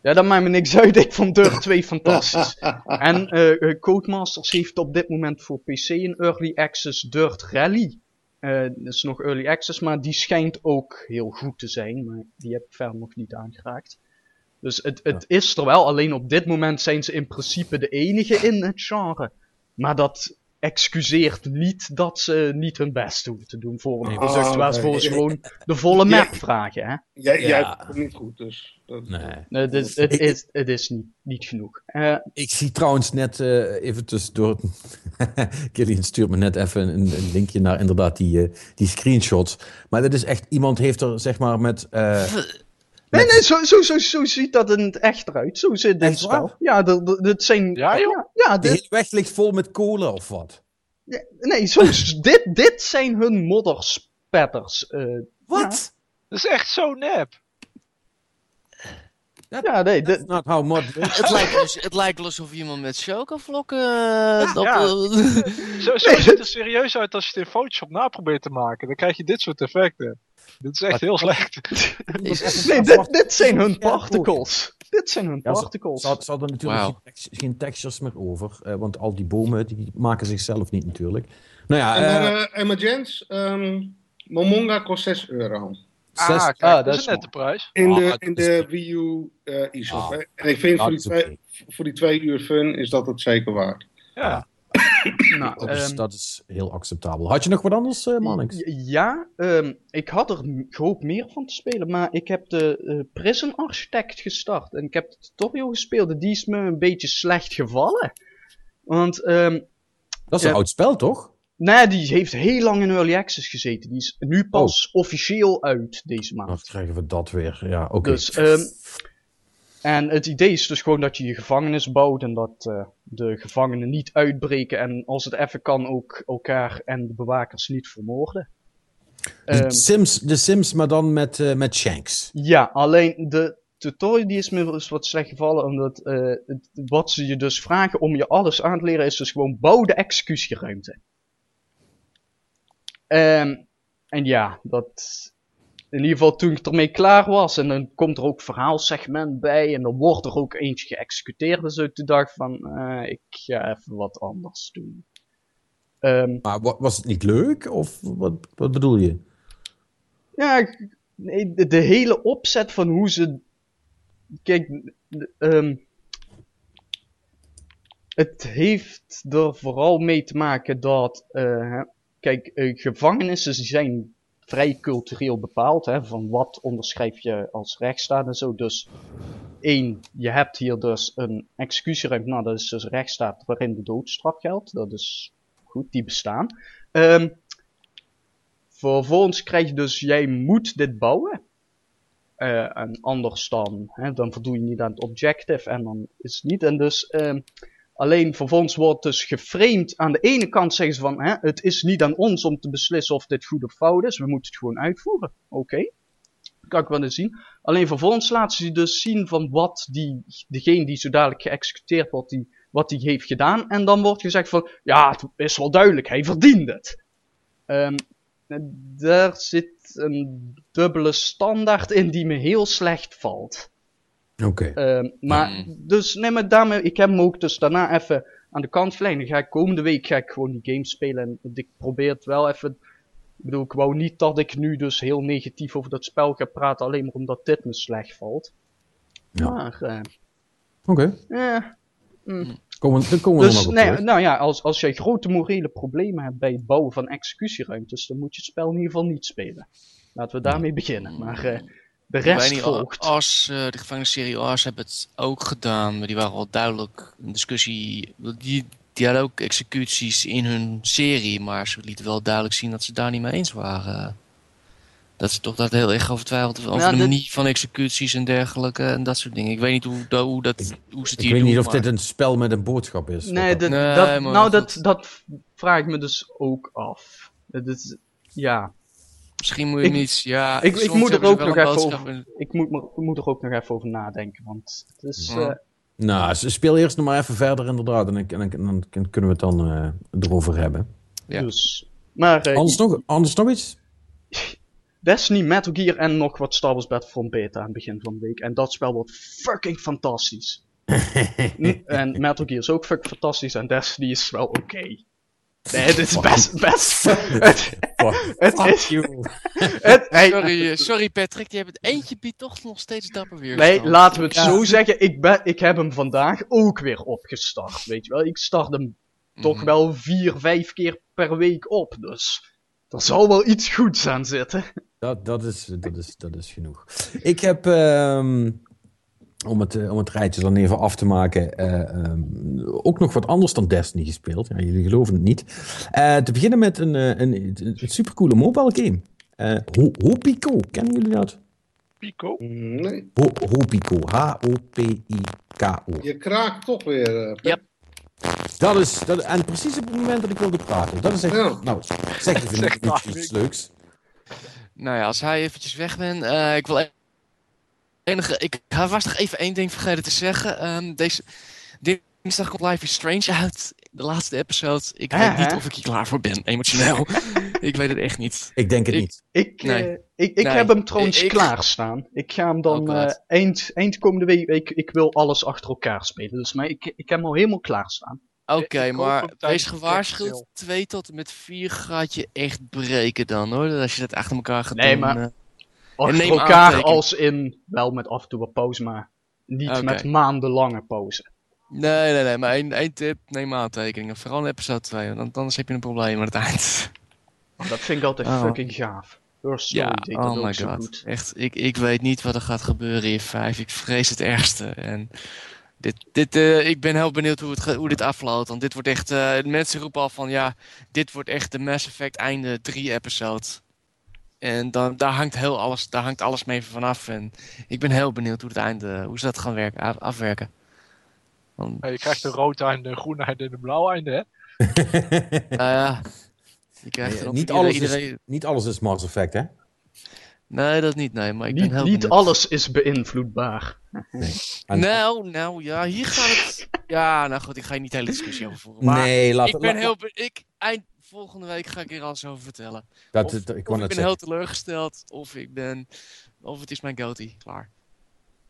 Ja, dat maakt me niks uit. Ik vond Dirt 2 fantastisch. en uh, Codemasters heeft op dit moment voor PC een Early Access Dirt Rally. Uh, dat is nog Early Access, maar die schijnt ook heel goed te zijn. Maar die heb ik verder nog niet aangeraakt. Dus het, het is er wel, alleen op dit moment zijn ze in principe de enige in het genre. Maar dat excuseert niet dat ze niet hun best hoeven te doen voor een product waar ze volgens gewoon de volle map vragen. Hè? Jij, jij hebt het niet goed, dus... Dat... Nee. nee het, is, het, is, het is niet, niet genoeg. Uh, ik zie trouwens net uh, even tussendoor... Killian stuurt me net even een, een linkje naar inderdaad die, uh, die screenshots. Maar dat is echt... Iemand heeft er zeg maar met... Nee, nee, zo, zo, zo, zo ziet dat in het echt eruit. Zo zit het spel. Ja, dat zijn... Ja, joh? Ja, ja dit... De hele weg ligt vol met kolen of wat? Ja, nee, zo, dit, dit zijn hun modderspetters. Uh, wat? Dat is echt zo nep. Ja, nee, dit... not how mod het, lijkt dus, het lijkt alsof iemand met chocovlokken... Uh, dat, ja. Uh... zo zo nee, ziet er serieus uit als je het in Photoshop na probeert te maken. Dan krijg je dit soort effecten. Dit is echt heel slecht. nee, dit, dit zijn hun particles. Dit zijn hun particles. Ze, ze hadden natuurlijk wow. geen, textures meer over. Uh, want al die bomen die maken zichzelf niet natuurlijk. Nou ja, en, uh, uh, Jens, um, Momonga kost 6 euro. Ah, kijk, ah, dat is net de prijs. In de, ah, in de Wii U uh, e-shop. Ah, en ik vind voor die, twee, voor die twee uur fun is dat het zeker waard. Ja. Nou, dat, is, um, dat, is, heel acceptabel. Had je nog wat anders, uh, Mannix? Ja, um, ik had er gehoopt meer van te spelen, maar ik heb de uh, Prison Architect gestart. En ik heb de tutorial gespeeld en die is me een beetje slecht gevallen. Want... Um, dat is een oud spel, toch? Nee, die heeft heel lang in Early Access gezeten. Die is nu pas oh. officieel uit deze maand. Dan krijgen we dat weer. Ja, oké. Okay. Dus, en het idee is dus gewoon dat je je gevangenis bouwt en dat uh, de gevangenen niet uitbreken en als het even kan ook elkaar en de bewakers niet vermoorden. De, um, Sims, de Sims, maar dan met, uh, met Shanks. Ja, alleen de tutorial die is me dus wat slecht gevallen, omdat uh, het, wat ze je dus vragen om je alles aan te leren is dus gewoon bouw de executieruimte. Um, en ja, dat in ieder geval toen ik ermee klaar was. En dan komt er ook verhaalsegment bij. En dan wordt er ook eentje geëxecuteerd. Dus ik dacht van, uh, ik ga even wat anders doen. Um, maar was het niet leuk? Of wat, wat bedoel je? Ja, nee, de, de, hele opzet van hoe ze. Kijk, um, het heeft er vooral mee te maken dat. Uh, kijk, uh, gevangenissen zijn vrij cultureel bepaald. Hè, van wat onderschrijf je als rechtsstaat en zo. Dus één, je hebt hier dus een executieruimte. Nou, dat is dus rechtsstaat waarin de doodstraf geldt. Dat is goed, die bestaan. Um, vervolgens krijg je dus, jij moet dit bouwen. Uh, en anders dan, hè, dan voldoe je niet aan het objective en dan is het niet. En dus, um, alleen vervolgens wordt dus geframed. Aan de ene kant zeggen ze van, hè, het is niet aan ons om te beslissen of dit goed of fout is. We moeten het gewoon uitvoeren. Oké. Kan ik wel eens zien. Alleen vervolgens laten ze dus zien van wat die, degene die zo dadelijk geëxecuteerd wordt, die wat hij heeft gedaan. En dan wordt gezegd van, ja, het is wel duidelijk, hij verdient het. Um, daar zit een dubbele standaard in die me heel slecht valt. Oké. Okay. Um, maar, mm. dus, nee, maar daarmee, ik heb hem ook dus daarna even aan de kant verleggen. ga ik komende week ga ik gewoon die game spelen. En ik probeer het wel even. Ik bedoel, ik wou niet dat ik nu dus heel negatief over dat spel ga praten, alleen maar omdat dit me slecht valt. Ja. Maar, uh, Oké. Okay. mm. Komen, dan komen we dus, nog nee, Nou ja, als, als jij grote morele problemen hebt bij het bouwen van executieruimtes, dan moet je het spel in ieder geval niet spelen. Laten we daarmee beginnen. Maar uh, de rest niet, volgt. As, uh, de gevangenisserie Ars hebben het ook gedaan, maar die waren al duidelijk een discussie. Die, die hadden ook executies in hun serie, maar ze lieten wel duidelijk zien dat ze daar niet mee eens waren dat ze toch dat heel erg over twijfelt over de manier van executies en dergelijke en dat soort dingen. Ik weet niet hoe, hoe, dat, hoe ze het hier Ik weet niet of dit een spel met een boodschap is. Nee, dat, dat, nou dat, dat vraag ik me dus ook af. Dat is, ja. Misschien moet je niet, ja. Ik, ik moet er ook nog even over, ik moet, moet er ook nog even over nadenken, want het is... Ja. Uh, nou, speel eerst nog maar even verder inderdaad en dan, dan, dan kunnen we het dan uh, erover hebben. Ja. Dus, maar... Uh, anders, nog, anders nog iets? Destiny, Metal Gear en nog wat Star Wars Battlefront beta aan het begin van de week. En dat spel wordt fucking fantastisch. en Metal Gear is ook fucking fantastisch en Destiny is wel oké. Okay. Nee, dit is best, best. het, het is. Het, hey, sorry, sorry Patrick, je hebt het eentje biedt toch nog steeds dapper weer. Nee, laten we het zo zeggen. Ik, ben, ik heb hem vandaag ook weer opgestart. Weet je wel, ik start hem toch mhm. wel vier, vijf keer per week op. Dus er zal wel iets goeds aan zitten. Dat, dat, is, dat, is, dat is genoeg. Ik heb, um, om, het, eh, om het rijtje dan even af te maken, uh, um, ook nog wat anders dan Destiny gespeeld. Ja, jullie geloven het niet. Uh, te beginnen met een, een, een, een supercoole mobile game. Uh, Hopico, kennen jullie dat? Pico? Nee. Ho Hopico, H-O-P-I-K-O. Je kraakt toch weer. Ja. Dat is, dat, en precies op het moment dat ik wilde praten. Dat is echt, ja. nou, zeg even iets leuks. Nou ja, als hij eventjes weg bent, uh, ik wil enige, ik was nog even één ding vergeten te zeggen. Um, deze dinsdag komt Life is Strange uit, de laatste episode. Ik weet niet of ik hier klaar voor ben, emotioneel. ik weet het echt niet. Ik denk het niet. Ik, nee. uh, ik, ik heb hem trouwens ik, klaarstaan. Ik ga hem dan uh, eind, eind komende week, ik, ik wil alles achter elkaar spelen. Dus maar ik, ik heb hem al helemaal klaarstaan. Oké, okay, maar wees gewaarschuwd. 2 tot en met 4 gaat je echt breken dan hoor. Als je dat achter elkaar gaat nee, doen. Maar, achter elkaar als in, wel met af en toe een pauze, maar niet okay. met maandenlange pauze. Nee, nee, nee, maar één, één tip, neem aantekeningen. Vooral in episode 2, want anders heb je een probleem aan het eind. Oh, dat vind ik altijd oh. fucking gaaf. ja, oh my god. Goed. Echt, ik, ik weet niet wat er gaat gebeuren in 5. Ik vrees het ergste. En dit, dit, uh, ik ben heel benieuwd hoe, het, hoe dit afloopt. Want dit wordt echt. Uh, mensen roepen al van ja, dit wordt echt de Mass Effect einde 3 episode. En dan, daar, hangt heel alles, daar hangt alles mee vanaf. En ik ben heel benieuwd hoe, het einde, hoe ze dat gaan werken, af, afwerken. Want... Ja, je krijgt een rood einde, een groen einde en een blauw einde, hè? nou ja, je krijgt nee, niet, alles iedereen... is, niet alles is Mass Effect, hè? Nee, dat niet, nee. Maar ik niet, ben heel niet alles is beïnvloedbaar. Nee. nou, nou, ja, hier gaat het... Ja, nou goed, ik ga je niet de hele discussie over voeren. Maar nee, laat Ik ben heel... Ik, eind, volgende week ga ik hier alles over vertellen. Dat, of, ik, ik ben heel teleurgesteld, of ik ben, of het is mijn goatee, klaar.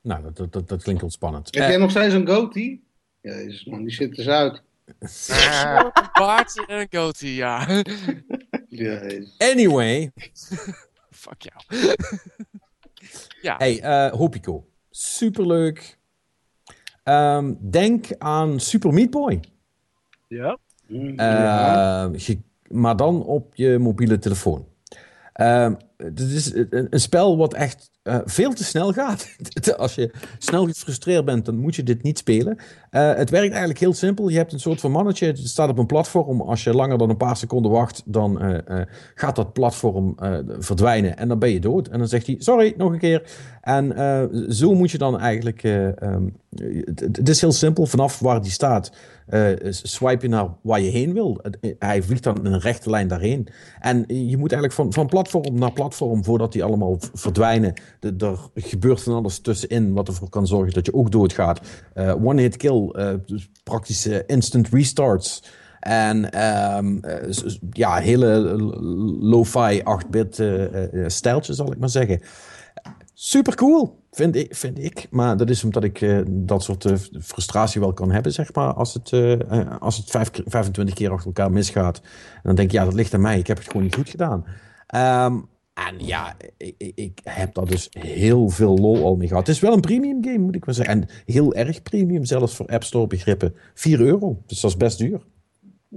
Nou, dat, dat, dat, klinkt ontspannend. Heb jij nog steeds een goatee? Jezus man, die zit dus uit. Uh, baard en een goatee, ja. Jezus. Anyway. Fuck jou. ja. Hey, uh, Hopico. Superleuk. Um, denk aan Super Meat Boy. Ja. Ja. maar dan op je mobiele telefoon. Uh, het is een, spel wat echt uh, veel te snel gaat. Als je snel gefrustreerd bent, dan moet je dit niet spelen. Uh, het werkt eigenlijk heel simpel. Je hebt een soort van mannetje. Het staat op een platform. Als je langer dan een paar seconden wacht, dan uh, gaat dat platform verdwijnen. En dan ben je dood. En dan zegt hij, sorry, nog een keer. En zo moet je dan eigenlijk... Um, het is heel simpel. Vanaf waar die staat, swipe je naar waar je heen wil. Hij vliegt dan in een rechte lijn daarheen. En je moet eigenlijk van, van platform naar platform, voordat die allemaal verdwijnen er gebeurt van alles tussenin wat ervoor kan zorgen dat je ook doodgaat. Uh, One-hit kill, uh, dus praktische instant restarts. En um, ja, hele lo-fi 8-bit stijltje, zal ik maar zeggen. Super cool, vind ik, vind ik. Maar dat is omdat ik dat soort frustratie wel kan hebben, zeg maar. Als het, als het 5, 25 keer achter elkaar misgaat. En dan denk ik, ja, dat ligt aan mij. Ik heb het gewoon niet goed gedaan. Um, en ja, ik, ik, heb daar dus heel veel lol al mee gehad. Het is wel een premium game, moet ik wel zeggen. En heel erg premium, zelfs voor App Store begrippen. 4 euro, dus dat is best duur.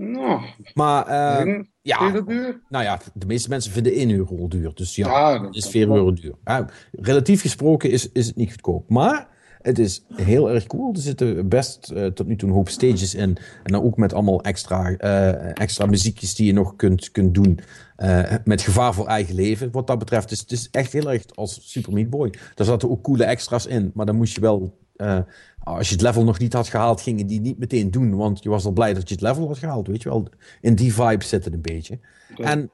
Nou, maar uh, ja, duur? nou ja, de meeste mensen vinden 1 euro duur. Dus ja, ja dat is 4 euro duur. Uh, relatief gesproken is, is het niet goedkoop. Maar het is heel erg cool. Er zitten best uh, tot nu toe een hoop stages in. En dan ook met allemaal extra, uh, extra muziekjes die je nog kunt, kunt doen. Uh, met gevaar voor eigen leven. Wat dat betreft. Dus het is echt heel erg als Super Meat Boy. Daar zaten ook coole extra's in. Maar dan moest je wel. Als je het level nog niet had gehaald, gingen die niet meteen doen. Want je was al blij dat je het level had gehaald. Weet je wel. In die vibe zit het een beetje. En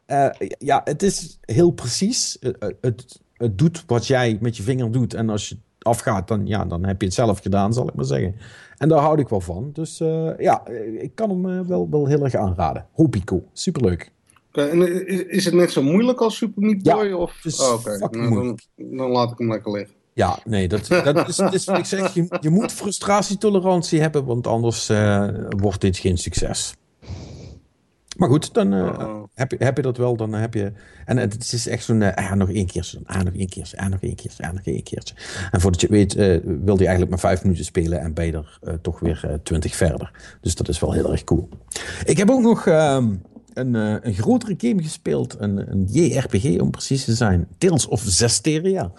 ja, het is heel precies. het, het doet wat jij met je vinger doet. En als je afgaat, dan, ja, dan heb je het zelf gedaan, zal ik maar zeggen. En daar houd ik wel van. Dus uh, ja, ik kan hem uh, wel, wel heel erg aanraden. Hopico, superleuk. Okay, en is het net zo moeilijk als Super Meat Boy? Ja, of? Oh, Oké, okay. nou, dan, dan, laat ik hem lekker liggen. Ja, nee, dat, dat is, is ik zeg, je, je moet frustratietolerantie hebben, want anders uh, wordt dit geen succes. Maar goed, dan uh, heb, je, heb je dat wel. Dan heb je, en het is echt zo'n, uh, ah, nog één keer, ah, nog één keer, ah, nog één keer, ah, nog één keertje. En voordat je weet, uh, wil je eigenlijk maar vijf minuten spelen en ben je er toch weer twintig verder. Dus dat is wel heel erg cool. Ik heb ook nog ehm, een, een grotere game gespeeld, een, een JRPG om precies te zijn. Tales of Zestiria.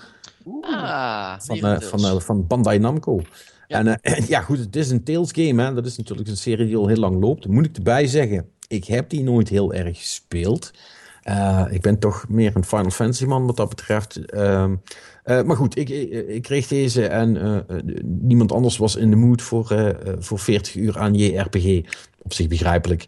Ah, van, van, van Bandai Namco. Ja. En ja, goed, het is een Tales game. Hè. Dat is natuurlijk een serie die al heel lang loopt. Moet ik erbij zeggen ik heb die nooit heel erg gespeeld. Ik ben toch meer een Final Fantasy man wat dat betreft. Uh, maar goed, ik, ik, kreeg deze en niemand anders was in de mood voor, voor 40 uur aan JRPG. Op zich begrijpelijk.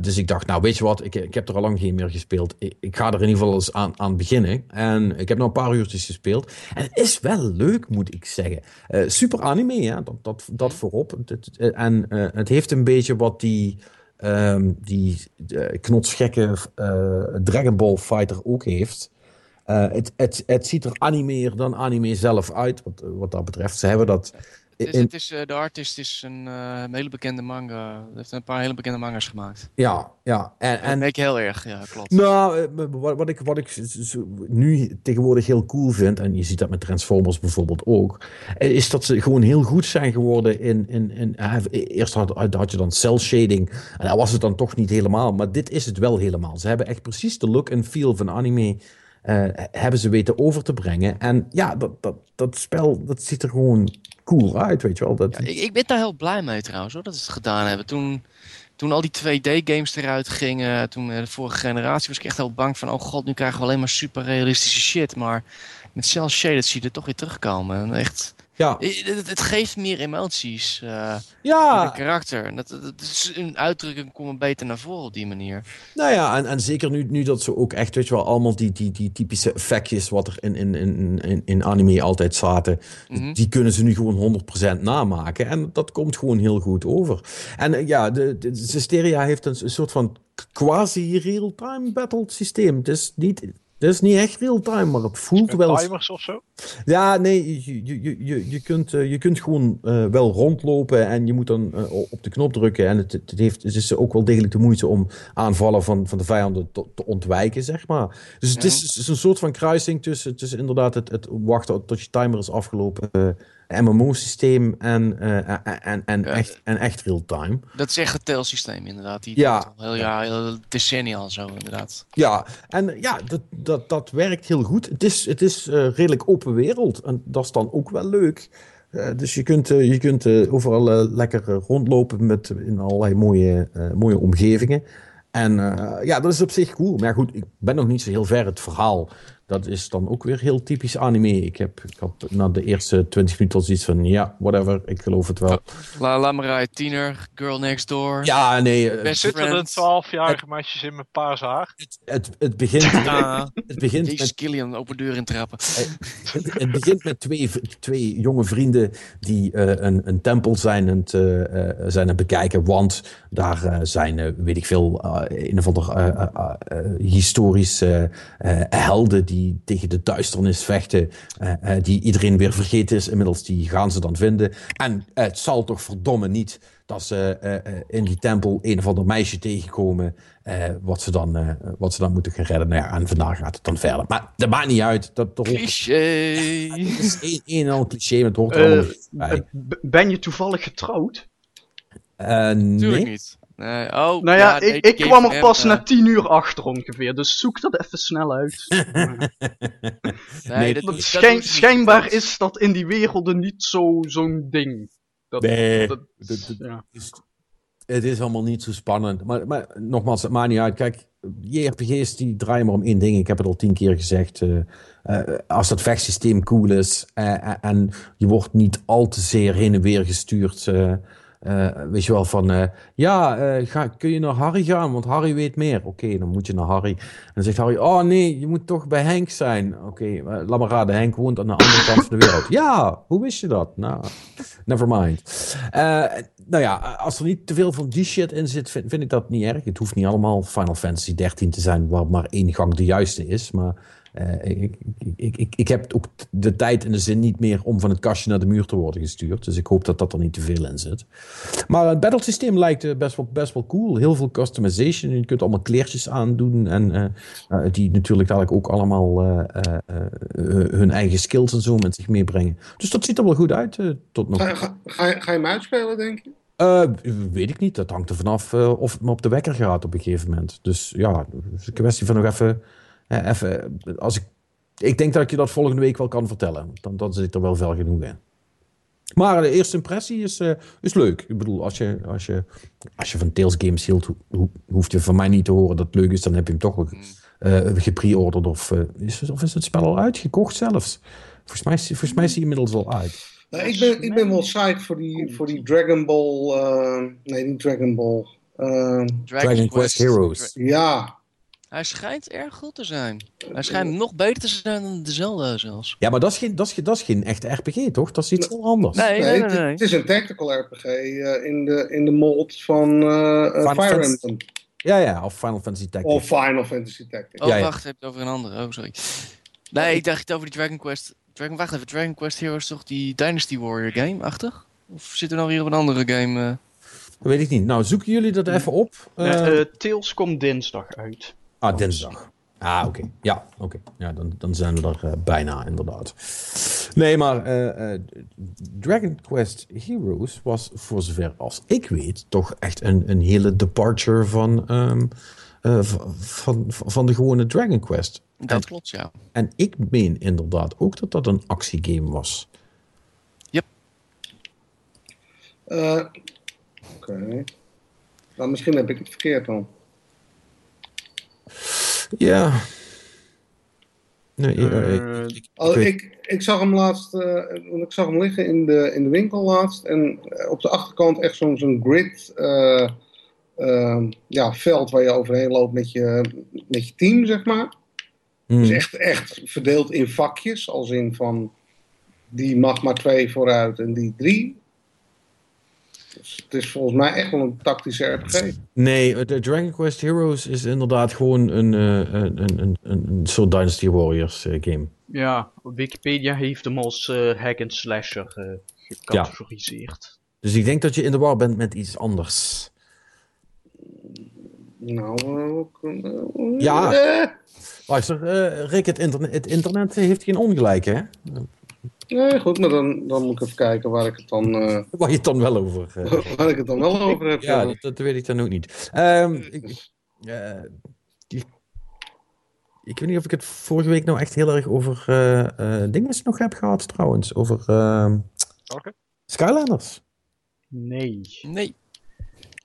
dus ik dacht, nou weet je wat, ik, ik heb er al lang geen meer gespeeld. Ik, ga er in ieder geval eens aan, aan beginnen. En ik heb nog een paar uurtjes gespeeld. En het is wel leuk, moet ik zeggen. super anime, ja, dat, dat, dat voorop. en het heeft een beetje wat die... Um, die uh, knotsgekke Dragon Ball Fighter ook heeft. Uh, het, het, het ziet er animeer dan anime zelf uit, wat, wat dat betreft. Ze hebben dat het is, het is, uh, de artist is een uh, hele bekende manga. Hij heeft een paar hele bekende manga's gemaakt. Ja, ja. En, en ik heel erg, ja, klopt. Nou, eh, wat, wat, ik, wat ik nu tegenwoordig heel cool vind, en je ziet dat met Transformers bijvoorbeeld ook, is dat ze gewoon heel goed zijn geworden in. in, in eerst had, had je dan cel shading, en dat was het dan toch niet helemaal, maar dit is het wel helemaal. Ze hebben echt precies de look en feel van anime. Uh, hebben ze weten over te brengen. En ja, dat, dat, dat spel, dat ziet er gewoon cool uit, weet je wel. Dat... Ik, ben daar heel blij mee trouwens, hoor, dat ze het gedaan hebben. Toen, toen al die 2D-games eruit gingen, toen de vorige generatie, was ik echt heel bang van... oh god, nu krijgen we alleen maar super realistische shit. Maar met cel shaded zie je er toch weer terugkomen. En echt ja. Het, het, geeft meer emoties. Uh, ja. Karakter. Dat, dat is een uitdrukking komen beter naar voren op die manier. Nou ja, en, en zeker nu, nu dat ze ook echt, weet je wel, allemaal die, die, die typische effectjes wat er in, in, in, in anime altijd zaten, mhm. die kunnen ze nu gewoon 100% namaken. En dat komt gewoon heel goed over. En uh, ja, de, de, Systeria heeft een, een soort van quasi real-time battle systeem. Het is niet het is niet echt real-time, maar het voelt wel... timers of zo? Ja, nee, je, je, je, je, kunt, uh, je kunt gewoon uh, wel rondlopen en je moet dan uh, op de knop drukken. En het, het, heeft, het is ook wel degelijk de moeite om aanvallen van, van de vijanden te, te ontwijken, zeg maar. Dus het ja. is, het is, een soort van kruising tussen, tussen inderdaad het, het wachten tot je timer is afgelopen MMO-systeem en, uh, en, en, ja. echt, en echt real-time. Dat is echt het telsysteem inderdaad. Die ja. Al heel, ja, heel decennia al zo inderdaad. Ja, en ja, dat, dat, dat werkt heel goed. Het is, het is uh, redelijk open wereld en dat is dan ook wel leuk. Uh, dus je kunt, je kunt overal lekker rondlopen met, in allerlei mooie, mooie omgevingen. En ja, dat is op zich cool. Maar goed, ik ben nog niet zo heel ver het verhaal dat is dan ook weer heel typisch anime. Ik heb, ik had na de eerste 20 minuten al zoiets van, ja, whatever, ik geloof het wel. La, rijden, tiener, girl next door. Ja, nee. Er zitten er 12-jarige meisjes in mijn paars haar. Het, het, het begint, ja, het begint Deze met... Killian, open deur intrappen. Het, het begint met twee, twee jonge vrienden die uh, een, een tempel zijn aan het, uh, uh, zijn het bekijken, want daar zijn, weet ik veel, een of andere historische helden die tegen de duisternis vechten, uh, uh, die iedereen weer vergeten is. Inmiddels die gaan ze dan vinden. En het zal toch verdomme niet dat ze uh, in die tempel een of ander meisje tegenkomen, wat, ze dan, wat ze dan moeten gaan redden. Nou ja, en vandaag gaat het dan verder. Maar dat maakt niet uit. Dat, dat cliché! Het is een, een en al cliché, maar het hoort er bij. Ben je toevallig getrouwd? nee. Tuurlijk niet. Nee, oh, nou ja, ja ik, ik kwam er pas na tien uur achter ongeveer, dus zoek dat even snel uit. nee, dat, dat, schijn, dat schijnbaar is dat in die werelden niet zo'n ding. Dat, nee, dat, ja. is, het is allemaal niet zo spannend. Maar, maar nogmaals, het maakt niet uit. Kijk, JRPG's die draaien maar om één ding. Ik heb het al tien keer gezegd. Uh, uh, als dat vechtsysteem cool is uh, en je wordt niet al te zeer heen en weer gestuurd uh, weet je wel, van uh, ja, uh, ga, kun je naar Harry gaan? Want Harry weet meer. Oké, dan moet je naar Harry. En dan zegt Harry, oh nee, je moet toch bij Henk zijn. Oké, okay, laat maar raden, Henk woont aan de andere kant van de wereld. Ja, hoe wist je dat? Nou, never mind. nou ja, als er niet te veel van die shit in zit, vind, vind, ik dat niet erg. Het hoeft niet allemaal Final Fantasy 13 te zijn, waar maar één gang de juiste is. Maar ik, ik, ik, ik, heb ook de tijd en de zin niet meer om van het kastje naar de muur te worden gestuurd. Dus ik hoop dat dat er niet te veel in zit. Maar het battle systeem lijkt best wel, best wel cool. Heel veel customization. Je kunt allemaal kleertjes aandoen. En uh, die natuurlijk dadelijk ook allemaal hun eigen skills en zo met zich meebrengen. Dus dat ziet er wel goed uit tot nog. Ga, ga, ga, je, ga je hem uitspelen, denk je? Uh, weet ik niet. Dat hangt er vanaf uh, of het me op de wekker gaat op een gegeven moment. Dus ja, het is een kwestie van nog even uh, even, als ik, ik denk dat ik je dat volgende week wel kan vertellen. Dan, dan zit er wel veel genoeg in. Maar de eerste impressie is, uh, is leuk. Ik bedoel, als je, als je, als je van Tales Games hield, ho hoeft je van mij niet te horen dat het leuk is. Dan heb je hem toch wel uh, gepreorderd. Of, uh, is, of is het spel al uitgekocht zelfs? Volgens mij, volgens mij is hij inmiddels al uit. Nou, ik, ben, ik ben wel psyched voor die, voor die Dragon Ball... nee, niet Dragon Ball. Dragon, Dragon Quest Heroes. Ja, hij schijnt erg goed te zijn. Hij schijnt nog beter te zijn dan de Zelda zelfs. Ja, maar dat is geen, dat is, dat is geen echte RPG, toch? Dat is iets heel anders. Nee, nee, nee, nee, Het is een tactical RPG uh, in, de, in de mold van uh, Fire Emblem. Ja, ja, of Final Fantasy Tactics. Of Final Fantasy Tactics. Oh, ja, ja. wacht, heb je het over een andere. Oh, sorry. Nee, ik dacht het over die Dragon Quest. Dragon, wacht even, Dragon Quest Heroes toch die Dynasty Warrior game-achtig? Of zit er nou weer op een andere game? Uh... Dat weet ik niet. Nou, zoeken jullie dat even op? Nee, Tails komt dinsdag uit. Ah, dinsdag. Ah, oké. Okay. Ja, oké. Okay. Ja, dan, dan zijn we er uh, bijna, inderdaad. Nee, maar uh, uh, Dragon Quest Heroes was, voor zover als ik weet, toch echt een, een hele departure van, um, van, van de gewone Dragon Quest. Dat en, klopt, ja. En ik meen inderdaad ook dat dat een actiegame was. Yep. Oké. Okay. Nou, misschien heb ik het verkeerd dan. Ja. Nee, ik, ik, oh, ik, ik, zag hem laatst, uh, ik zag hem liggen in de, in de winkel laatst. En op de achterkant echt zo'n zo'n grid uh, ja, veld waar je overheen loopt met je, met je team, zeg maar. Mm. Dus echt, echt verdeeld in vakjes, als in van die mag maar twee vooruit en die drie. Dus het is volgens mij echt wel een tactische RPG. Nee, de Dragon Quest Heroes is inderdaad gewoon een, een, een, een, een soort Dynasty Warriors game. Ja, Wikipedia heeft hem als hack and slasher gecategoriseerd. Dus ik denk dat je in de war bent met iets anders. Nou, uh, ja. Luister, uh, Rick, het internet, het internet heeft geen ongelijk, hè? Nee, goed, maar dan, dan moet ik even kijken waar ik het dan... Uh, waar je het dan wel over Waar ik het dan wel over heb. Ja, dat, dat, weet ik dan ook niet. Um, ik, ik, ik, weet niet of ik het vorige week nou echt heel erg over dingen nog heb gehad, trouwens. Over ehm, okay. Skylanders. Nee. Nee.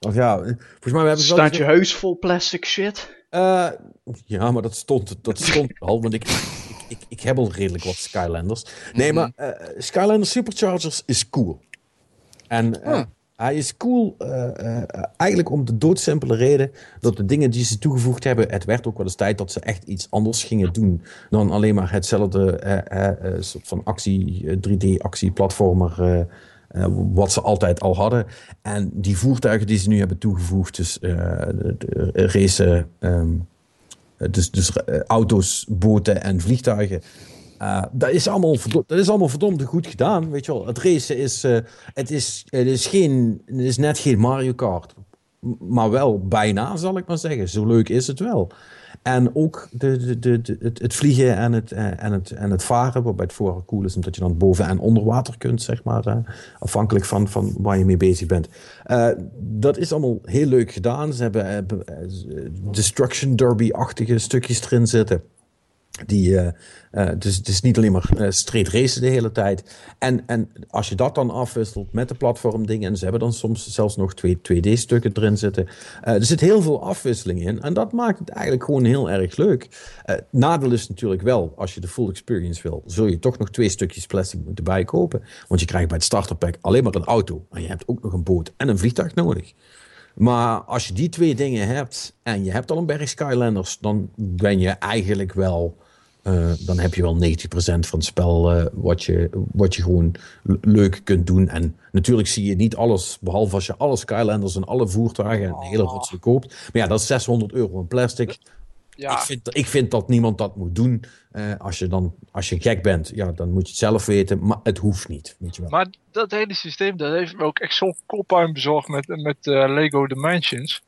Of ja, volgens mij hebben ze Staat je huis vol plastic shit? Uh, ja, maar dat stond, dat stond al, want ik, ik, ik, heb al redelijk wat Skylanders. Nee, mm -hmm. maar uh, Skylanders Superchargers is cool. En uh, huh. hij is cool eigenlijk om de doodsimpele reden dat de dingen die ze toegevoegd hebben, het werd ook wel eens tijd dat ze echt iets anders gingen doen dan alleen maar hetzelfde soort van actie, 3D-actie-platformer uh, wat ze altijd al hadden. En die voertuigen die ze nu hebben toegevoegd, dus uh, de, de um, dus, dus uh, auto's, boten en vliegtuigen. dat, is allemaal dat is allemaal verdomd goed gedaan, weet je wel. Het racen is, het is, het is, geen, het is net geen Mario Kart. Maar wel bijna, zal ik maar zeggen. Zo leuk is het wel. En ook de, de, de, het, het, vliegen en het, eh, en, het, en het varen, waarbij het vooral cool is omdat je dan boven en onder water kunt, zeg maar, uh, afhankelijk van, van waar je mee bezig bent. Uh, dat is allemaal heel leuk gedaan. Ze hebben Destruction Derby-achtige stukjes erin zitten. Die, uh, uh, dus het is niet alleen maar uh, straight racen de hele tijd. En, en als je dat dan afwisselt met de platformdingen, en ze hebben dan soms zelfs nog twee 2D-stukken erin zitten. er zit heel veel afwisseling in. En dat maakt het eigenlijk gewoon heel erg leuk. nadeel is natuurlijk wel, als je de full experience wil, zul je toch nog twee stukjes plastic moeten bijkopen. Want je krijgt bij het starterpack alleen maar een auto. En je hebt ook nog een boot en een vliegtuig nodig. Maar als je die twee dingen hebt en je hebt al een berg Skylanders, dan ben je eigenlijk wel uh, dan heb je wel 90% van het spel uh, wat, je, wat je gewoon leuk kunt doen. En natuurlijk zie je niet alles, behalve als je alle Skylanders en alle voertuigen en de hele oh. rotsen koopt. Maar ja, dat is 600 euro in plastic. Ja. Ik, vind, ik vind dat niemand dat moet doen. Uh, als, je dan, als je gek bent, ja, dan moet je het zelf weten. Maar het hoeft niet. Weet je wel. Maar dat hele systeem, dat heeft me ook echt zo'n kop bezorgd met, met Lego Dimensions.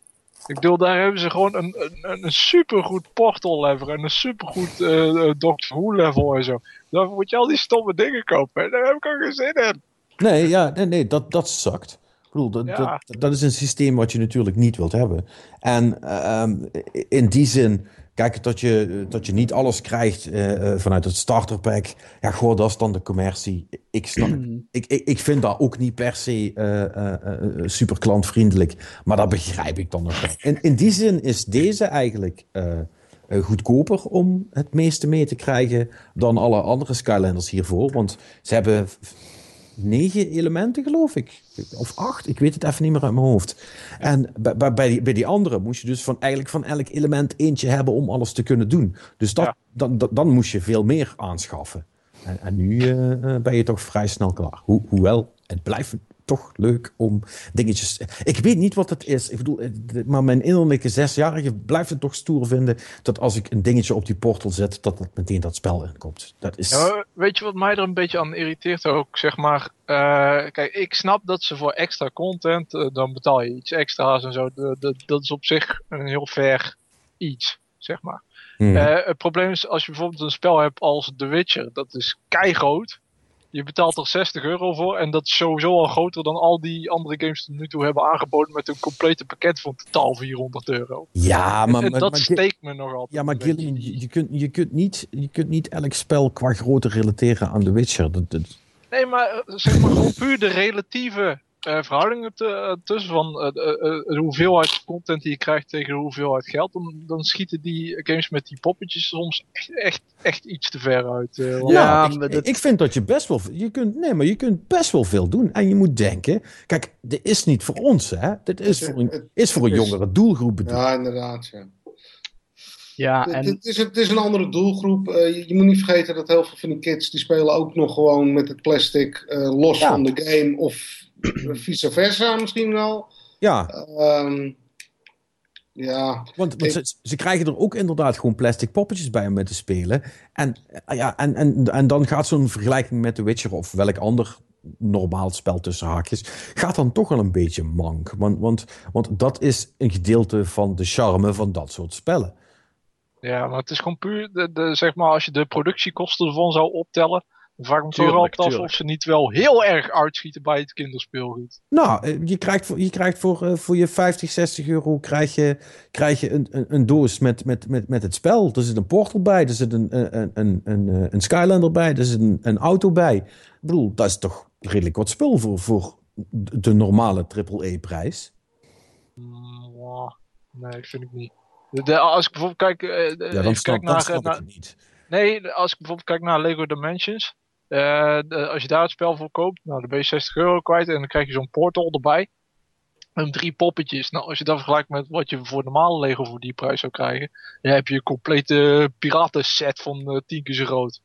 Ik bedoel, daar hebben ze gewoon een, een, een supergoed portal level en een supergoed uh, Doctor Who level en zo. Dan moet je al die stomme dingen kopen. Daar heb ik ook geen zin in. Nee, ja, nee, nee dat, dat zakt. Ik bedoel, dat, dat, dat, is een systeem wat je natuurlijk niet wilt hebben. En uh, in die zin Kijk, dat je, dat je niet alles krijgt uh, vanuit het starterpack. Ja, goh, dat is dan de commercie. Ik, snap, ik, ik, ik vind dat ook niet per se uh, uh, super klantvriendelijk. Maar dat begrijp ik dan nog wel. In, in die zin is deze eigenlijk goedkoper om het meeste mee te krijgen dan alle andere Skylanders hiervoor. Want ze hebben negen elementen, geloof ik. Of acht, ik weet het even niet meer uit mijn hoofd. En bij, bij, die, bij die andere moest je dus van, eigenlijk van elk element eentje hebben om alles te kunnen doen. Dus dat, dan, dan moest je veel meer aanschaffen. En, en nu uh, ben je toch vrij snel klaar. hoewel, het blijft toch leuk om dingetjes. Ik weet niet wat het is. Ik bedoel, eh, maar mijn innerlijke zesjarige blijft het toch stoer vinden dat als ik een dingetje op die portal zet, dat het meteen dat spel inkomt. Dat is... Ja, weet je wat mij er een beetje aan irriteert ook? Zeg maar, uh, kijk, ik snap dat ze voor extra content, uh, dan betaal je iets extra's en zo. De, de, dat is op zich een heel fair iets, zeg maar. Hmm. het probleem is als je bijvoorbeeld een spel hebt als The Witcher, dat is keigroot. Je betaalt er 60 euro voor. En dat is sowieso al groter dan al die andere games tot nu toe hebben aangeboden. Met een complete pakket van totaal 400 euro. Ja, maar. En, dat steekt me nog altijd. Ja, maar Gillian, je, je, kunt, je, kunt niet, je kunt niet elk spel qua grootte relateren aan The Witcher. Dat, dat... Nee, maar eh, zeg maar gewoon puur de relatieve uh, verhoudingen eh, tussen van uh, de hoeveelheid content die je krijgt tegen de hoeveelheid geld, dan, dan schieten die games met die poppetjes soms echt, echt, echt iets te ver uit. ja, ik, dat... ik, vind dat je best wel, je kunt, nee, maar je kunt best wel veel doen. En je moet denken, kijk, dit is niet voor ons, hè? Dit is voor een, is voor een jongere doelgroep bedoeld. Ja, inderdaad, ja. Ja, en... het, is, het is een andere doelgroep. je, je, moet niet vergeten dat heel veel van die kids die spelen ook nog gewoon met het plastic los van de game of vice versa misschien wel. Ja. Um, ja. Want, want ze, ze, krijgen er ook inderdaad gewoon plastic poppetjes bij om mee te spelen. En, ja, en, en, en dan gaat zo'n vergelijking met The Witcher of welk ander normaal spel tussen haakjes, gaat dan toch wel een beetje mank. Want, want, want dat is een gedeelte van de charme van dat soort spellen. Ja, maar het is gewoon puur, de, de, zeg maar, als je de productiekosten ervan zou optellen, dan vraag ik me toch altijd af of ze niet wel heel erg uitschieten bij het kinderspeelgoed. Nou, eh, je krijgt voor je, krijgt voor, eh, voor je 50, 60 euro krijg je, krijg je een, een, een doos met, met, met, met het spel. Er zit een Portal bij, er zit een, een, een, een, een Skylander bij, er zit een, een auto bij. Ik bedoel, dat is toch redelijk wat spul voor, voor de normale AAA-prijs. Mm, nee, vind ik niet. De, als ik bijvoorbeeld kijk, uh, ja, dan kijk naar, dan naar, niet. Nee, als ik bijvoorbeeld kijk naar Lego Dimensions. Uh, de, als je daar het spel voor koopt, nou, dan ben je 60 euro kwijt en dan krijg je zo'n portal erbij. En drie poppetjes. Nou, als je dat vergelijkt met wat je voor normale Lego voor die prijs zou krijgen, dan heb je een complete piratenset van uh, 10 keer zo groot.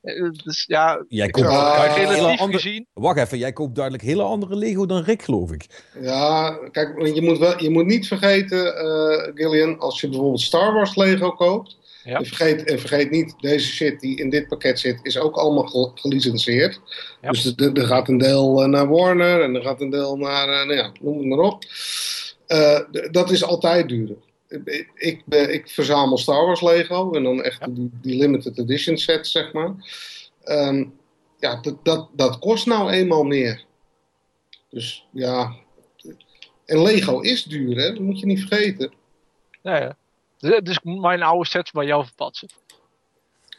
Eh, dus ja, jij koopt relatief andere, gezien. Wacht even, jij koopt duidelijk hele andere Lego dan Rick, geloof ik. Ja, kijk, je moet, wel, je moet niet vergeten, uh, Gillian, als je bijvoorbeeld Star Wars Lego koopt. Ja. En, vergeet, en vergeet niet, deze shit die in dit pakket zit, is ook allemaal gelicenseerd. Ja. Dus er gaat een deel eh, naar Warner en er gaat een deel naar, nou ja, noem het maar op. dat is altijd duurder ik, ik, ik, verzamel Star Wars Lego en dan echt die, die, limited edition sets, zeg maar. Ehm, ja, dat, dat, dat kost nou eenmaal meer. Dus ja. En Lego is duur, hè? Dat moet je niet vergeten. Ja, ja. Dus, dus mijn oude sets bij jou verpatsen.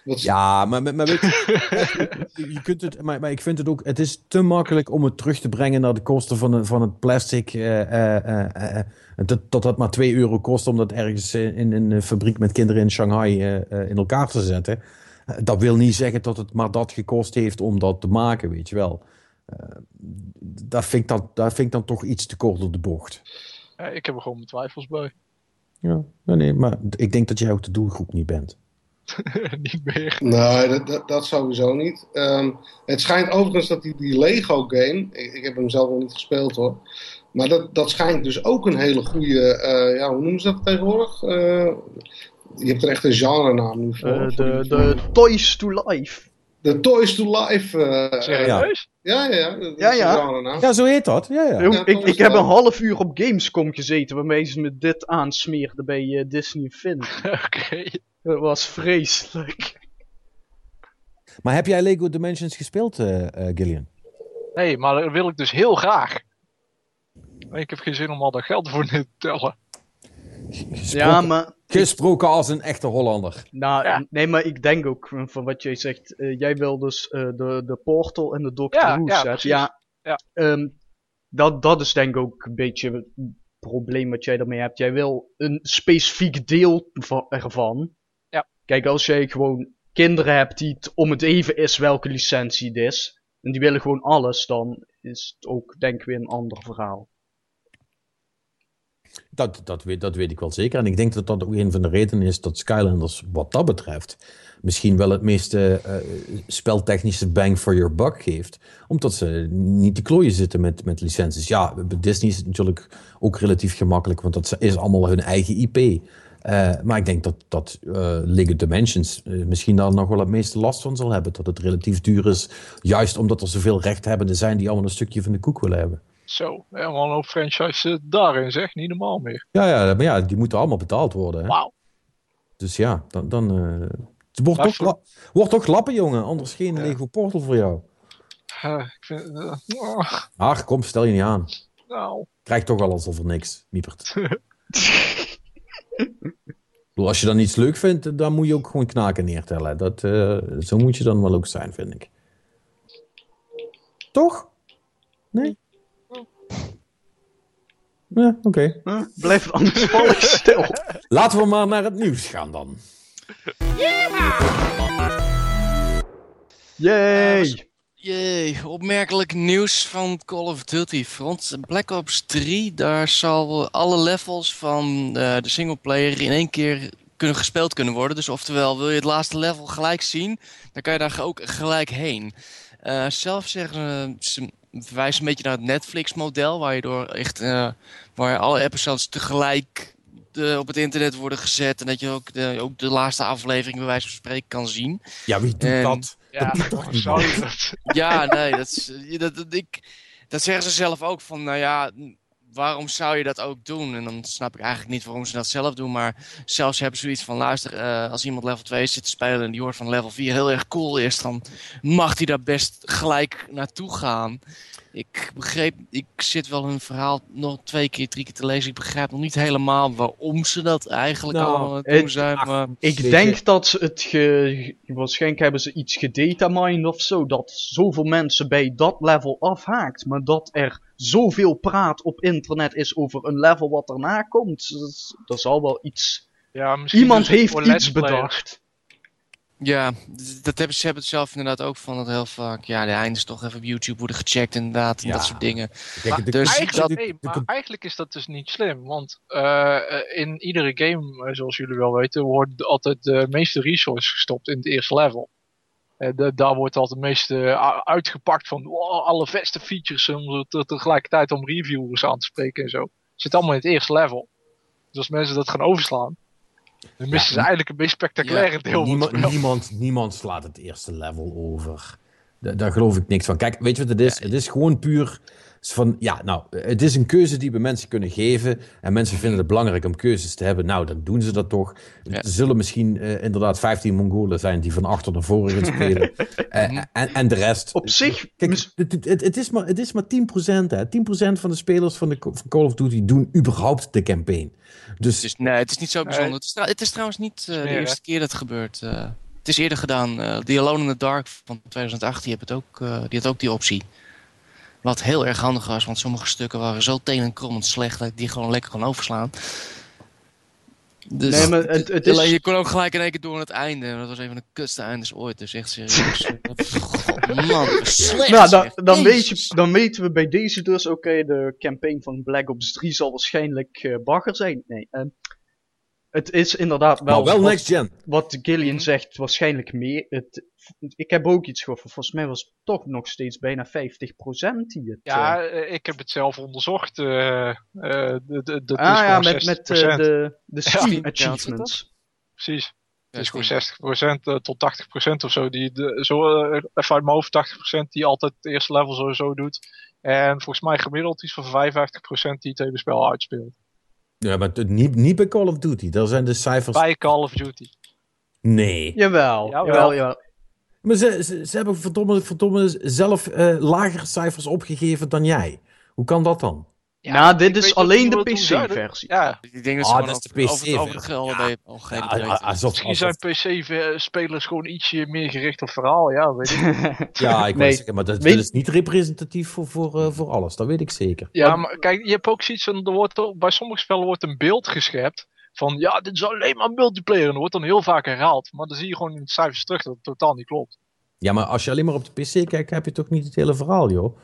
Ja, maar, maar, weet je, je kunt het, maar, maar, ik vind het ook, het is te makkelijk om het terug te brengen naar de kosten van, het, van het plastic. Uh, uh, uh, dat, dat dat maar 2 euro kost om dat ergens in, in een fabriek met kinderen in Shanghai in elkaar te zetten. dat wil niet zeggen dat het maar dat gekost heeft om dat te maken, weet je wel. daar, vind ik dan, daar vind ik dan toch iets te kort op de bocht. ik heb er gewoon mijn twijfels bij. Ja, nee, maar ik denk dat jij ook de doelgroep niet bent. niet meer. Nee, dat, dat, dat sowieso niet. Um, het schijnt overigens dat die, die Lego game, ik, ik, heb hem zelf nog niet gespeeld hoor, maar dat, dat schijnt dus ook een hele goede, uh, ja, hoe noemen ze dat tegenwoordig? Uh, je hebt er echt een genre naam nu voor. Uh, de, de Toys to Life. De Toys to Life. Serieus? Ja, ja, ja. Ja, ja. ja, zo heet dat. Ja, ja. ja ik, ik heb een half uur op Gamescom gezeten waarmee ze me dit aansmeerden bij Disney Fin. Oké. Dat was vreselijk. Maar heb jij Lego Dimensions gespeeld, uh, uh, Gillian? Nee, maar dat wil ik dus heel graag. Ik heb geen zin om al dat geld voor te tellen. Gesproken, ja, maar... Gesproken als een echte Hollander. Nou, nee, maar ik denk ook van wat jij zegt. Uh, jij wil dus de, de Portal en de Doctor ja, Who ja, set. Ja, ja. Um, dat, dat is denk ik ook een beetje het probleem wat jij daarmee hebt. Jij wil een specifiek deel ervan. Kijk, als jij gewoon kinderen hebt die het om het even is welke licentie het is, en die willen gewoon alles, dan is het ook denk ik weer een ander verhaal. Dat, dat, weet, dat weet ik wel zeker. En ik denk dat dat ook een van de redenen is dat Skylanders wat dat betreft misschien wel het meeste uh, speltechnische bang for your buck geeft. Omdat ze niet te klooien zitten met, met licenties. Ja, bij Disney is het natuurlijk ook relatief gemakkelijk, want dat is allemaal hun eigen IP. Uh, maar ik denk dat, dat Lego Dimensions misschien daar nog wel het meeste last van zal hebben. Dat het relatief duur is, juist omdat er zoveel rechthebbenden zijn die allemaal een stukje van de koek willen hebben. Zo, helemaal een hoop franchise daarin zeg, niet normaal meer. Ja, ja, maar ja, die moeten allemaal betaald worden. Wauw. Dus ja, dan... dan het wordt toch, wordt toch lappen, jongen. Anders geen ja. Lego Portal voor jou. ik vind, Ach, kom, stel je niet aan. Nou. Krijg toch al alsof er niks, miepert. Als je dan iets leuk vindt, dan moet je ook gewoon knaken neertellen. Dat, uh, zo moet je dan wel ook zijn, vind ik. Toch? Nee? Ja, oké. Okay. Huh? Blijf anders stil. Laten we maar naar het nieuws gaan dan. Yeah! Yay! Jee, opmerkelijk nieuws van Call of Duty Front. Black Ops 3, daar zal alle levels van uh, de singleplayer in één keer kunnen gespeeld kunnen worden. Dus oftewel, wil je het laatste level gelijk zien, dan kan je daar ook gelijk heen. Uh, zelf zeggen ze verwijst een beetje naar het Netflix-model, waar je door echt, uh, waar alle episodes tegelijk de, op het internet worden gezet en dat je ook de, ook de laatste aflevering bij wijze van spreken kan zien. Ja, wie doet dat? Ja, dat zou je dat? Ja, nee, dat, is, dat, dat, ik, dat zeggen ze zelf ook van, nou ja, waarom zou je dat ook doen? En dan snap ik eigenlijk niet waarom ze dat zelf doen. Maar zelfs hebben ze zoiets van, luister, uh, als iemand level 2 zit te spelen en die hoort van level 4 heel erg cool is, dan mag hij daar best gelijk naartoe gaan ik begreep, ik zit wel hun verhaal nog twee keer, drie keer te lezen. Ik begrijp nog niet helemaal waarom ze dat eigenlijk nou, allemaal doen zijn. Maar... Ik denk dat ze het ge, waarschijnlijk hebben ze iets gedatamined of zo, dat zoveel mensen bij dat level afhaakt. Maar dat er zoveel praat op internet is over een level wat erna komt, dat, zal wel iets... Ja, Iemand heeft iets bedacht. Ja, dat hebben, ze hebben het zelf inderdaad ook van dat heel vaak. Ja, de eindes toch even op YouTube worden gecheckt inderdaad. En dat soort dingen. Maar, dus eigenlijk, nee, maar eigenlijk is dat dus niet slim. Want uh, in iedere game, eh, zoals jullie wel weten, wordt altijd de meeste resources gestopt in het eerste level. Uh, de, daar wordt altijd het meeste uitgepakt van wow, alle beste features om tegelijkertijd om reviewers aan te spreken en zo. Het zit allemaal in het eerste level. Dus als mensen dat gaan overslaan, dan missen ze eigenlijk een spectaculaire deel. Niemand, niemand slaat het eerste level over. daar geloof ik niks van. Kijk, weet je wat het is? Het is gewoon puur van, ja, nou, het is een keuze die we mensen kunnen geven. En mensen vinden het belangrijk om keuzes te hebben. Nou, dan doen ze dat toch. Er zullen misschien uh, inderdaad 15 Mongolen zijn die van achter naar voren gaan spelen. uh, en, en de rest. Op zich. Kijk, het, het, het, is maar, het is maar 10%. Hè. 10% van de spelers van, de, van Call of Duty doen überhaupt de campaign. Dus, dus nee, het is niet zo bijzonder. Het, is, het, is, trouwens niet uh, de eerste keer dat het gebeurt. het is eerder gedaan. Uh, The Alone in the Dark van 2008, die, het ook, die had ook die optie. Wat heel erg handig was, want sommige stukken waren zo tenenkrommend slecht dat ik die gewoon lekker kon overslaan. Dus nee, maar het, het is... je kon ook gelijk in één keer door naar het einde. Dat was een van de kutste eindes ooit. Dus echt serieus. God, man, slecht. Nou, dan, dan, weet je, dan weten we bij deze dus, oké, de campaign van Black Ops 3 zal waarschijnlijk uh, bagger zijn. Nee, uh, het is inderdaad wel. wel wat, next gen. Wat Gillian mhm. zegt, waarschijnlijk meer. Het, ik heb ook iets gehoord. Volgens mij was het toch nog steeds bijna 50% die het. Ja, uh, ik heb het zelf onderzocht. Uh, uh, de, de, de ah ja, met, met de, de Steam achievements. Precies. Het is gewoon 60% tot 80% of zo. Die de, zo even uit mijn hoofd 80% die altijd het eerste level sowieso doet. En volgens mij gemiddeld iets van 55% die het hele spel uitspeelt. Ja, maar niet, niet bij Call of Duty. Daar zijn de cijfers... Bij Call of Duty. Nee. Jawel. Jawel, jawel. jawel. Maar ze, ze, ze, hebben verdomme, verdomme zelf uh, lagere cijfers opgegeven dan jij. Hoe kan dat dan? Ja, nou, dit is alleen de PC-versie. Ja. Ik denk dat ze dat is de PC-versie. Over, over, over ja. ja, alsof, Misschien zijn PC-spelers gewoon ietsje meer gericht op verhaal. Ja, weet ik. ja, ik nee. zeggen, maar dat, weet... is niet representatief voor, voor, uh, voor alles. Dat weet ik zeker. Ja, maar kijk, je hebt ook zoiets van, er wordt, bij sommige spellen wordt een beeld geschept van ja, dit is alleen maar multiplayer. En dat wordt dan heel vaak herhaald. Maar dan zie je gewoon in de cijfers terug dat het totaal niet klopt. Ja, maar als je alleen maar op de PC kijkt, heb je toch niet het hele verhaal, joh.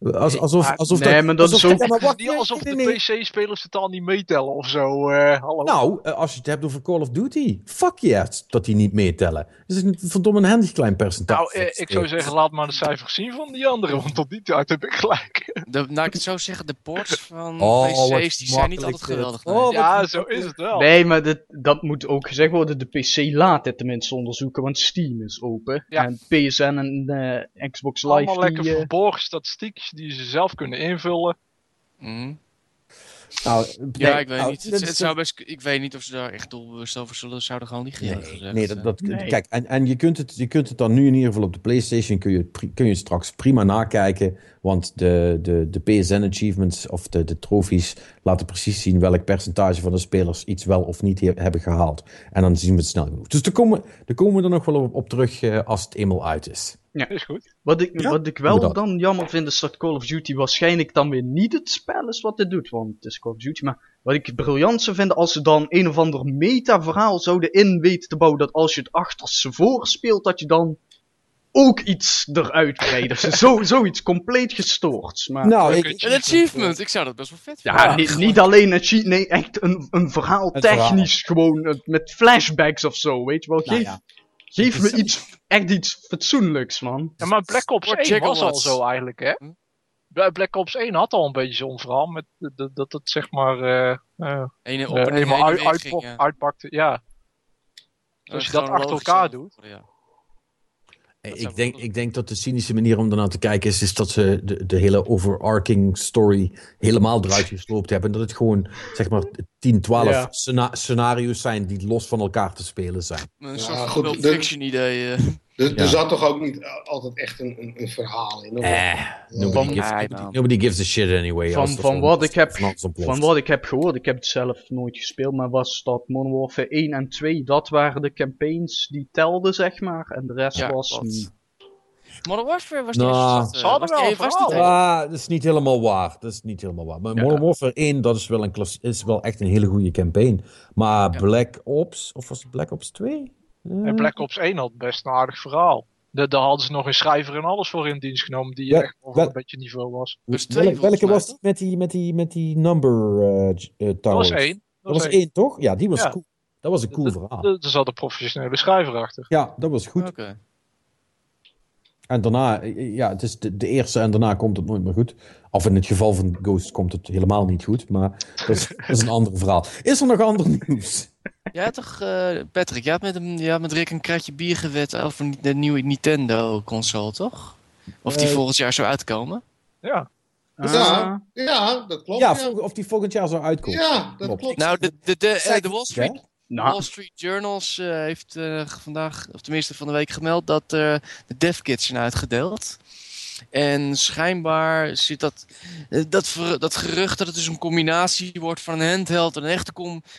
Als, alsof, alsof nee, maar dat is ook... niet alsof de PC-spelers het al niet meetellen of zo. Uh, hallo. Nou, eh, als je het hebt over Call of Duty, fuck yeah, dat die niet meetellen. Dat is een verdomme een handig klein percentage. Nou, eh, ik zou zeggen, laat maar de cijfers zien van die anderen, want tot die tijd heb ik gelijk. De, nou, ik het zo zeggen, de ports van oh, PC's die zijn niet altijd geweldig. Oh, ja, zo is het wel. Nee, maar dat, dat moet ook gezegd worden. De PC laat het tenminste onderzoeken, want Steam is open. Ja. En PSN en uh, Xbox Live... Allemaal lekker verborgen die ze zelf kunnen invullen. Mm. Nou, ja, ik weet nou, niet. Het, zou best, ik weet niet of ze daar echt doelbewust over zullen, zouden gewoon niet Nee, nee, dat, dat, kijk, en, en je, kunt het, je kunt het dan nu in ieder geval op de PlayStation, kun je, kun je straks prima nakijken, want de, de, de PSN achievements of de, de trofies laten precies zien welk percentage van de spelers iets wel of niet hebben gehaald. En dan zien we het snel genoeg. Dus daar komen, daar komen we er nog wel op, op terug uh, als het eenmaal uit is. Ja, is goed. Wat ik, wat ik wel dan jammer vind is dat Call of Duty waarschijnlijk dan weer niet het spel is wat dit doet. Want het is Call of Duty. Maar wat ik briljant zou vinden als ze dan een of ander meta-verhaal zouden in weten te bouwen. Dat als je het achterste voor speelt, dat je dan ook iets eruit krijgt. Dus zo, zoiets compleet gestoord. Maar, nou, ik, een achievement. Ik zou dat best wel vet vinden. Ja, niet, niet, alleen achievement. Nee, echt een, een verhaal technisch. Gewoon met flashbacks of zo. Weet je wel. Nou, geef, geef me iets echt iets fatsoenlijks, man. Ja, maar Black Ops 1 was al zo eigenlijk, hè? Hm? Black Ops 1 had al een beetje zo'n verhaal. Met, dat, dat het zeg maar. Uh, Ene op en eenmaal uit, uit, ja. uitpakte. Ja. Dus als je dat achter elkaar doet. Ja. Ik denk, ik denk dat de cynische manier om ernaar te kijken is, is dat ze de, de hele overarching story helemaal eruit gesloopt hebben. En dat het gewoon, zeg maar, 10, 12 scenario's zijn die los van elkaar te spelen zijn. Een soort ja, goed, fiction idee. Uh. Er, er zat toch ook niet altijd echt een, een, een verhaal in? Eh, nobody, gives, nobody, gives a shit anyway. Van, van, wat ik heb, van wat ik heb gehoord, ik heb het zelf nooit gespeeld, maar was dat Modern Warfare 1 en 2, dat waren de campaigns die telden, zeg maar. En de rest was... Modern Warfare was nou, niet Ze hadden wel was Ja, dat is niet helemaal waar. Dat is niet helemaal waar. Maar Modern Warfare 1, dat is wel, een is wel echt een hele goede campaign. Maar Black Ops, of was het Black Ops 2? En Black Ops 1 had best een aardig verhaal. Daar hadden ze nog een schrijver en alles voor in dienst genomen, die echt over een beetje niveau was. Dus twee, welke was het met die, met die, met die number uh, Dat was één. Dat, was één, toch? Ja, die was cool. Dat was een cool verhaal. Er zat een professionele schrijver achter. Ja, dat was goed. Oké. En daarna, ja, het is de, de, eerste en daarna komt het nooit meer goed. Of in het geval van Ghost komt het helemaal niet goed, maar dat is, dat is een ander verhaal. Is er nog ander nieuws? Ja, toch, uh, Patrick, jij hebt met, hem, ja, met Rick een kratje bier gewet over de nieuwe Nintendo-console, toch? Of die uh, volgend jaar zou uitkomen? Ja. Ja, ja, dat klopt. Ja, of die volgend jaar zou uitkomen. Ja, dat klopt. Nou, de, de, de, uh, de Wall Street... Nou. Wall Street Journals heeft vandaag, of tenminste van de week gemeld, dat de devkits zijn uitgedeeld. En schijnbaar zit dat, eh, dat, dat gerucht dat het dus een combinatie wordt van een handheld en een echte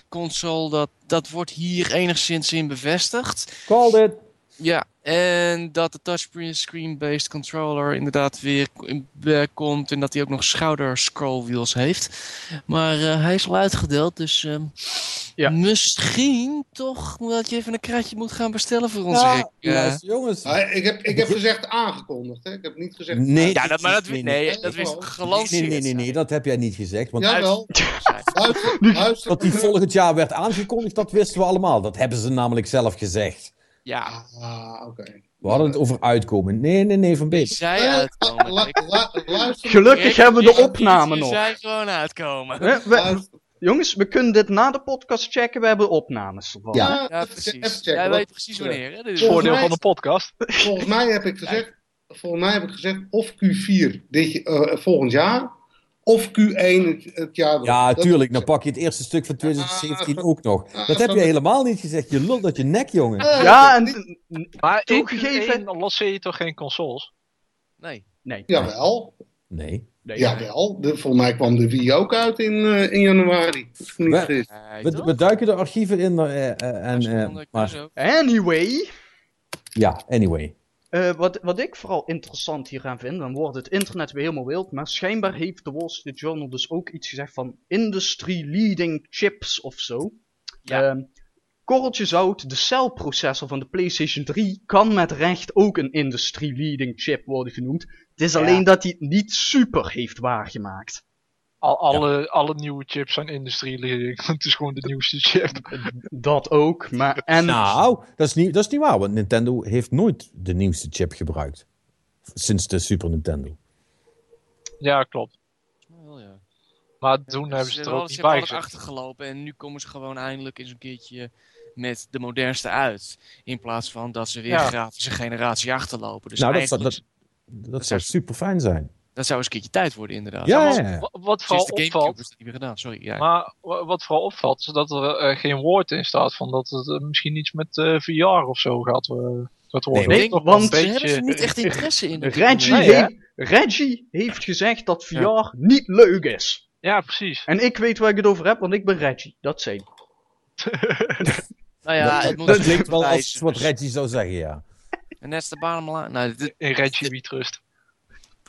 console, dat, dat wordt hier enigszins in bevestigd. Called it. Ja, en dat de touchscreen-based controller inderdaad weer komt en dat hij ook nog schouder scroll wheels heeft. Maar uh, hij is al uitgedeeld, dus uh, ja. misschien toch dat je even een kratje moet gaan bestellen voor ons. Ja, uh, jongens. ik, heb, ik heb gezegd aangekondigd, hè? ik heb niet gezegd... Nee, ja, dat, maar dat, nee, nee, nee dat is gelanceerd. Nee, nee, nee, nee, dat heb jij niet gezegd. Want Jawel. Dat die volgend jaar werd aangekondigd, dat wisten we allemaal. Dat hebben ze namelijk zelf gezegd. Ja. Ah, oké. We hadden het over uitkomen. Nee, nee, nee, van Beet. Zij uitkomen. Gelukkig hebben we de opname nog. Zij gewoon uitkomen. jongens, we kunnen dit na de podcast checken. We hebben opnames. Ja, ja precies. Jij weet precies wanneer. Hè? Dit is voordeel van de podcast. Volgens mij heb ik gezegd, volgens mij heb ik gezegd of Q4 dit, uh, volgend jaar of Q1 het, jaar Ja, tuurlijk. Dan pak je het eerste stuk van 2017 ah, ook nog. dat heb je helemaal niet gezegd. Je lult dat je nek, jongen. ja, en... Maar toegegeven... lanceer je toch geen consoles? Nee. Nee. Jawel. Nee. nee Jawel. De, volgens mij kwam de Wii ook uit in, uh, in januari. We, we, we, duiken de archieven in. Uh, uh, en, maar... Anyway. Ja, anyway. Uh, wat, wat ik vooral interessant hieraan vind, dan wordt het internet weer helemaal wild, maar schijnbaar heeft de Wall Street Journal dus ook iets gezegd van industry leading chips of zo. Ja. Uh, korreltje zout, de celprocessor van de PlayStation 3 kan met recht ook een industry leading chip worden genoemd. Het is alleen dat hij het niet super heeft waargemaakt. Al, alle, alle nieuwe chips zijn industrie Het is gewoon de nieuwste chip. Dat ook, maar... En... Nou, dat is, niet, dat is niet waar, want Nintendo heeft nooit de nieuwste chip gebruikt. Sinds de Super Nintendo. Ja, klopt. ja. Maar toen hebben ze, er ook niet bij achtergelopen en nu komen ze gewoon eindelijk eens een keertje met de modernste uit. In plaats van dat ze weer ja. grafische generatie achterlopen. Dus nou, dat zou, dat, dat zou super fijn zijn. Dat zou eens een keertje tijd worden, inderdaad. Ja, Wat, wat vooral opvalt. Is niet gedaan. Sorry, ja. Maar wat vooral opvalt, is dat er uh, geen woord in staat van dat het uh, misschien iets met uh, eh, VR of zo gaat, gaat worden. Nee, nee want beetje... hebben ze niet echt interesse in. Reggie, heeft, Reggie heeft gezegd dat VR ja. niet leuk is. Ja, precies. En ik weet waar ik het over heb, want ik ben Reggie. Dat zei Nou ja, het moet dat klinkt wel als wat Reggie zou zeggen, ja. En is de baan Nou, dit, in Reggie wie trust.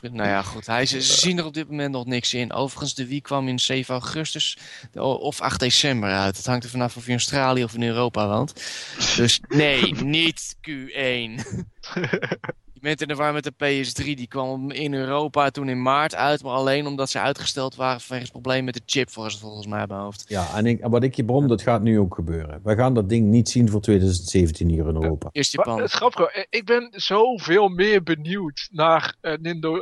Nou ja, goed. Hij, ze, zien er op dit moment nog niks in. Overigens, de Wii kwam in 7 augustus of 8 december uit. Het hangt er vanaf of je in Australië of in Europa woont. Dus nee, niet Q1. Je bent in de war met de PS3. Die kwam in Europa toen in maart uit. Maar alleen omdat ze uitgesteld waren vanwege het probleem met de chip. Volgens, volgens mij bij hoofd. Ja, en ik, wat ik je brom, dat gaat nu ook gebeuren. We gaan dat ding niet zien voor 2017 hier in Europa. Eerst Japan. Het grappige, ik ben zoveel meer benieuwd naar uh,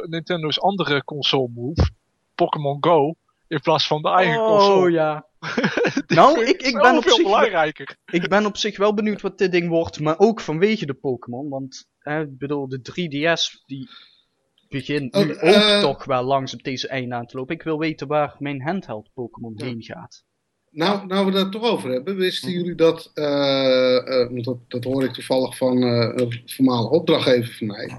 Nintendo's andere console move. Pokémon Go. In plaats van de eigen oh, console. Oh ja. nou, ik, ik ben op zich belangrijker. Ik ben op zich wel benieuwd wat dit ding wordt, maar ook vanwege de Pokémon. Want ik bedoel, de 3DS die begint nu uh, ook toch wel langzaam deze einde aan te lopen. Ik wil weten waar mijn handheld Pokémon ja. heen gaat. Nou, nou we het toch over hebben, wisten jullie dat, uh, uh, dat, dat hoor ik toevallig van een voormalige opdrachtgever van mij,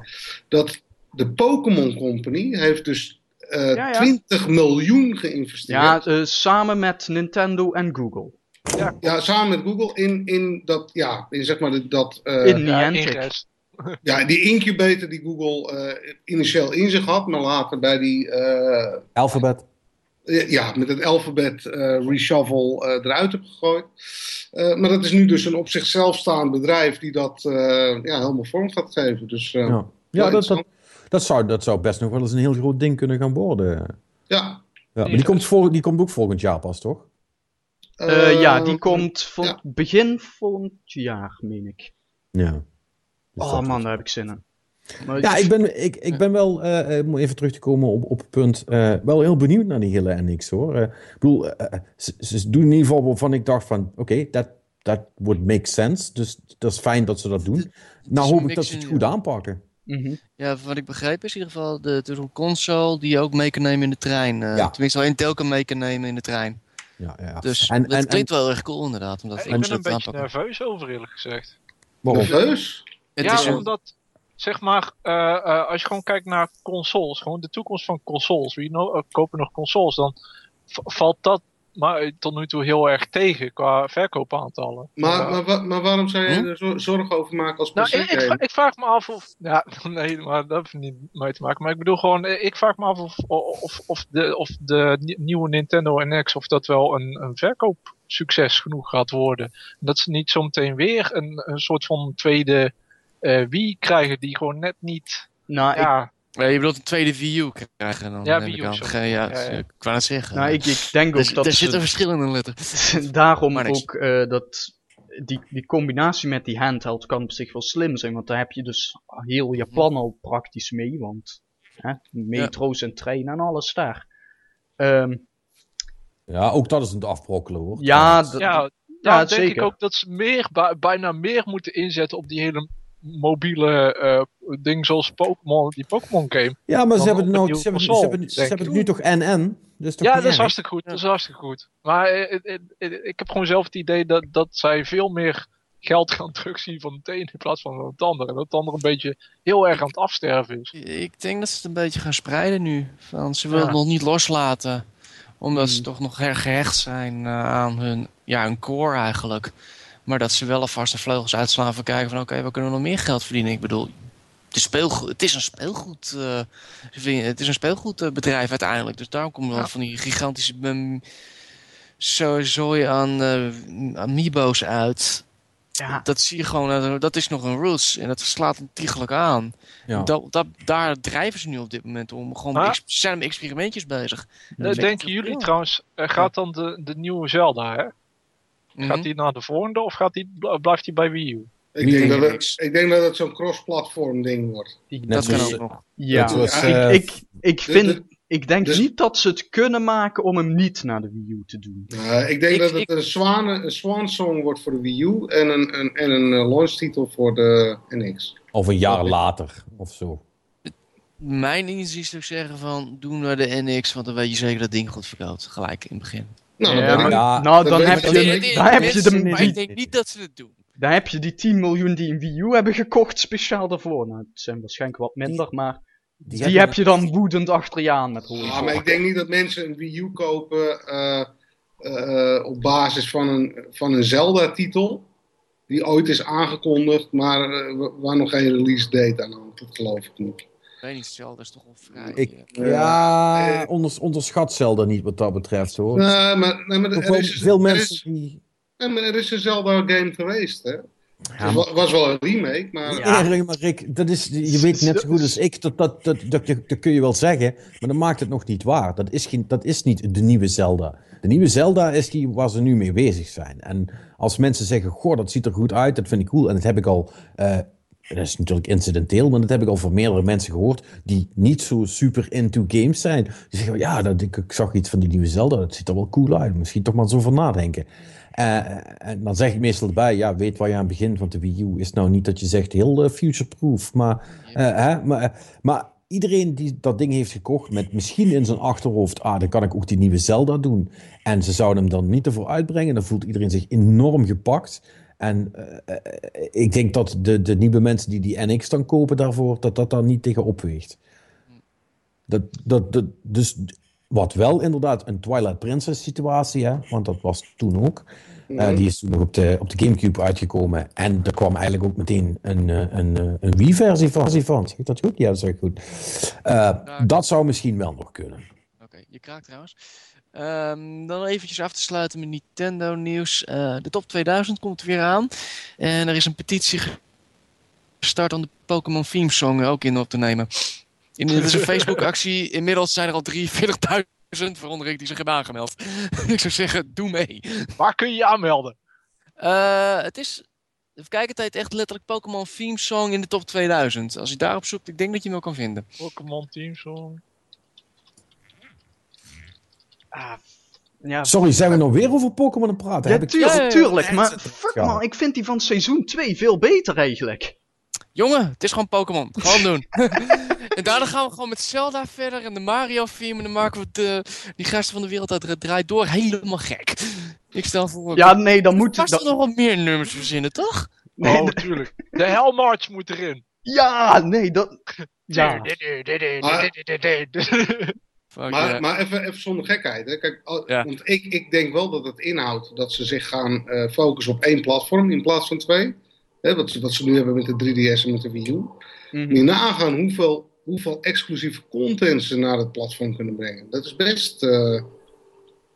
dat de Pokémon Company heeft dus uh, ja, ja. 20 miljoen geïnvesteerd. Ja, uh, samen met Nintendo en Google. Ja, ja, samen met Google in, in dat, ja, in zeg maar dat... Uh, in Niantic. Ja, die incubator die Google initieel in zich had, maar later bij die... Alphabet. Ja, met het alfabet reshuffle eruit heb gegooid. maar dat is nu dus een op zichzelf staand bedrijf die dat ja, helemaal vorm gaat geven. Dus, ja, ja dat, dat, dat zou, dat zou best nog wel eens een heel groot ding kunnen gaan worden. Ja. ja maar die komt, vol, die komt ook volgend jaar pas, toch? Uh, ja, die komt vol ja. begin volgend jaar, meen ik. Ja. Dus oh man, daar heb ik zin in. Maar ja, ik ben, ik, ik ben wel, uh, om even terug te komen op, op het punt, uh, wel heel benieuwd naar die hele NX hoor. Uh, ik bedoel, ze, ze, doen in ieder geval waarvan ik dacht van, oké, okay, dat that would make sense. Dus dat is fijn dat ze dat doen. Nou hoop ik dat ze het goed aanpakken. Mm -hmm. Ja, wat ik begreep is in ieder geval de, de console die je ook mee kan nemen in de trein. Uh, ja. Tenminste, al Intel kan mee kan nemen in de trein. Ja, ja. Dus en, dat en, klinkt en, wel erg cool inderdaad. Omdat ik ben een beetje aanpakken. nerveus over eerlijk gezegd. Nerveus? Ja, een... omdat zeg maar, uh, uh, als je gewoon kijkt naar consoles, gewoon de toekomst van consoles. Wie no kopen nog consoles, dan valt dat maar tot nu toe heel erg tegen qua verkoopaantallen. Maar, uh, maar, maar, waarom zou je hm? er zorgen over maken als nou, ik, ik, ik, vraag me af of... Ja, nee, maar dat heeft niet mee te maken. Maar ik bedoel gewoon, ik vraag me af of, of, of, de, of de nieuwe Nintendo NX... of dat wel een, een verkoopsucces genoeg gaat worden. Dat ze niet zometeen weer een, een soort van tweede uh, Wii krijgen... die gewoon net niet... Nou, ja, ik, ja, je wilt een tweede view krijgen dan. Ja, view. Ja, ja, ja, ik wou het zeggen. Nou, ik, ik denk ook er, dat Er zit een verschil in een letter. daarom ook uh, dat die, die combinatie met die handheld kan op zich wel slim zijn. Want daar heb je dus heel Japan al praktisch mee. Want hè, metro's en treinen en alles daar. Um, ja, ook dat is een afbrokkelen hoor. Ja, ja, ja, ja denk zeker. ik ook dat ze meer, bijna meer moeten inzetten op die hele mobiele uh, ding zoals Pokémon, die Pokémon game. Ja, maar ze hebben, nou, ze, hebben, console, ze, hebben, ze hebben het nu toch NN. Dus toch ja, dat is hartstikke goed. Dat is hartstikke goed. Maar uh, uh, ik heb gewoon zelf het idee dat, dat zij veel meer geld gaan terugzien van het een in plaats van het andere. En dat het andere een beetje heel erg aan het afsterven is. Ik denk dat ze het een beetje gaan spreiden nu. Van, ze willen ja. het nog niet loslaten. Omdat hmm. ze toch nog erg gehecht zijn aan hun, ja, hun core eigenlijk. Maar dat ze wel alvast de vleugels uitslaan van kijken van oké, okay, we kunnen nog meer geld verdienen. Ik bedoel, het is, speelgoed, het is een speelgoed. Uh, het is een speelgoedbedrijf uiteindelijk. Dus daarom komen ja. van die gigantische um, zooi aan uh, amiibo's uit. Ja. Dat zie je gewoon, dat is nog een roots en dat slaat ontiegelijk aan. Ja. Dat, dat, daar drijven ze nu op dit moment om. Gewoon ex, zijn met experimentjes bezig. Uh, denken jullie trouwens, gaat dan de, de nieuwe Zelda, hè? Gaat hij naar de volgende of gaat die, blijft hij bij Wii U? Ik denk, dat het, ik denk dat het zo'n cross-platform ding wordt. dat kan ook nog. Ja, was, uh, ik, ik, ik vind... De, de, ik denk de, niet dat ze het kunnen maken om hem niet naar de Wii U te doen. Uh, ik denk ik, dat het een, zwane, een swan song wordt voor de Wii U en een, een, en een uh, launch titel voor de NX. Of een jaar later, of zo. Mijn inzicht zou zeggen van, doen we de NX, want dan weet je zeker dat ding goed verkoopt. Gelijk in het begin. Nou, ja, maar, ja, nou dan, heb je, de, dan heb je de... Maar ik denk niet dat ze het doen. Dan heb je die 10 miljoen die een Wii U hebben gekocht speciaal daarvoor. Nou, het zijn waarschijnlijk wat minder, maar... Die, die heb je dan woedend achter je aan met hoor. Ja, maar ik denk niet dat mensen een Wii U kopen uh, uh, op basis van een, van een Zelda-titel. Die ooit is aangekondigd, maar uh, waar nog geen release date aan hangt. Dat geloof ik niet weet niet, Zelda is toch wel vrij... Ik, ja, onders, onderschat Zelda niet wat dat betreft, hoor. Nee, maar, nee, maar er is, veel mensen er is, die... Nee, maar er is een Zelda-game geweest, hè? het was wel een remake, maar... Ja, maar Rick, dat is, je weet net zo goed als ik, dat, dat, dat, dat, dat kun je wel zeggen, maar dat maakt het nog niet waar. Dat is, geen, dat is niet de nieuwe Zelda. De nieuwe Zelda is die waar ze nu mee bezig zijn. En als mensen zeggen, goh, dat ziet er goed uit, dat vind ik cool, en dat heb ik al... Uh, dat is natuurlijk incidenteel, maar dat heb ik al van meerdere mensen gehoord die niet zo super into games zijn. Die zeggen, ja, dat, ik, ik zag iets van die nieuwe Zelda, dat ziet er wel cool uit. Misschien toch maar zo van nadenken. Uh, en dan zeg ik meestal erbij, ja, weet waar je aan begint, want de Wii U is nou niet dat je zegt heel uh, future-proof, maar, uh, hè, maar, maar iedereen die dat ding heeft gekocht met misschien in zijn achterhoofd, ah, dan kan ik ook die nieuwe Zelda doen. En ze zouden hem dan niet ervoor uitbrengen, dan voelt iedereen zich enorm gepakt. En ik denk dat de, de nieuwe mensen die die NX dan kopen daarvoor, dat dat daar niet tegen opweegt. Dat, dat, dat, dus wat wel inderdaad een Twilight Princess situatie, hè, want dat was toen ook. Uh, die is toen nog op de, op de Gamecube uitgekomen. En er kwam eigenlijk ook meteen een, eh, een, een, Wii-versie van. Zeg ik dat goed? Ja, dat is goed. Uh, dat zou misschien wel nog kunnen. Oké, okay, je kraakt trouwens. Um, dan eventjes af te sluiten met Nintendo nieuws. Uh, de top 2000 komt weer aan. En er is een petitie gestart om de Pokémon theme song ook in op te nemen. In deze Facebook-actie, inmiddels zijn er al 43.000, waaronder ik, die zich hebben aangemeld. ik zou zeggen, doe mee. Waar kun je je aanmelden? Uh, het is, even kijken, tijd echt letterlijk Pokémon Theme Song in de top 2000. Als je daarop zoekt, ik denk dat je hem wel kan vinden. Pokémon Theme Song. Ah, ja. Sorry, zijn we nog weer over Pokémon aan het praten? Ja, Heb tuurlijk, ik... tuurlijk. Maar fuck man, ik vind die van seizoen 2 veel beter eigenlijk. Jongen, het is gewoon Pokémon. Gewoon doen. en daarna gaan we gewoon met Zelda verder en de Mario film. En dan maken we de, die gasten van de wereld uit draait door helemaal gek. Ik stel voor... Ja, nee, dan moet... Er nog wat meer nummers verzinnen, toch? Nee, oh, natuurlijk. De Hellmarch moet erin. Ja, nee, dat... Ja. maar, maar even, even zonder gekheid. Hè. Kijk, Want ik, ik denk wel dat het inhoudt dat ze zich gaan uh, focussen op één platform in plaats van twee. Hè, wat, ze, wat ze nu hebben met de 3DS en met de Wii U. Mm -hmm. nagaan hoeveel, hoeveel exclusieve content ze naar het platform kunnen brengen. Dat is best, uh,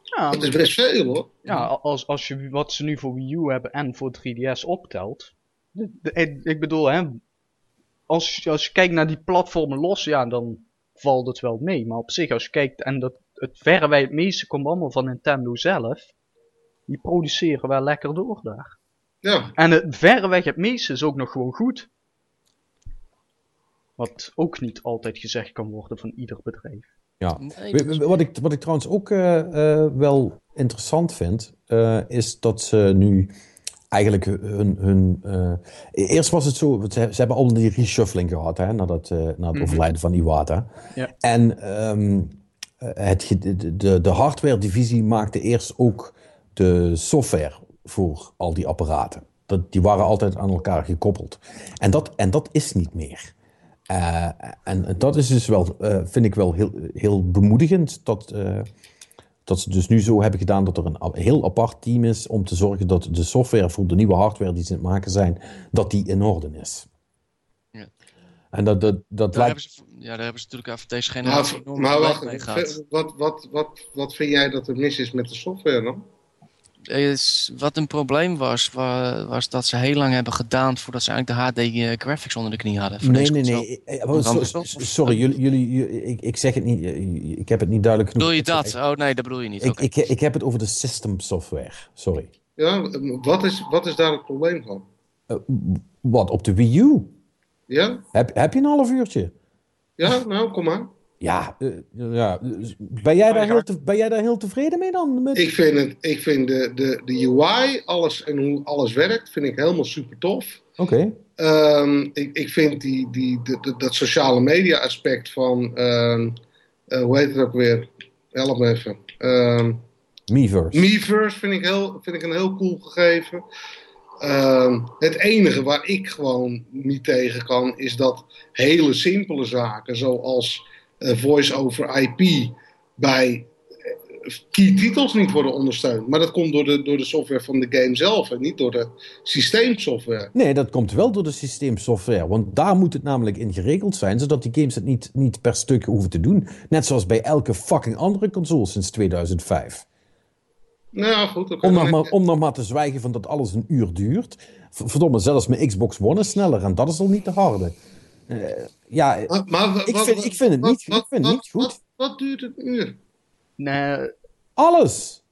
ja, dat is best veel hoor. Ja, als, als je wat ze nu voor Wii U hebben en voor 3DS optelt. De, ik bedoel, hè, als, als je kijkt naar die platformen los, ja, dan valt het wel mee. Maar op zich, als je kijkt, en dat, het verreweg het meeste komt allemaal van Nintendo zelf. Die produceren wel lekker door daar. Ja. En het verreweg het meeste is ook nog gewoon goed. Wat ook niet altijd gezegd kan worden van ieder bedrijf. Ja, wat, ik, wat ik trouwens ook uh, uh, wel interessant vind, uh, is dat ze nu eigenlijk hun. hun eerst was het zo, ze, ze hebben al die reshuffling gehad hè, na, dat, na het mm -hmm. overlijden van Iwata. Ja. En um, het, de, de hardware-divisie maakte eerst ook de software voor al die apparaten. Dat, die waren altijd aan elkaar gekoppeld. En dat, en dat is niet meer. Uh, en dat is dus wel, vind ik wel heel, heel bemoedigend. Dat, dat ze dus nu zo hebben gedaan dat er een heel apart team is om te zorgen dat de software voor de nieuwe hardware die ze aan het maken zijn, dat die in orde is. Ja. En dat, dat, dat daar lijkt... hebben ze, ja, daar hebben ze natuurlijk even deze generatie maar, maar wacht, wat, wat, wat, wat vind jij dat er mis is met de software dan? Is, wat een probleem was, was dat ze heel lang hebben gedaan voordat ze eigenlijk de HD eh, graphics onder de knie hadden. Nee, nee, nee. Eh, sorry, jullie, jullie, ik, ik zeg het niet, eh, ik heb het niet duidelijk genoeg. Bedoel je dat? Oh nee, dat bedoel je niet. Ik, ik, ik heb het over de system software, sorry. Ja, wat is, wat is daar het probleem van? Uh, wat, op de Wii U? Ja. Heb, heb je een half uurtje? Ja, nou, kom maar. Ja, uh, ja. Dus ben, jij daar heel te, ben jij daar heel tevreden mee dan? Met... Ik vind, het, ik vind de, de, de UI, alles en hoe alles werkt, vind ik helemaal super tof. Oké. Okay. Um, ik, ik vind die, die, de, dat sociale media aspect van, uh, uh, hoe heet het ook weer? Help me even. Um, Miiverse. Miiverse vind ik, heel, vind ik een heel cool gegeven. Um, het enige waar ik gewoon niet tegen kan, is dat hele simpele zaken, zoals uh, voice-over IP bij uh, key titels niet worden ondersteund. Maar dat komt door de, door de software van de game zelf en niet door de systeemsoftware. Nee, dat komt wel door de systeemsoftware. Want daar moet het namelijk in geregeld zijn, zodat die games het niet, niet per stuk hoeven te doen. Net zoals bij elke fucking andere console sinds 2005. Nou goed, om, nog maar, om nog maar te zwijgen van dat alles een uur duurt. Verdomme, zelfs mijn Xbox One is sneller en dat is al niet te harde. Uh, ja, maar, ik, vind, ik vind het niet, ik vind niet goed. Wat, duurt een uur? Nee. Alles.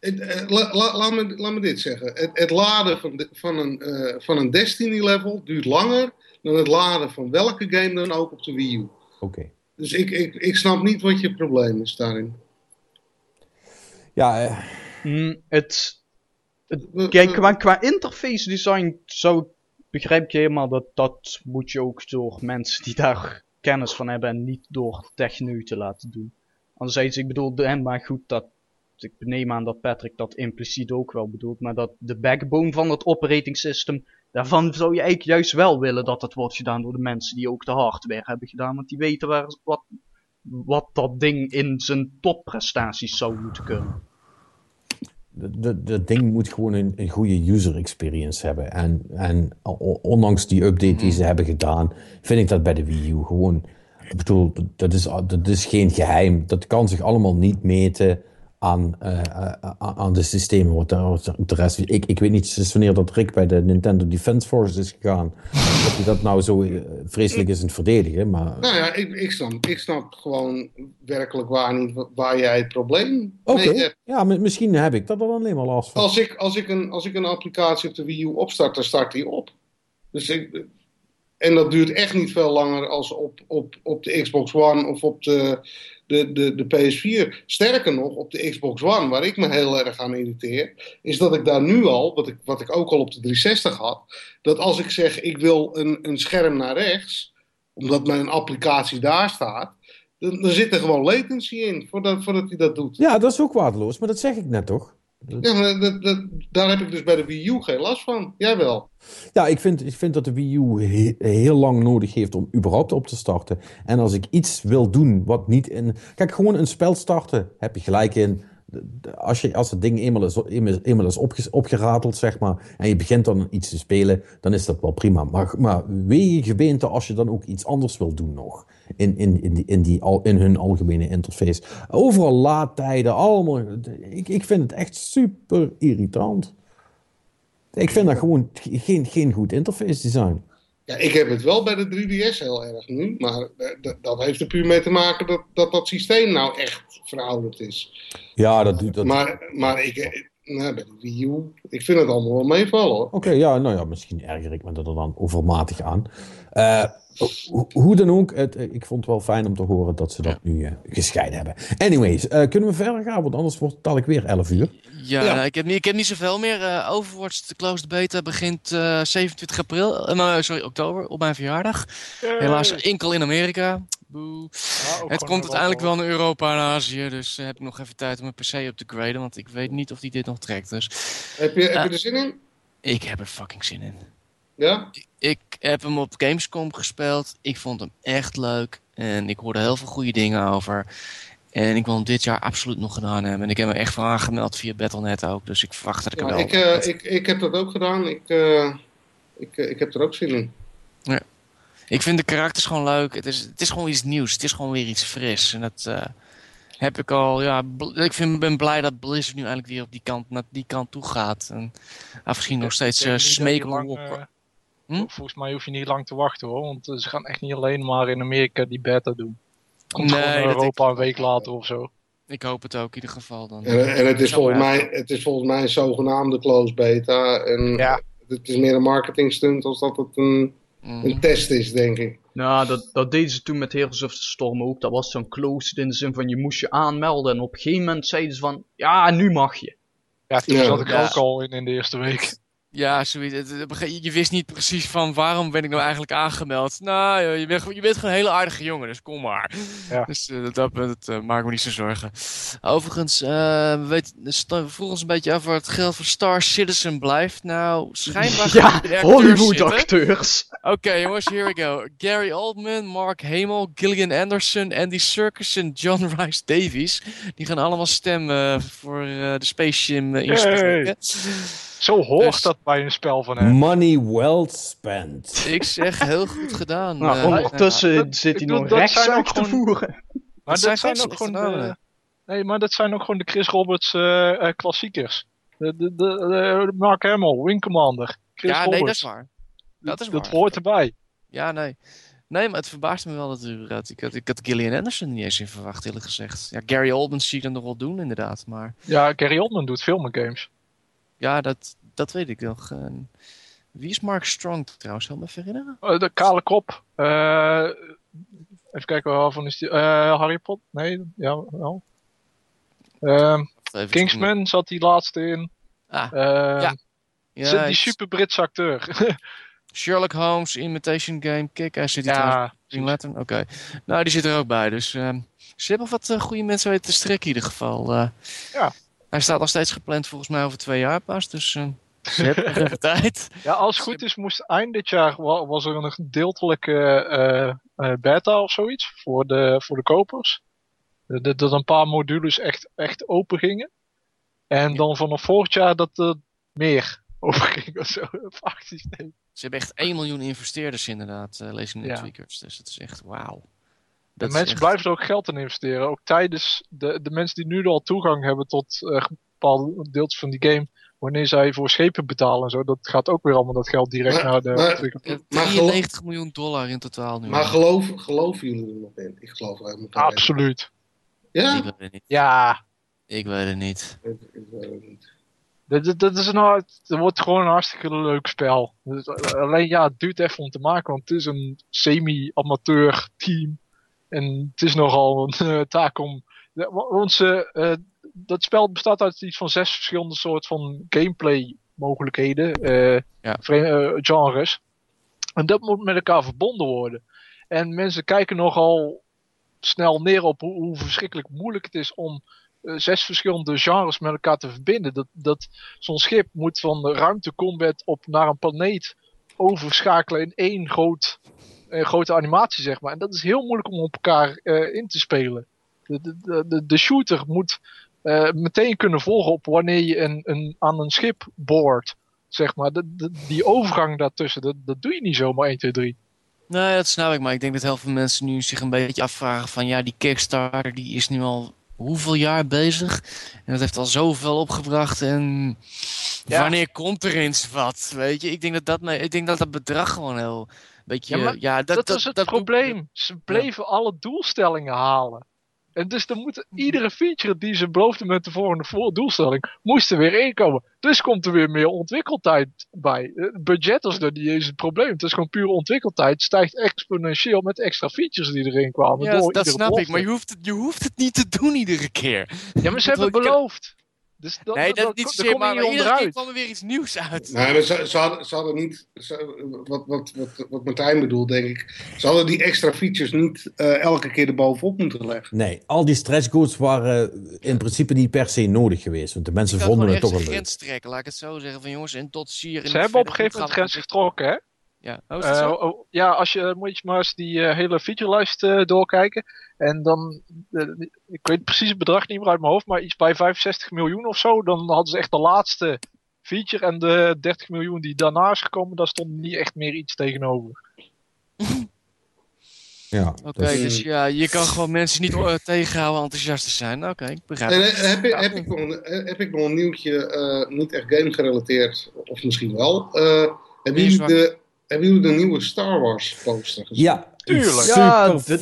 Uh, la, la, laat, me, laat me dit zeggen. Het, het laden van, de, van, een, uh, van een Destiny level duurt langer dan het laden van welke game dan ook op de Wii U. Oké. Dus ik, ik, ik snap niet wat je probleem is daarin. Ja, mm, het, het, kijk, qua, qua interface design zou begrijp ik helemaal dat dat moet je ook door mensen die daar kennis van hebben en niet door techneuten laten doen. Anderzijds, ik bedoel, en maar goed, dat, ik neem aan dat Patrick dat impliciet ook wel bedoelt, maar dat de backbone van het operating system, daarvan zou je eigenlijk juist wel willen dat het wordt gedaan door de mensen die ook de hardware hebben gedaan, want die weten waar, wat, wat dat ding in zijn topprestaties zou moeten kunnen dat ding moet gewoon een, een, goede user experience hebben. En, en ondanks die update die ze hebben gedaan, vind ik dat bij de Wii U gewoon. Ik bedoel, dat is, dat is geen geheim. Dat kan zich allemaal niet meten aan, uh, aan de systemen. Wat de rest, ik, ik weet niet sinds wanneer dat Rick bij de Nintendo Defense Force is gegaan. of hij dat nou zo eh, vreselijk is in het verdedigen. Maar... Nou ja, ik, ik, snap, ik snap gewoon werkelijk waar niet waar jij het probleem mee hebt. Ja, misschien heb ik dat dan alleen maar last van. Als ik, als, ik een, als ik een applicatie op de Wii U opstart, dan start die op. Dus ik, en dat duurt echt niet veel langer als op, op, op de Xbox One of op de, de, de, de PS4. Sterker nog, op de Xbox One, waar ik me heel erg aan irriteer, is dat ik daar nu al, wat ik, wat ik ook al op de 360 had, dat als ik zeg ik wil een, een scherm naar rechts, omdat mijn applicatie daar staat, dan, dan zit er gewoon latency in voordat, voordat hij dat doet. Ja, dat is ook waardeloos, maar dat zeg ik net toch? Ja, dat, dat, daar heb ik dus bij de Wii U geen last van. Jij wel. Ja, ik vind, ik vind dat de Wii U heel lang nodig heeft om überhaupt op te starten. En als ik iets wil doen wat niet in... Kijk, gewoon een spel starten heb je gelijk in als, je, als het ding eenmaal is, eenmaal is opgerateld, zeg maar, en je begint dan iets te spelen, dan is dat wel prima. Maar, maar wee gebeente als je dan ook iets anders wil doen nog. In, in, in, die, in, die, in hun algemene interface. Overal laadtijden, allemaal. Ik, ik vind het echt super irritant. Ik vind dat gewoon geen, geen goed interface design. Ja, ik heb het wel bij de 3DS heel erg nu, maar eh, dat heeft er puur mee te maken dat dat, dat systeem nou echt verouderd is. Ja, dat doet dat. Maar, maar ik, eh, nou, bij de Wii U, ik vind het allemaal wel meevallen hoor. Oké, ja, nou ja, misschien erger ik me er dan overmatig aan. Uh, hoe dan ook, het, ik vond het wel fijn om te horen dat ze dat nu uh, gescheiden hebben. Anyways, uh, kunnen we verder gaan? Want anders wordt het ik weer 11 uur. Ja, ja. Ik, heb niet, ik heb niet zoveel meer. Uh, Overwatch, de closed beta, begint 27 april. nou, sorry, oktober, op mijn verjaardag. Helaas enkel in Amerika. Boe. het komt uiteindelijk wel naar Europa en Azië. Dus heb ik nog even tijd om mijn PC op te graden. Want ik weet niet of die dit nog trekt. Dus, heb, je, heb je er zin in? Ik heb er fucking zin in. Ja? Ik heb hem op Gamescom gespeeld. Ik vond hem echt leuk. En ik hoorde heel veel goede dingen over. En ik wil hem dit jaar absoluut nog gedaan hebben. En ik heb me echt van aangemeld via Battle.net ook. Dus ik verwacht dat ik ja, wel... Ik, uh, ik, ik heb dat ook gedaan. Ik, uh, ik, uh, ik heb er ook zin in. Ja. Ik vind de karakters gewoon leuk. Het is, het is gewoon iets nieuws. Het is gewoon weer iets fris. En dat heb ik al... Ja, ik vind, ben blij dat Blizzard nu eigenlijk weer op die kant, naar die kant toe gaat. En misschien nog steeds smeken op... Hm? Volgens mij hoef je niet lang te wachten hoor, want ze gaan echt niet alleen maar in Amerika die beta doen. Komt nee, in Europa een week later of zo. Ik hoop het ook in ieder geval dan. En, en het, is volgens mij, het is volgens mij een zogenaamde closed beta. En ja. het is meer een marketing stunt als dat het een, mm. een test is, denk ik. Nou, dat, dat deden ze toen met Heroes of the Storm ook. Dat was zo'n closed in de zin van je moest je aanmelden. En op een gegeven moment zeiden ze van, ja, nu mag je. Ja, toen zat ik ja. ook al in in de eerste week. Ja, zoiets. Je wist niet precies van waarom ben ik nou eigenlijk aangemeld. Nou, je bent, je bent gewoon een hele aardige jongen, dus kom maar. Ja. Dus uh, dat, dat uh, maakt me niet zo zorgen. Overigens, uh, we, weten, we vroegen ons een beetje af waar het geld voor Star Citizen blijft. Nou, schijnbaar ja, Hollywood-acteurs. Oké, jongens, here we go. Gary Oldman, Mark Hamill, Gillian Anderson, Andy Serkis en John Rice Davies. Die gaan allemaal stemmen voor de Space Shim uh, Zo hoort dus, dat bij een spel van hem. Money well spent. Ik zeg heel goed gedaan. Nou, uh, ondertussen uh, zit hij nog rechtszaak te voeren. Maar dat, zijn ook gewoon de, Nee, maar dat zijn ook gewoon de Chris Roberts klassiekers. De, de, de, Mark Hamill, Wing Commander. Chris ja, nee, dat is waar. Dat, is dat hoort erbij. Ja, nee. Nee, maar het verbaast me wel dat u dat. Ik had, ik had Gillian Anderson niet eens in verwacht, eerlijk gezegd. Ja, Gary Oldman zie ik dan nog wel doen, inderdaad. Maar... Ja, Gary Oldman doet veel met games. Ja, dat, dat weet ik nog. wie is Mark Strong trouwens? Help me even herinneren. Uh, de kale kop. Uh, even kijken waarvan is die. Uh, Harry Potter? Nee, ja, wel. Ehm, Kingsman zat die laatste in. Ah, ja. ja. Die super Britse acteur. Sherlock Holmes, Imitation Game, Kick, hij zit hier ja. Oké. Nou, die zit er ook bij. Dus uh, ze hebben wat uh, goede mensen weten te strekken in ieder geval. Uh, ja. Hij staat nog steeds gepland volgens mij over twee jaar pas. Dus uh, ze hebben nog even tijd. Ja, als het goed is moest eind dit jaar was er een gedeeltelijke beta of zoiets voor de, voor de kopers. Dat een paar modules echt, echt open gingen. En dan vanaf volgend jaar dat er meer overging of zo. Ze hebben echt 1 miljoen investeerders inderdaad, uh, lees ik in de ja. tweakers. Dus het is echt wauw. De mensen blijven er ook geld in investeren. Ook tijdens de, de mensen die nu al toegang hebben tot uh, bepaalde deeltjes van die game. Wanneer zij voor schepen betalen en zo. Dat gaat ook weer allemaal dat geld direct naar de... Maar, 93 miljoen dollar in totaal nu. Maar geloof, geloven jullie er nog in? Ik geloof er helemaal Absoluut. Ja? Ik weet het niet. Ja. Ik weet het niet. Ik, ik weet het niet. Dat, dat, is een, het wordt gewoon een hartstikke leuk spel. Dus, alleen ja, het duurt even om te maken, want het is een semi-amateur team. En het is nogal een uh, taak om. Want ze, uh, dat spel bestaat uit iets van zes verschillende soorten van gameplay mogelijkheden, uh, ja. genres. En dat moet met elkaar verbonden worden. En mensen kijken nogal snel neer op hoe, hoe verschrikkelijk moeilijk het is om uh, zes verschillende genres met elkaar te verbinden. Dat, dat zo'n schip moet van ruimtecombat op naar een planeet overschakelen in één groot, uh, grote animatie, zeg maar. En dat is heel moeilijk om op elkaar uh, in te spelen. De, de, de, de shooter moet meteen kunnen volgen op wanneer je een, een, aan een schip boort. Zeg maar. De, die overgang daartussen, dat, dat doe je niet zomaar 1, 2, 3. Nee, dat snap ik. Maar ik denk dat heel veel mensen nu zich een beetje afvragen van... ja, die Kickstarter die is nu al hoeveel jaar bezig. En dat heeft al zoveel opgebracht. En wanneer komt er eens wat? Weet je, ik denk dat dat, ik denk dat, dat bedrag gewoon heel. Beetje, ja, ja, dat, dat, dat is het probleem. Ze bleven alle doelstellingen halen. En dus dan moet iedere feature die ze beloofden met de volgende doelstelling, moest er weer inkomen. Dus komt er weer meer ontwikkeltijd bij. Het budget is er niet eens het probleem. Het is gewoon puur ontwikkeltijd. stijgt exponentieel met extra features die erin kwamen. Ja, dat snap ik. Maar je hoeft, het, je hoeft het niet te doen iedere keer. Ja, maar ze hebben beloofd. Dus dat, nee, dat, dat niet zozeer, maar iedere keer kwam er weer iets nieuws uit. Nee, maar ze, ze, hadden, ze hadden niet, wat, wat, wat, wat Martijn bedoelt, denk ik, ze hadden die extra features niet uh, elke keer erbovenop moeten leggen. Nee, al die stretchgoals waren in principe niet per se nodig geweest, want de mensen vonden het toch wel leuk. grens trekken, laat ik het zo zeggen, van jongens, en tot hier... Ze hebben op een gegeven moment grens getrokken, hè? Ja, oh, uh, oh, ja als je, moet je maar eens die uh, hele featurelijst uh, doorkijken. En dan, ik weet precies het bedrag niet meer uit mijn hoofd, maar iets bij 65 miljoen of zo. Dan hadden ze echt de laatste feature en de 30 miljoen die daarna is gekomen, daar stond niet echt meer iets tegenover. Ja, Oké, dus... dus... ja, je kan gewoon mensen niet uh, tegenhouden enthousiast te zijn. Oké, okay, ik begrijp het. heb, ik, heb, ik nog een, heb ik nog een nieuwtje, uh, niet echt game gerelateerd, of misschien wel. Uh, hebben jullie de hebben jullie de nieuwe Star Wars poster gezien? Ja, tuurlijk. Ja, de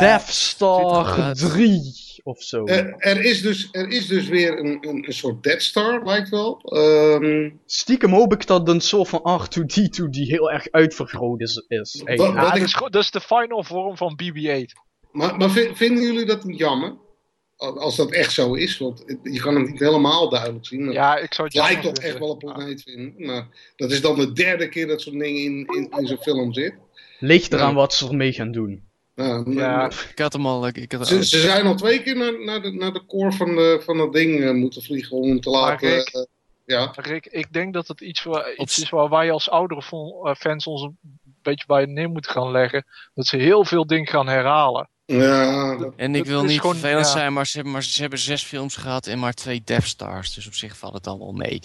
Death Star 3 of zo. Er, er, is, dus, er is dus weer een, een, een soort Death Star, lijkt wel. Um... Stiekem hoop ik dat een soort van R2D2 die heel erg uitvergroot is. is wat, wat ja, ik... dat, is, dat is de final vorm van BB-8. Maar, maar vinden jullie dat niet jammer? Als dat echt zo is, want je kan het niet helemaal duidelijk zien. Ja, ik zou het lijkt toch echt wel een planeet vinden. Maar dat is dan de derde keer dat zo'n ding in, in, in zo'n film zit. Ligt eraan wat ze ermee gaan doen. Ja, ja, ik had hem al. Ik had ze, ze, zijn al twee keer naar, naar, de, naar de core van, de, van dat ding uh, moeten vliegen om hem te laten. Rick, uh, ja. Rick, ik denk dat het iets, waar, iets is waar wij als oudere eh, fans ons een beetje bij neer moeten gaan leggen. Dat ze heel veel dingen gaan herhalen. Ja, en ik wil niet gewoon, vervelend zijn, maar ze, hebben, maar ze hebben zes films gehad en maar twee Death Stars. Dus op zich valt het allemaal mee.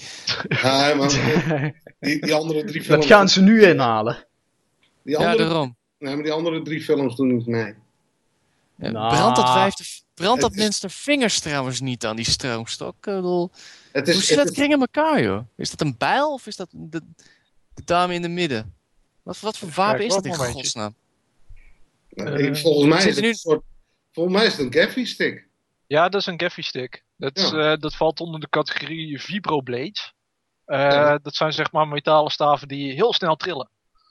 Ja, maar die, die andere drie films... Dat gaan ze nu inhalen. Die andere, ja, daarom. Nee, maar die andere drie films doen niet mee. Ja, nou. Brandt dat vijfde... Brandt dat mensen vingers trouwens niet aan die stroomstok? Ik bedoel, het is, hoe zit dat kring in elkaar, joh? Is dat een bijl of is dat de, de dame in de midden? Wat, wat voor wapen is dat in godsnaam? Uh, volgens, mij is het nu... soort, volgens mij is het een gaffy stick. Ja, dat is een gaffy stick. Dat, ja. uh, dat valt onder de categorie vibroblades. Uh, ja. Dat zijn zeg maar metalen staven die heel snel trillen.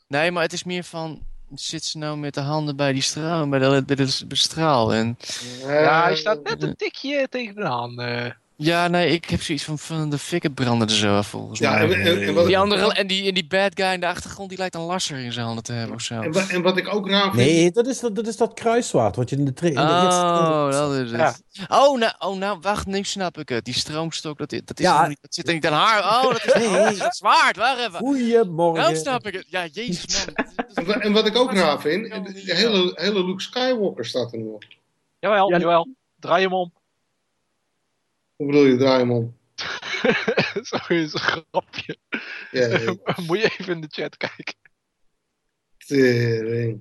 Nee, maar het is meer van zit ze nou met de handen bij die straal, bij de, bij de straal. En... Ja, hij staat net een tikje tegen de hand. Ja, nee, ik heb zoiets van, van de fikken branden er zo af, volgens ja, mij. En, en, en die andere, en, die, en die bad guy in de achtergrond, die lijkt een lasser in zijn handen te hebben of zo. En, en wat ik ook raar vind... Nee, dat is dat, dat, is dat kruiswaard wat je in de... Tra- oh, dat is het. Ja. Oh, nou, oh, nou, wacht, nu snap ik het. Die stroomstok, dat, dat, is ja. niet, dat zit er niet aan haar. Oh, dat is, nee. oh, dat is het zwaard, waar even. Goeiemorgen. Nou snap ik het. Ja, jezus man. en, wat ik ook raar vind, de hele, hele Luke Skywalker staat er nog. Jawel, ja. jawel. Draai hem om. Hoe bedoel je, draai hem om? Sorry, is een grapje. Ja, ja. Moet je even in de chat kijken. Tering.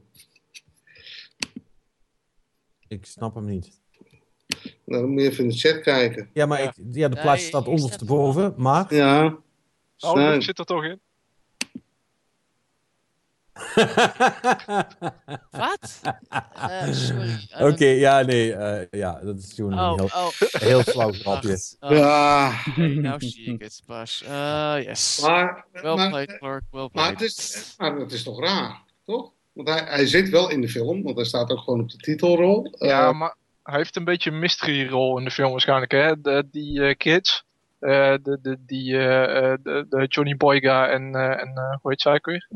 Ik snap hem niet. Nou, dan moet je even in de chat kijken. Ja, maar ja. Ik, ja de plaats nee, staat ondersteboven, maar... Ja. Oh, zit er toch in? Wat? Uh, sorry. Oké, okay, ja, nee. Uh, ja, dat is gewoon oh, een heel, oh. heel flauw grapje. Oh. Ja. Okay, nou zie ik het pas. Uh, yes. Maar, well maar, played, Clark. Well played. Maar het is, maar het is toch raar, toch? Want hij, hij zit wel in de film, want hij staat ook gewoon op de titelrol. Ja, maar hij heeft een beetje een mystery rol in de film waarschijnlijk, hè? De, die kids. Uh, de, de, die, uh, de, de, Johnny Boyga en, uh, en hoe heet zij ook weer?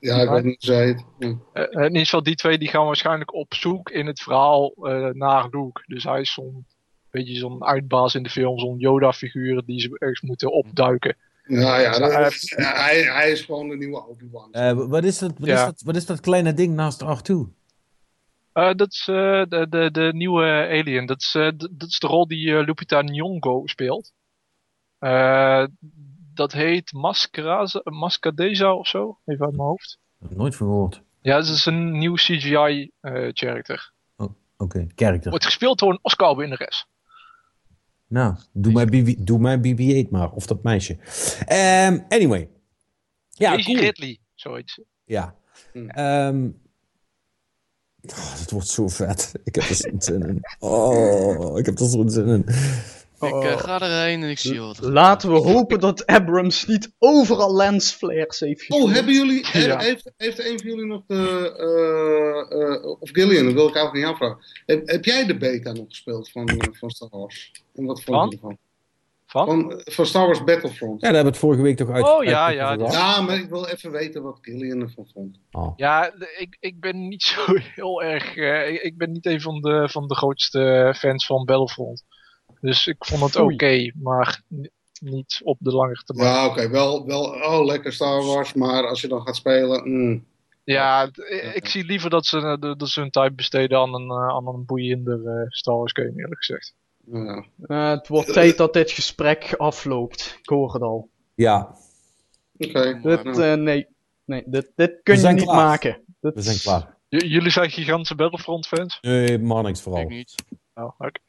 ja, ik weet niet hoe zij het. In ieder geval, die twee die gaan waarschijnlijk op zoek in het verhaal naar Luke. Dus hij is zo'n beetje zo'n uitbaas in de film, zo'n Yoda-figuur die ze ergens moeten opduiken. Ja, ja, dat, hij, hij is gewoon de nieuwe Obi-Wan. wat, is dat, wat, ja. is dat, wat is dat kleine ding naast R2? dat is de, de, de nieuwe Alien. Dat is, dat is de rol die Lupita Nyong'o speelt. Uh, dat heet Mascadeza of zo, even uit mijn hoofd. Nooit van gehoord. Ja, het is een nieuw CGI-character. Uh, oh, Oké, okay. character. Wordt gespeeld door een Oscar-winnares. Nou, doe mij, BB, doe mij BB-8 maar, of dat meisje. Um, anyway. Ja, Daisy cool. Ridley, zoiets. Ja. Hmm. Um, oh, dat wordt zo vet. Ik heb er zo'n zin in. Oh, ik heb er zo'n zin in. Ik uh, ga erheen en ik zie wat. Laten we hopen dat Abrams niet overal lensflares heeft gegeven. Oh, hebben jullie, ja. heeft, heeft een van jullie nog de, uh, uh, of Gillian, dat wil ik eigenlijk niet aanvragen. Heb, heb jij de beta nog gespeeld van, van Star Wars? En wat vond je ervan? Van? Van, van Star Wars Battlefront. Ja, daar hebben we het vorige week toch uit. Oh ja, ja. Ja, maar ik wil even weten wat Gillian ervan vond. Oh. Ja, ik, ik ben niet zo heel erg. Uh, ik ben niet een van de, van de grootste fans van Battlefront. Dus ik vond het oké, okay, maar niet op de lange termijn. Ja, oké. Okay. Wel, wel, oh, lekker Star Wars, maar als je dan gaat spelen... Mm. Ja, ik zie liever dat ze, dat ze hun tijd besteden aan een, aan een boeiender uh, Star Wars game, eerlijk gezegd. Ja. Uh, het wordt tijd dat dit gesprek afloopt. Ik hoor het al. Ja. Oké. Okay. Uh, nee, nee dit, dit kun je niet klaar. maken. Dit... We zijn klaar. J jullie zijn gigantische Battlefront fans? Nee, maar niks vooral. Ik niet. Oh, oké. Okay.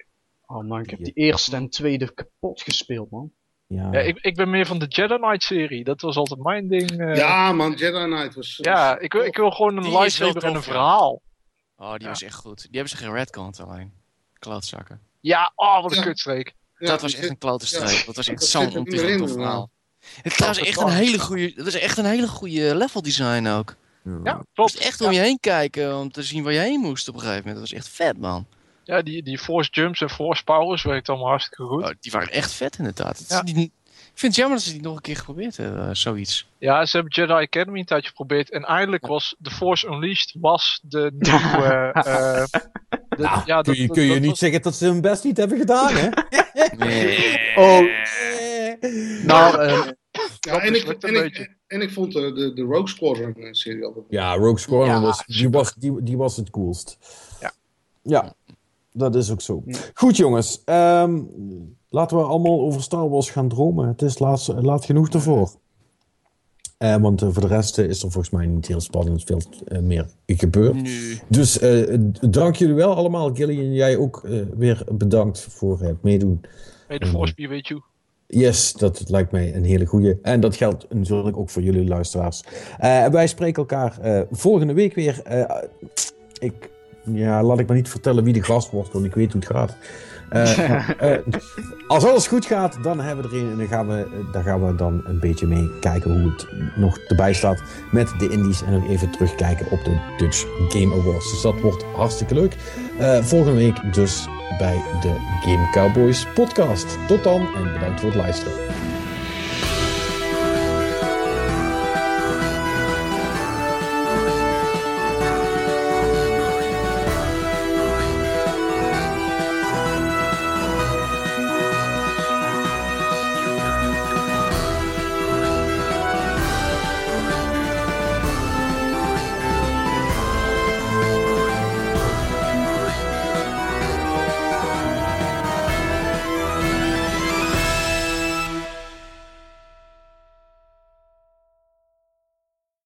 Oh man, ik heb die eerste en tweede kapot gespeeld, man. Ja, ja ik, ik ben meer van de Jedi Knight serie. Dat was altijd mijn ding. Uh... Ja, man, Jedi Knight was. Ja, ik, ik wil gewoon een lightsaber en een verhaal. Oh, die ja. was echt goed. Die hebben ze geen redcount alleen. Klootzakken. Ja, oh, wat een ja. kutstreek. Ja, dat was echt een klote streek. Dat was echt zo'n ontiegelijk verhaal. Het was echt een hele goede, dat is echt een hele goede level design ook. Ja, klopt. Echt om je heen kijken om te zien waar je heen moest op een gegeven moment. Dat was echt vet, man. Ja, die, die force jumps en force powers werkt allemaal hartstikke goed. Oh, die waren echt vet inderdaad. Ja. Die, ik vind het jammer dat ze die nog een keer geprobeerd hebben, uh, zoiets. Ja, ze hebben Jedi Academy een tijdje geprobeerd. En eindelijk was The Force Unleashed was de nieuwe... uh, de, nou, ja, kun je, dat, kun je dat niet was... zeggen dat ze hun best niet hebben gedaan, hè? nee. Oh. nou, uh, ja, en, ik, en, ik, en ik vond de, de, de Rogue Squadron serie ook. Ja, Rogue Squadron ja, was, die was, die, die was het coolst. Ja. Ja. Dat is ook zo. Goed, jongens. Um, laten we allemaal over Star Wars gaan dromen. Het is laat, laat genoeg ervoor. want voor de rest is er volgens mij niet heel spannend veel meer gebeurd. Nu. Dus dank jullie wel allemaal. Gillian, jij ook weer bedankt voor het meedoen. Hey, de be with you. Yes, dat lijkt mij een hele goede. En dat geldt natuurlijk ook voor jullie luisteraars. Wij spreken elkaar volgende week weer. Ik, ja, laat ik maar niet vertellen wie de gast wordt, want ik weet hoe het gaat. als alles goed gaat, dan hebben we er een en dan gaan we, daar gaan we dan een beetje mee kijken hoe het nog erbij staat met de Indies. En ook even terugkijken op de Dutch Game Awards. Dus dat wordt hartstikke leuk. volgende week dus bij de Game Cowboys podcast. Tot dan en bedankt voor het luisteren.